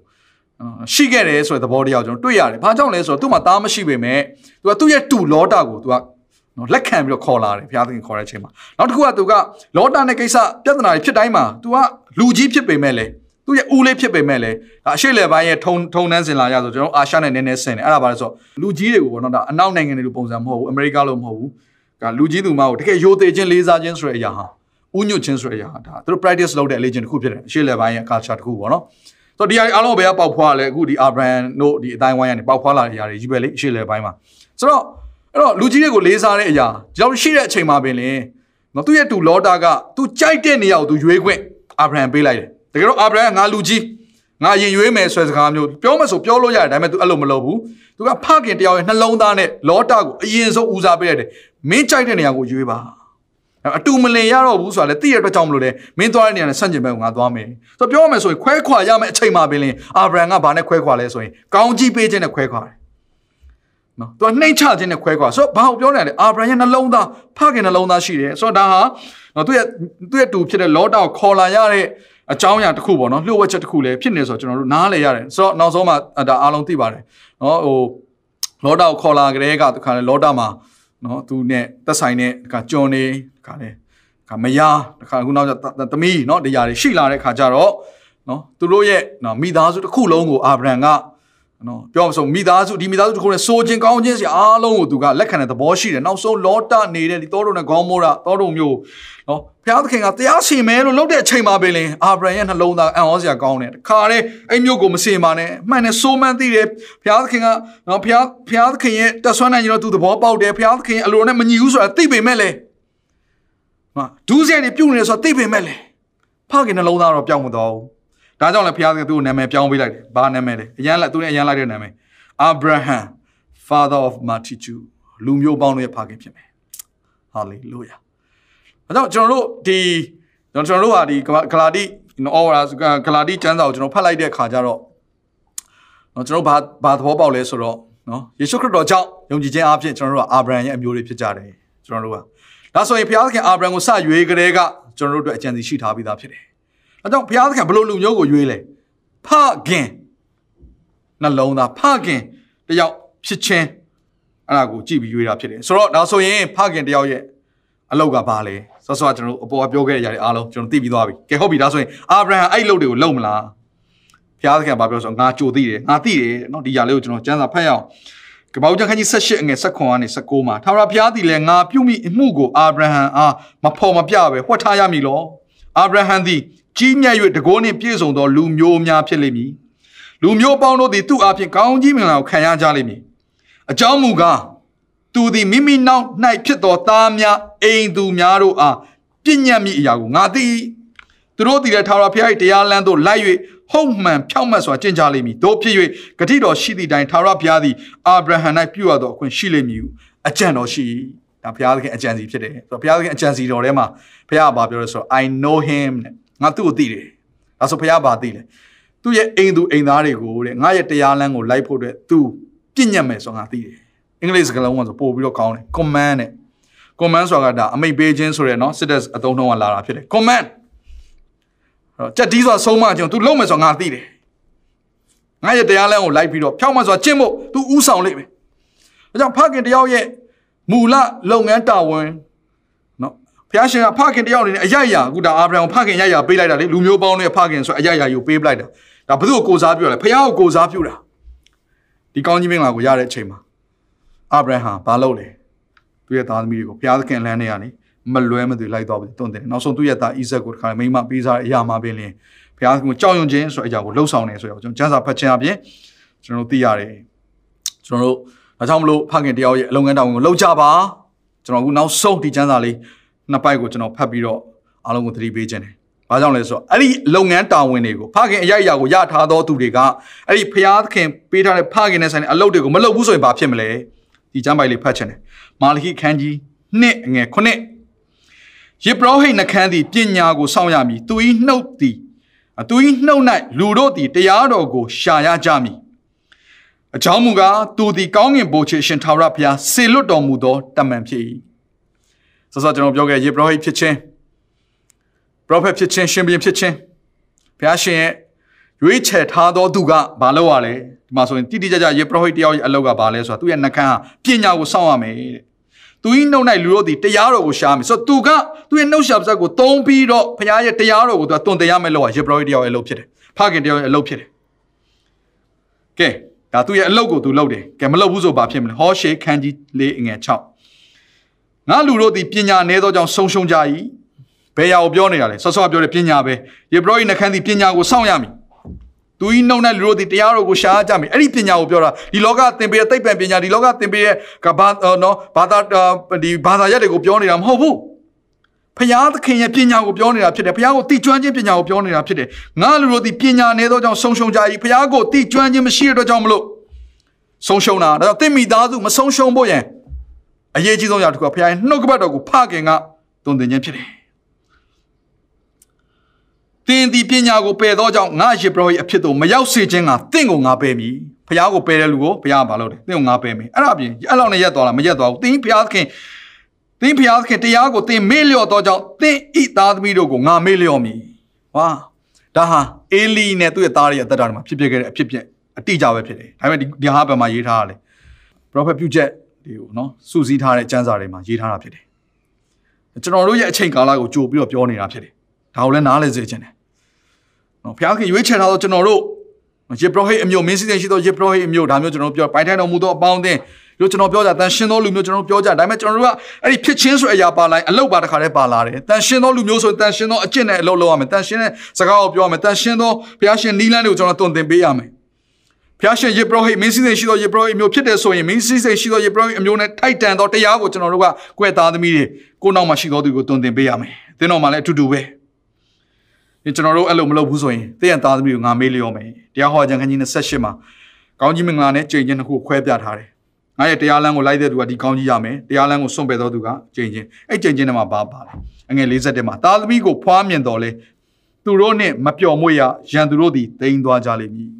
ရှိခဲ့တယ်ဆိုတဲ့သဘောတရားကျွန်တော်တွေ့ရတယ်။ဘာကြောင့်လဲဆိုတော့သူ့မှာသားမရှိပေမဲ့သူကသူ့ရဲ့တူလောတာကိုသူကနော်လက်ခံပြီးတော့ခေါ်လာတယ်ဘုရားသခင်ခေါ်တဲ့အချိန်မှာနောက်တစ်ခုကသူကလောတာနဲ့ကိစ္စပြဿနာတွေဖြစ်တိုင်းမှာသူကလူကြီးဖြစ်ပေမဲ့လေသူ့ရဲ့ဦးလေးဖြစ်ပေမဲ့လေဒါအရှိလေပိုင်းရဲ့ထုံထုံနှန်းစင်လာရဆိုကျွန်တော်အာရှနဲ့နည်းနည်းဆင်တယ်အဲ့ဒါပါလဲဆိုလူကြီးတွေကိုပေါ့နော်ဒါအနောက်နိုင်ငံတွေလိုပုံစံမဟုတ်ဘူးအမေရိကလိုမဟုတ်ဘူးဒါလူကြီးသူမကိုတကယ်ရိုသေခြင်းလေးစားခြင်းဆိုတဲ့အရာဟာ ဥညွတ်ခြင်းဆိုတဲ့အရာဟာဒါသူတို့ practice လုပ်တဲ့အလေးချင်းတစ်ခုဖြစ်တယ်အရှိလေပိုင်းရဲ့ culture တစ်ခုပေါ့နော်ဆိုတော့ဒီအရာအားလုံးဘယ်ကပေါက်ဖွားလဲအခုဒီအာဗြဟံတို့ဒီအတိုင်းဝိုင်းကနေပေါက်ဖွားလာတဲ့အရာတွေကြီးပဲလေအရှိလေပိုင်းမှာဆိုတော့အဲ့တော့လူကြီးတွေကိုလေးစားတဲ့အရာဒီလောက်ရှိတဲ့အချိန်မှာပင်လေနော်သူ့ရဲ့တူလောတာကသူကြိုက်တဲ့နေရာကိုသူရွေးခွင့်အာဗြဟံပေးလိုက်တယ်တကယ်တော့အာဗြဟံငါလူကြီးငါရင်ရွေးမယ်ဆွဲစကားမျိုးပြောမယ်ဆိုပြောလို့ရတယ်ဒါပေမဲ့ तू အဲ့လိုမလုပ်ဘူး तू ကဖခင်တယောက်ရဲ့နှလုံးသားနဲ့လောတာကိုအရင်ဆုံးဦးစားပေးရတယ်မင်းကြိုက်တဲ့နေရာကိုရွေးပါ အတူမလင်ရတော့ဘူးဆိုတာလေသိရတဲ့အတွက်ကြောင့်မလို့လေမင်းသွားတဲ့နေရာနဲ့ဆန့်ကျင်ဘက်ကိုငါသွားမယ်ဆိုတော့ပြောရမယ်ဆိုရင်ခွဲခွာရမယ်အချိန်မှပင်လင်အာဗြဟံကဘာနဲ့ခွဲခွာလဲဆိုရင်ကောင်းကြီးပေးခြင်းနဲ့ခွဲခွာတယ်နော်သူကနှိမ့်ချခြင်းနဲ့ခွဲခွာဆိုတော့ဘာကိုပြောနေလဲအာဗြဟံရဲ့နှလုံးသားဖခင်နှလုံးသားရှိတယ်ဆိုတော့ဒါဟာနော်သူ့ရဲ့သူ့ရဲ့တူဖြစ်တဲ့လောတာကိုခေါ်လာရတဲ့အကြောင်းအရာတစ်ခုပေါ့နော်လှုပ်ဝက်ချက်တစ်ခုလည်းဖြစ်နေဆိုတော့ကျွန်တော်တို့နားလဲရတယ်ဆိုတော့နောက်ဆုံးမှဒါအားလုံးသိပါတယ်နော်ဟိုလောတာကိုခေါ်လာကြတဲ့ကတခါလေလောတာမှာ နော်သူနဲ့သက်ဆိုင်တဲ့တခါကြုံနေတခါလေတခါမယားတခါခုနောက်ကျသမီးနော်တရားတွေရှိလာတဲ့ခါကျတော့နော်သူတို့ရဲ့နော်မိသားစုတစ်ခုလုံးကိုအာဗြဟံက နော်ပြောမဆုံးမိသားစုဒီမိသားစုတစ်ခုနဲ့စိုးခြင်းကောင်းခြင်းစီအားလုံးကိုသူကလက်ခံတဲ့သဘောရှိတယ်နောက်ဆုံးလောတနေတဲ့ဒီတောတုံနဲ့ခေါင်းမိုးတာတောတုံမျိုးနော်ဘုရားသခင်ကတရားစီမဲလို့လုပ်တဲ့အချိန်မှာပဲလင်အာဗြဟံရဲ့နှလုံးသားအံ့ဩစရာကောင်းတယ်တခါတည်းအဲ့မျိုးကိုမစင်ပါနဲ့မှန်တယ်စိုးမှန်းသိတယ်ဘုရားသခင်ကနော်ဘုရားဘုရားသခင်ရဲ့တဆွမ်းနိုင်ကျွန်တော်သူသဘောပေါက်တယ်ဘုရားသခင်အလိုနဲ့မညီဘူးဆိုတာသိပေမဲ့လေဟာဒူးစရိုက်တွေပြုတ်နေတယ်ဆိုတာသိပေမဲ့လေဖခင်နှလုံးသားတော့ပြောင်းမသွားဘူး ဒါကြောင့်လည်းဘုရားသခင်သူ့ကိုနာမည်ပြောင်းပေးလိုက်တယ်ဘာနာမည်လဲအရန်လက်သူနဲ့အရန်လိုက်တဲ့နာမည် Abraham father of multitude လူမျိုးပေါင်းတို့ရဲ့ဖခင်ဖြစ်မယ် hallelujah အဲတော့ကျွန်တော်တို့ဒီကျွန်တော်တို့ဟာဒီဂလာတိနော်ဩဝါဂလာတိကျမ်းစာကိုကျွန်တော်ဖတ်လိုက်တဲ့အခါကျတော့နော်ကျွန်တော်ဘာဘာသဘောပေါက်လဲဆိုတော့နော်ယေရှုခရစ်တော်ကြောင့်ယုံကြည်ခြင်းအပြင်ကျွန်တော်တို့ကအာဗြဟံရဲ့အမျိုးတွေဖြစ်ကြတယ်ကျွန်တော်တို့ကဒါဆိုရင်ဘုရားသခင်အာဗြဟံကိုစရွေးကြတဲ့ကကျွန်တော်တို့အတွက်အကြံစီရှိထားပြီးသားဖြစ်တယ် အဲကြောင့်ဘုရားသခင်ဘယ်လိုလူမျိုးကိုရွေးလဲဖခင်နှလုံးသားဖခင်တယောက်ဖြစ်ခြင်းအဲ့ဒါကိုကြည့်ပြီးရွေးတာဖြစ်တယ်ဆိုတော့ဒါဆိုရင်ဖခင်တယောက်ရဲ့အလောက်ကဘာလဲဆောဆောကျွန်တော်တို့အပေါ်ကပြောခဲ့တဲ့ຢာတွေအားလုံးကျွန်တော်သိပြီးသွားပြီကဲဟုတ်ပြီဒါဆိုရင်အာဗြဟံအဲ့အလုပ်တွေကိုလုပ်မလားဘုရားသခင်ကဘာပြောဆိုငါကြိုသိတယ်ငါသိတယ်เนาะဒီຢာလေးကိုကျွန်တော်စမ်းစာဖတ်ရအောင်ကပောက်ကျမ်းခန်းကြီး18အငယ်16ကနေ19မှာထာဝရဘုရားသည်လည်းငါပြုမိအမှုကိုအာဗြဟံအားမဖော်မပြပဲဟွက်ထားရမည်လောအာဗြဟံသည် ကြီးမြတ်၍တကိုးနှင့်ပြည့်စုံသောလူမျိုးများဖြစ်လိမ့်မည်လူမျိုးပေါင်းတို့သည်သူ့အပြင်ကောင်းကြီးမင်္ဂလာကိုခံရကြလိမ့်မည်အကြောင်းမူကားသူသည်မိမိနောက်၌ဖြစ်သောသားများအိမ်သူများတို့အားပြည့်ညတ်မိအရာကိုငါသိသူတို့သည်လည်းထာဝရဘုရား၏တရားလမ်းသို့လိုက်၍ဟုတ်မှန်ဖြောင့်မတ်စွာကျင့်ကြလိမ့်မည်တို့ဖြစ်၍ဂတိတော်ရှိသည့်တိုင်ထာဝရဘုရားသည်အာဗြဟံ၌ပြုအပ်သောအခွင့်ရှိလိမ့်မည်ဟုအကြံတော်ရှိဒါဘုရားသခင်အကြံစီဖြစ်တယ်ဆိုတော့ဘုရားသခင်အကြံစီတော်ထဲမှာဘုရားကဘာပြောလဲဆိုတော့ I know him တဲ့ ငါသူ့ကိုသိတယ်ဒါဆိုဘုရားဘာသိလဲသူ့ရဲ့အိမ်သူအိမ်သားတွေကိုတဲ့ငါရဲ့တရားလမ်းကိုလိုက်ဖို့အတွက်သူပြည့်ညတ်မယ်ဆိုငါသိတယ်အင်္ဂလိပ်စကားလုံးကဆိုပို့ပြီးတော့ကောင်းတယ် command နဲ့ command ဆိုတာကဒါအမိတ်ပေးခြင်းဆိုရယ်နော်စစ်တပ်အတုံးနှုံးကလာတာဖြစ်တယ် command အဲ့တော့ကြက်ဒီဆိုတာဆုံးမခြင်း तू လုံးမယ်ဆိုငါသိတယ်ငါရဲ့တရားလမ်းကိုလိုက်ပြီးတော့ဖြောင်းမဆိုတာကျင့်ဖို့ तू ဥဆောင်လိမ့်မယ်ဒါကြောင့်ဖခင်တယောက်ရဲ့မူလလုပ်ငန်းတာဝန်နော် ဘုရားရှင်ကဖခင်တယောက်အနေနဲ့အယက်ရာအခုဒါအာဗြဟံဖခင်ရရပေးလိုက်တာလေလူမျိုးပေါင်းနဲ့ဖခင်ဆိုအယက်ရာယူပေးပလိုက်တာဒါဘု து ကိုကိုစားပြုရလဲဘုရားကိုကိုစားပြုတာဒီကောင်းကြီးမင်္ဂလာကိုရတဲ့အချိန်မှာအာဗြဟံဘာလုပ်လဲသူ့ရဲ့သားသမီးတွေကိုဘုရားသခင်လမ်းထဲကနေမလွဲမသွေလိုက်တော့ပြီးတွန့်တယ်နောက်ဆုံးသူ့ရဲ့သားဣဇက်ကိုတခါမိမပေးစားတဲ့အရာမှာပင်လင်ဘုရားသခင်ကိုကြောက်ရွံ့ခြင်းဆိုတဲ့အရာကိုလှုပ်ဆောင်နေဆိုတော့ကျွန်တော်ကျမ်းစာဖတ်ခြင်းအပြင်ကျွန်တော်တို့သိရတယ်ကျွန်တော်တို့ဒါကြောင့်မလို့ဖခင်တယောက်ရဲ့အလုံးငန်းတောင်ကိုလှုပ်ကြပါကျွန်တော်အခုနောက်ဆုံးဒီကျမ်းစာလေး နှစ်ပိုက်ကိုကျွန်တော်ဖတ်ပြီးတော့အားလုံးကိုသတိပေးခြင်းတယ်။ဘာကြောင့်လဲဆိုတော့အဲ့ဒီလုပ်ငန်းတာဝန်တွေကိုဖခင်အရာရာကိုရထားသောသူတွေကအဲ့ဒီဖခင်ပေးထားတဲ့ဖခင်နဲ့ဆိုင်တဲ့အလုပ်တွေကိုမလုပ်ဘူးဆိုရင်ဘာဖြစ်မလဲ။ဒီကျမ်းပိုက်လေးဖတ်ခြင်းတယ်။မာလခိခန်းကြီးနှစ်ငယ်9ယေဘရဟိတ်နှခမ်းသည်ပညာကိုစောင့်ရမည်သူ၏နှုတ်သည်သူ၏နှုတ်၌လူတို့သည်တရားတော်ကိုရှာရကြမည်အကြောင်းမူကားသူသည်ကောင်းငင်ဘိုးချေရှင်ထာဝရဘုရားစေလွတ်တော်မူသောတမန်ဖြစ်၏ ဆောစောကျွန်တော်ပြောခဲ့ယေဘရဟိတ်ဖြစ်ခြင်းပရောဖက်ဖြစ်ခြင်းရှင်ဘုရင်ဖြစ်ခြင်းဘုရားရှင်ရဲ့ရွေးချယ်ထားသောသူကဘာလုပ်ရလဲဒီမှာဆိုရင်တိတိကျကျယေဘရဟိတ်တယောက်ရဲ့အလုပ်ကဘာလဲဆိုတာသူ့ရဲ့နှကန်းဟာပညာကိုစောင့်ရမယ်တဲ့သူ၏နှုတ်၌လူတို့သည်တရားတော်ကိုရှားမယ်ဆိုတော့သူကသူ့ရဲ့နှုတ်ရှာပါးကိုသုံးပြီးတော့ဘုရားရဲ့တရားတော်ကိုသူကတွင်တရားမယ်လို့ယေဘရဟိတ်တယောက်ရဲ့အလုပ်ဖြစ်တယ်ဖခင်တယောက်ရဲ့အလုပ်ဖြစ်တယ်ကဲဒါသူ့ရဲ့အလုပ်ကိုသူလုပ်တယ်ကဲမလုပ်ဘူးဆိုဘာဖြစ်မလဲဟောရှေခန်းကြီး၄အငယ်6 ငါလူတို့သည်ပညာနည်းသောကြောင့်ဆုံးရှုံးကြ၏ဘယ်ရာကိုပြောနေတာလဲဆော့ဆော့ပြောတယ်ပညာပဲယေဘရဟိတ်နှခမ်းသည်ပညာကိုစောင့်ရမည်သူဤနှုတ်နဲ့လူတို့ဒီတရားတော်ကိုရှားကြမယ်အဲ့ဒီပညာကိုပြောတာဒီလောကသင်ပေးတဲ့သိပ္ပံပညာဒီလောကသင်ပေးတဲ့ကဘာနော်ဘာသာဒီဘာသာရက်တွေကိုပြောနေတာမဟုတ်ဘူးဖျားသခင်ရဲ့ပညာကိုပြောနေတာဖြစ်တယ်ဖျားကိုတိကျွမ်းခြင်းပညာကိုပြောနေတာဖြစ်တယ်ငါလူတို့ဒီပညာနေသောကြောင့်ဆုံးရှုံးကြ၏ဖျားကိုတိကျွမ်းခြင်းမရှိတဲ့အတွက်ကြောင့်မလို့ဆုံးရှုံးတာဒါကြောင့်သင်မိသားစုမဆုံးရှုံးဖို့ရန် အရေးကြီးဆုံးအရာတစ်ခုကဖျားရဲ့နှုတ်ကပတ်တော်ကိုဖခင်ကတုံသင်ခြင်းဖြစ်တယ်သင်ဒီပညာကိုပယ်သောကြောင့်ငါယေဘရဟိအဖြစ်သို့မရောက်စေခြင်းကသင်ကိုငါပယ်မည်ဖះကိုပယ်တဲ့လူကိုဖះကဘာလုပ်လဲသင်ကိုငါပယ်မယ်အဲ့ဒါအပြင်အဲ့လောက်နဲ့ရက်သွားလားမရက်သွားဘူးသင်ဖះသခင်သင်ဖះသခင်တရားကိုသင်မေ့လျော့သောကြောင့်သင်ဤသားသမီးတို့ကိုငါမေ့လျော့မည်ဝါဒါဟာအေလီနဲ့သူ့ရဲ့သားရဲ့အသက်တာတွေမှာဖြစ်ဖြစ်ခဲ့တဲ့အဖြစ်ပြက်အတိအကျပဲဖြစ်တယ်ဒါပေမဲ့ဒီဟာဘယ်မှာရေးထားရလဲပရောဖက်ပြုချက် တွေကိုနော်စူးစီးထားတဲ့ကျမ်းစာတွေမှာရေးထားတာဖြစ်တယ်ကျွန်တော်တို့ရဲ့အချိန်ကာလကိုကြိုပြီးတော့ပြောနေတာဖြစ်တယ်ဒါကိုလည်းနားလည်စေချင်တယ်နော်ဘုရားခင်ရွေးချယ်ထားတော့ကျွန်တော်တို့ယေဘရဟိအမျိုးမင်းစည်းစိမ်ရှိသောယေဘရဟိအမျိုးဒါမျိုးကျွန်တော်တို့ပြောပိုင်ထိုင်တော်မူသောအပေါင်းအသင်းလို့ကျွန်တော်ပြောကြတန်ရှင်းသောလူမျိုးကျွန်တော်ပြောကြဒါပေမဲ့ကျွန်တော်တို့ကအဲ့ဒီဖြစ်ချင်းဆိုအရာပါလိုက်အလုတ်ပါတစ်ခါတည်းပါလာတယ်တန်ရှင်းသောလူမျိုးဆိုတန်ရှင်းသောအကျင့်နဲ့အလုပ်လုပ်ရမယ်တန်ရှင်းတဲ့စကားကိုပြောရမယ်တန်ရှင်းသောဘုရားရှင်နီးလန်းတွေကိုကျွန်တော်တုံသင်ပေးရမယ် ဘုရားရှင်ယေဘရဟိမင်းစည်းစိမ်ရှိသောယေဘရဟိအမျိုးဖြစ်တယ်ဆိုရင်မင်းစည်းစိမ်ရှိသောယေဘရဟိအမျိုးနဲ့ထိုက်တန်သောတရားကိုကျွန်တော်တို့ကကိုယ့်သားသမီးတွေကိုနောက်မှာရှိသောသူကိုတုံသင်ပေးရမယ်သင်တော်မှာလည်းအတူတူပဲဒီကျွန်တော်တို့အဲ့လိုမလုပ်ဘူးဆိုရင်သင်ရဲ့သားသမီးကိုငါမေးလျောမယ်တရားဟောကြံခန်းကြီး28မှာကောင်းကြီးမင်္ဂလာနဲ့ကြိမ်ချင်းတစ်ခုခွဲပြထားတယ်ငါရဲ့တရားလမ်းကိုလိုက်တဲ့သူကဒီကောင်းကြီးရမယ်တရားလမ်းကိုစွန့်ပယ်သောသူကကြိမ်ချင်းအဲ့ကြိမ်ချင်းထဲမှာဘာပါလဲအငယ်57မှာသားသမီးကိုဖွားမြင်တော်လဲသူတို့နဲ့မပျော်မွေ့ရရန်သူတို့သည်တိမ်သွားကြလိမ့်မည်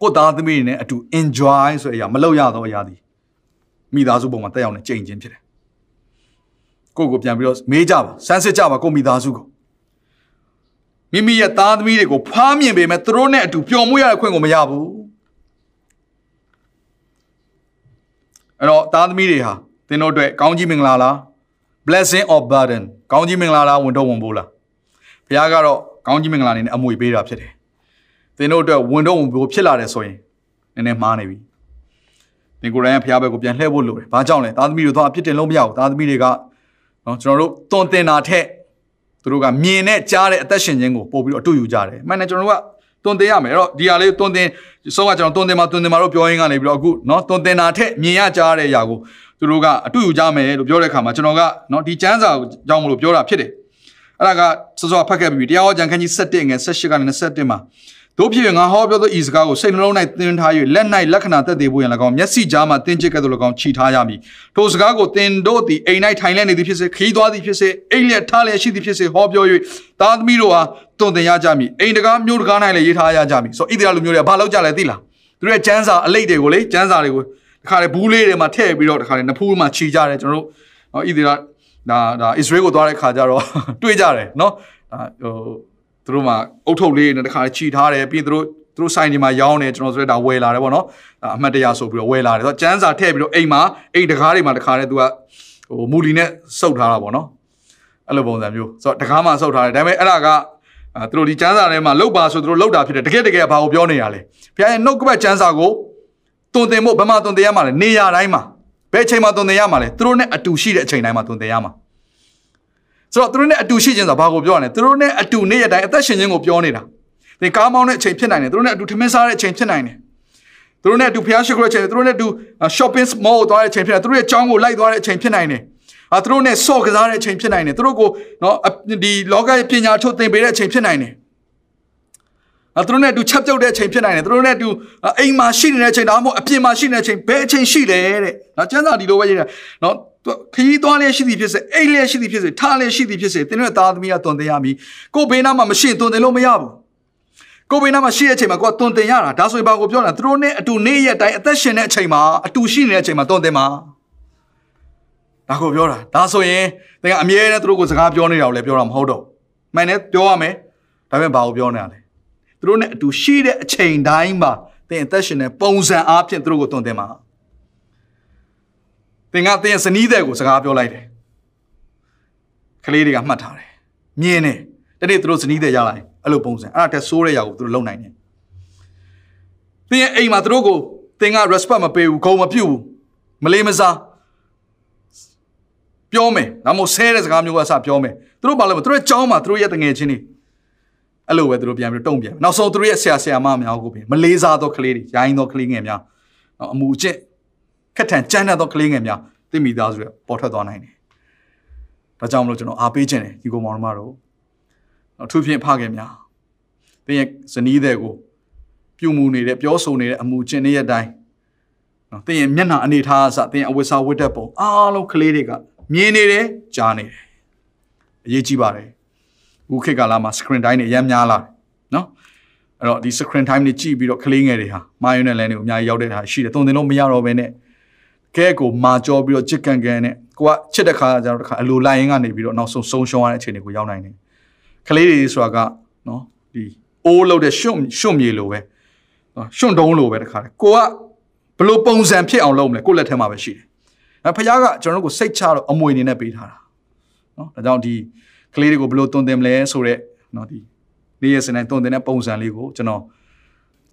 ကိုသားသမီးတွေနဲ့အတူ enjoy ဆိုတဲ့အရာမလောက်ရသောအရာသည်မိသားစုပုံမှာတက်ရောက်နေကြိမ်ချင်းဖြစ်တယ်ကိုကိုပြန်ပြီးတော့မေးကြပါစမ်းစစ်ကြပါကိုမိသားစုကိုမိမိရဲ့သားသမီးတွေကိုဖွားမြင်ပေမဲ့သူတို့နဲ့အတူပျော်မွေ့ရတဲ့ခွင့်ကိုမရဘူးအဲ့တော့သားသမီးတွေဟာသင်တို့အတွက်ကောင်းကြီးမင်္ဂလာလား blessing or burden ကောင်းကြီးမင်္ဂလာလားဝန်တော့ဝန်ပိုးလားဘုရားကတော့ကောင်းကြီးမင်္ဂလာနေနဲ့အမွေပေးတာဖြစ်တယ် သင်တို့အတွက်ဝန်တော့ဝန်ပိုးဖြစ်လာတယ်ဆိုရင်နည်းနည်းမှားနေပြီသင်ကိုယ်တိုင်ကဘုရားဘက်ကိုပြန်လှည့်ဖို့လိုတယ်ဘာကြောင့်လဲသားသမီးတို့တော့အပြစ်တင်လို့မရဘူးသားသမီးတွေကနော်ကျွန်တော်တို့တွန်တင်တာထက်သူတို့ကမြင်နဲ့ကြားတဲ့အသက်ရှင်ခြင်းကိုပို့ပြီးတော့အတူယူကြတယ်မှန်တယ်ကျွန်တော်တို့ကတွန်တင်ရမယ်အဲ့တော့ဒီဟာလေးတွန်တင်စောကကျွန်တော်တွန်တင်မှာတွန်တင်မှာတော့ပြောရင်းကနေပြီးတော့အခုနော်တွန်တင်တာထက်မြင်ရကြားတဲ့အရာကိုသူတို့ကအတူယူကြမယ်လို့ပြောတဲ့အခါမှာကျွန်တော်ကနော်ဒီကျမ်းစာကိုကြောင်းမလို့ပြောတာဖြစ်တယ်အဲ့ဒါကစောစောဖတ်ခဲ့ပြီးတရားဟောကြံခန်းကြီး7ငယ်18ကနေ21မှာ တို့ဖြစ်ငါဟောပြောသောဤစကားကိုစိတ်နှလုံး၌သင်ထား၍လက်၌လက္ခဏာသက်သေဖို့ရန်၎င်းမျက်စိကြားမှာသင်ချစ်ကဲ့သို့၎င်းခြိထားရမည်ထိုစကားကိုသင်တို့သည်အိမ်၌ထိုင်လည်နေသည်ဖြစ်စေခီးသွားသည်ဖြစ်စေအိမ်လျက်ထားလျက်ရှိသည်ဖြစ်စေဟောပြော၍သားသမီးတို့ဟာတုံသင်ရကြမည်အိမ်တကားမျိုးတကား၌လည်းရေးထားရကြမည်ဆိုဣသရေလလူမျိုးတွေကဘာလုပ်ကြလဲသိလားသူတို့ရဲ့ကျမ်းစာအလိတ်တွေကိုလေကျမ်းစာတွေကိုတခါလေဘူးလေးတွေမှာထည့်ပြီးတော့တခါလေနဖူးမှာခြိကြတယ်ကျွန်တော်တို့ဣသရေလဒါဒါဣသရေလကိုသွားတဲ့ခါကျတော့တွေ့ကြတယ်နော်ဒါဟို သူတို့မှာအုတ်ထုတ်လေးနဲ့တခါခြိထားတယ်ပြီးသူတို့သူတို့ဆိုင်ဒီမှာရောင်းနေကျွန်တော်ဆိုရတာဝယ်လာတယ်ပေါ့နော်အမှတ်တရဆိုပြီးတော့ဝယ်လာတယ်ဆိုတော့ကျန်းစာထည့်ပြီးတော့အိမ်မှာအိမ်တကားတွေမှာတခါတည်းသူကဟိုမူလီနဲ့စုပ်ထားတာပေါ့နော်အဲ့လိုပုံစံမျိုးဆိုတော့တကားမှာစုပ်ထားတယ်ဒါပေမဲ့အဲ့ဒါကသူတို့ဒီကျန်းစာထဲမှာလောက်ပါဆိုသူတို့လောက်တာဖြစ်တယ်တကယ်တကယ်ဘာကိုပြောနေရလဲဘုရားရဲ့နှုတ်ကပတ်ကျန်းစာကိုတုံတင်ဖို့ဘယ်မှာတုံတင်ရမှာလဲနေရာတိုင်းမှာဘယ်အချိန်မှာတုံတင်ရမှာလဲသူတို့နဲ့အတူရှိတဲ့အချိန်တိုင်းမှာတုံတင်ရမှာ ဆိုတော့သူတို့နဲ့အတူရှိခြင်းဆိုတာဘာကိုပြောရလဲသူတို့နဲ့အတူနေ့ရက်တိုင်းအသက်ရှင်ခြင်းကိုပြောနေတာသင်ကားမောင်းတဲ့အချိန်ဖြစ်နိုင်တယ်သူတို့နဲ့အတူထမင်းစားတဲ့အချိန်ဖြစ်နိုင်တယ်သူတို့နဲ့အတူဖျားရှိခိုးတဲ့အချိန်သူတို့နဲ့အတူ shopping mall ကိုသွားတဲ့အချိန်ဖြစ်နိုင်တယ်သူတို့ရဲ့ကျောင်းကိုလိုက်သွားတဲ့အချိန်ဖြစ်နိုင်တယ်အာသူတို့နဲ့ဆော့ကစားတဲ့အချိန်ဖြစ်နိုင်တယ်သူတို့ကိုနော်ဒီလောကရဲ့ပညာထုတ်သင်ပေးတဲ့အချိန်ဖြစ်နိုင်တယ်အဲသူတို့နဲ့အတူချက်ပြုတ်တဲ့အချိန်ဖြစ်နိုင်တယ်သူတို့နဲ့အတူအိမ်မှာရှိနေတဲ့အချိန်ဒါမှမဟုတ်အပြင်မှာရှိနေတဲ့အချိန်ဘယ်အချိန်ရှိလဲတဲ့နော်ကျန်းစာဒီလိုပဲရေးတာနော် ခရီးသွားလျက်ရှိသည်ဖြစ်စေအိတ်လျက်ရှိသည်ဖြစ်စေထားလျက်ရှိသည်ဖြစ်စေသင်တို့သားသမီးကတွန်တင်ရမည်ကိုဘေးနားမှာမရှိရင်တွန်တင်လို့မရဘူးကိုဘေးနားမှာရှိတဲ့အချိန်မှာကိုကတွန်တင်ရတာဒါဆိုရင်ဘာကိုပြောတာသူတို့နဲ့အတူနေ့ရက်တိုင်းအသက်ရှင်တဲ့အချိန်မှာအတူရှိနေတဲ့အချိန်မှာတွန်တင်မှာဒါကိုပြောတာဒါဆိုရင်သင်ကအမြဲတမ်းသူတို့ကိုစကားပြောနေတာကိုလည်းပြောတာမဟုတ်တော့မှန်တယ်ပြောရမယ်ဒါပေမဲ့ဘာကိုပြောနေတာလဲသူတို့နဲ့အတူရှိတဲ့အချိန်တိုင်းမှာသင်အသက်ရှင်တဲ့ပုံစံအားဖြင့်သူတို့ကိုတွန်တင်မှာသ င်ကသင်ရဲ့ဇနီးတဲ့ကိုစကားပြောလိုက်တယ်ကလေးတွေကမှတ်ထားတယ်မြင်တယ်တနေ့သူတို့ဇနီးတဲ့ရလာရင်အဲ့လိုပုံစံအဲ့ဒါတက်ဆိုးတဲ့ຢာကိုသူတို့လုံနိုင်တယ်သင်ရဲ့အိမ်မှာသူတို့ကိုသင်က respect မပေးဘူးဂုဏ်မပြုဘူးမလေးမစားပြောမယ်ဒါမှမဟုတ်ဆဲတဲ့စကားမျိုးကအစပြောမယ်သူတို့ဘာလဲသူတို့ရဲ့ကြောင်းမှာသူတို့ရဲ့တငယ်ချင်းတွေအဲ့လိုပဲသူတို့ပြန်ပြီးတုံ့ပြန်နောက်ဆုံးသူတို့ရဲ့ဆရာဆရာမများကိုပြင်မလေးစားသောကလေးတွေရိုင်းသောကလေးငယ်များနော်အမှုအကျင့် ခက်ထန်ကြမ်းတတ်သောကလေးငယ်များသိမိသားစုရပေါ်ထွက်သွားနိုင်တယ်ဒါကြောင့်မလို့ကျွန်တော်အားပေးခြင်းတယ်ဒီကောင်မောင်တို့နော်သူဖြင့်ဖခင်များသင်ရဲ့ဇနီးတဲ့ကိုပြုမှုနေတဲ့ပြောဆိုနေတဲ့အမှုကျင့်နေတဲ့အတိုင်းနော်သင်ရဲ့မျက်နှာအနေထားအစသင်ရဲ့အဝတ်စားဝတ်တဲ့ပုံအားလုံးကလေးတွေကမြင်နေတယ်ကြားနေတယ်အရေးကြီးပါတယ်အခုခေတ်ကာလမှာ screen time တွေအများများလာနော်အဲ့တော့ဒီ screen time တွေကြည့်ပြီးတော့ကလေးငယ်တွေဟာမာယွန်းနဲ့လမ်းတွေကိုအများကြီးရောက်တဲ့ဟာရှိတယ်တုံတင်လို့မရတော့ဘဲနဲ့ ကဲကိုမာကြောပြီးတော့ချစ်ကန်ကန်နဲ့ကိုကချစ်တဲ့ခါကျတော့တခါအလိုလိုက်ရင်ကနေပြီးတော့နောက်ဆုံးဆုံးရှုံးရတဲ့အခြေအနေကိုရောက်နိုင်တယ်ကလေးတွေဆိုတာကနော်ဒီအိုးလို့တဲ့ရှွန့်ရှွန့်မြေလိုပဲနော်ရှွန့်တုံးလိုပဲတခါလေကိုကဘလို့ပုံစံဖြစ်အောင်လုပ်မလဲကိုလက်ထဲမှာပဲရှိတယ်အဲဖခင်ကကျွန်တော်တို့ကိုစိတ်ချတော့အမွေအနေနဲ့ပေးထားတာနော်ဒါကြောင့်ဒီကလေးတွေကိုဘလို့တွန်တင်မလဲဆိုတော့နော်ဒီနေ့ရက်စနေတွန်တင်တဲ့ပုံစံလေးကိုကျွန်တော်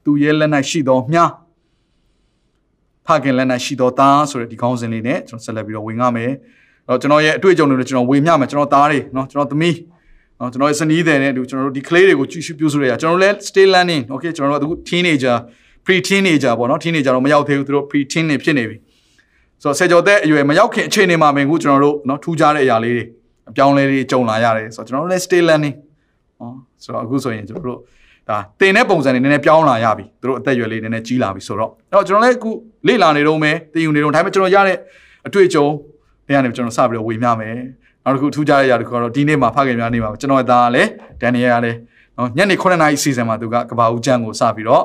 သူရဲ့လက်၌ရှိသောမြား ဖခင်လက်နက်ရှိတော်သားဆိုတဲ့ဒီခေါင်းစဉ်လေးနဲ့ကျွန်တော်ဆက်လက်ပြီးတော့ဝင်ရမယ်။တော့ကျွန်တော်ရဲ့အတွေ့အကြုံတွေကိုကျွန်တော်ဝေမျှမယ်ကျွန်တော်သားတွေနော်ကျွန်တော်သမီးနော်ကျွန်တော်ရဲ့စနီးတဲ့နဲ့အတူကျွန်တော်တို့ဒီ clay တွေကိုကြည့်ရှုပြုစုရတာကျွန်တော်တို့လည်း stay learning okay ကျွန်တော်တို့အခု teenager pre teenager ပေါ့နော် teenager တော့မရောက်သေးဘူးသူတို့ pre teen တွေဖြစ်နေပြီ။ဆိုတော့ဆယ်ကျော်သက်အရွယ်မရောက်ခင်အချိန်တွေမှာပဲအခုကျွန်တော်တို့နော်ထူးခြားတဲ့အရာလေးတွေအပြောင်းလဲတွေကြုံလာရတယ်ဆိုတော့ကျွန်တော်တို့လည်း stay learning နော်ဆိုတော့အခုဆိုရင်ကျွန်တော်တို့ ဒါတင်တဲ့ပုံစံတွေနည်းနည်းပြောင်းလာရပြီသူတို့အသက်အရွယ်လေးနည်းနည်းကြီးလာပြီဆိုတော့အဲ့တော့ကျွန်တော်လည်းအခုလေ့လာနေတော့မယ်တင်ယူနေတော့ဒါပေမဲ့ကျွန်တော်ရတဲ့အတွေ့အကြုံတွေကနေကျွန်တော်စပြီးတော့ဝေမျှမယ်နောက်တစ်ခုထူးခြားတဲ့အရာတစ်ခုကတော့ဒီနေ့မှာဖခင်များနေမှာကျွန်တော်ရဲ့သားကလည်းဒန်နီယယ်ကလည်းနော်ညနေ9:00နာရီစီစဉ်မှာသူကကဘာဦးကျန်းကိုစပြီးတော့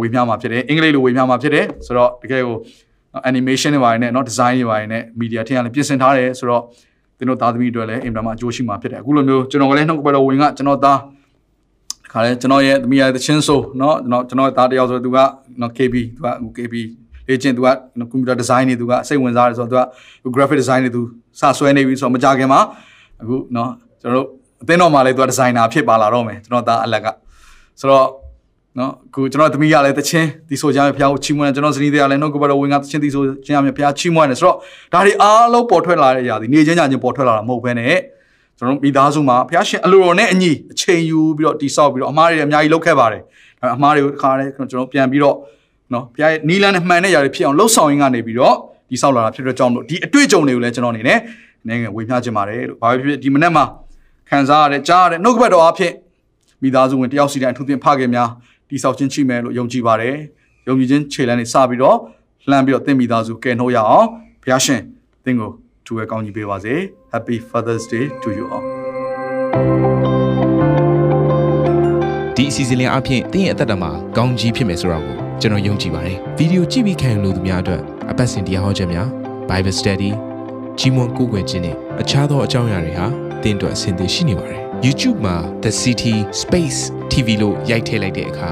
ဝေမျှမှာဖြစ်တယ်အင်္ဂလိပ်လိုဝေမျှမှာဖြစ်တယ်ဆိုတော့တကယ်ကို animation တွေပါတယ်နဲ့เนาะ design တွေပါတယ်နဲ့ media ထင်ရလည်းပြင်ဆင်ထားတယ်ဆိုတော့သင်တို့သားသမီးတွေလည်းအင်တာမှာအကျိုးရှိမှာဖြစ်တယ်အခုလိုမျိုးကျွန်တော်ကလည်းနှုတ်ကပတ်တော်ဝင်ကကျွန်တော်သား ခါလဲကျွန်တော်ရဲ့သမီးရဲ့တချင်းဆိုเนาะကျွန်တော်ကျွန်တော်သားတယောက်ဆိုသူကเนาะ KB သူက KB လေ့ကျင့်သူကကွန်ပျူတာဒီဇိုင်းတွေသူကစိတ်ဝင်စားတယ်ဆိုတော့သူက graphic design တွေသူစဆွဲနေပြီဆိုတော့မကြခင်မှာအခုเนาะကျွန်တော်တို့အသင်းတော်မှာလည်းသူကဒီဇိုင်နာဖြစ်ပါလာတော့မယ်ကျွန်တော်သားအလက်ကဆိုတော့နော်အခုကျွန်တော်သမီးရလဲတချင်းဒီဆိုကြရဖျားကိုချီးမွမ်းတယ်ကျွန်တော်ဇနီးတွေကလည်းနှုတ်ကပတ်တော်ဝင်ကတချင်းဒီဆိုချင်းရမြဖျားချီးမွမ်းတယ်ဆိုတော့ဒါတွေအားလုံးပေါ်ထွက်လာတဲ့အရာဒီနေချင်းညချင်းပေါ်ထွက်လာတာမဟုတ်ဘဲနဲ့ ကျွန်တော်မိသားစုမှာဖျားရှင်အလိုတော်နဲ့အညီအချိန်ယူပြီးတော့တိဆောက်ပြီးတော့အမားတွေအများကြီးလုပ်ခဲ့ပါတယ်ဒါပေမဲ့အမားတွေကိုတစ်ခါတည်းကျွန်တော်ပြန်ပြီးတော့နော်ဖျားရဲ့နီလန်းနဲ့မှန်တဲ့ຢာတွေဖြစ်အောင်လှုပ်ဆောင်ရင်းကနေပြီးတော့တိဆောက်လာတာဖြစ်တဲ့ကြောင့်လို့ဒီအတွေ့အကြုံတွေကိုလည်းကျွန်တော်အနေနဲ့နိုင်ငံဝေမျှခြင်းပါတယ်လို့ဘာပဲဖြစ်ဖြစ်ဒီမနေ့မှာခံစားရတဲ့ကြားရတဲ့နှုတ်ကပတ်တော်အဖြစ်မိသားစုဝင်တယောက်စီတိုင်းအထူးသဖြင့်ဖခင်များတိဆောက်ခြင်းရှိမယ်လို့ယုံကြည်ပါတယ်။ယုံကြည်ခြင်းခြေလှမ်းတွေစပြီးတော့လှမ်းပြီးတော့သင်မိသားစုကယ်နှုတ်ရအောင်ဘုရားရှင်သင်ကို သူရဲ့ကောင်းကြီးပေးပါစေ။ Happy Father's Day to you all. ဒီအစီအစဉ်လေးအပြင်သင်ရဲ့အသက်တာမှာကောင်းကြီးဖြစ်မယ်ဆိုတာကိုကျွန်တော်ယုံကြည်ပါတယ်ဗီဒီယိုကြည့်ပြီးခံယူလို့သူများအတွက်အပတ်စဉ်တရားဟောခြင်းများ Bible Study ကြီးမွန်ကိုယ်ွယ်ခြင်းနဲ့အခြားသောအကြောင်းအရာတွေဟာသင်အတွက်အဆင်သင့်ရှိနေပါတယ် YouTube မှာ The City Space TV လို့ရိုက်ထည့်လိုက်တဲ့အခါ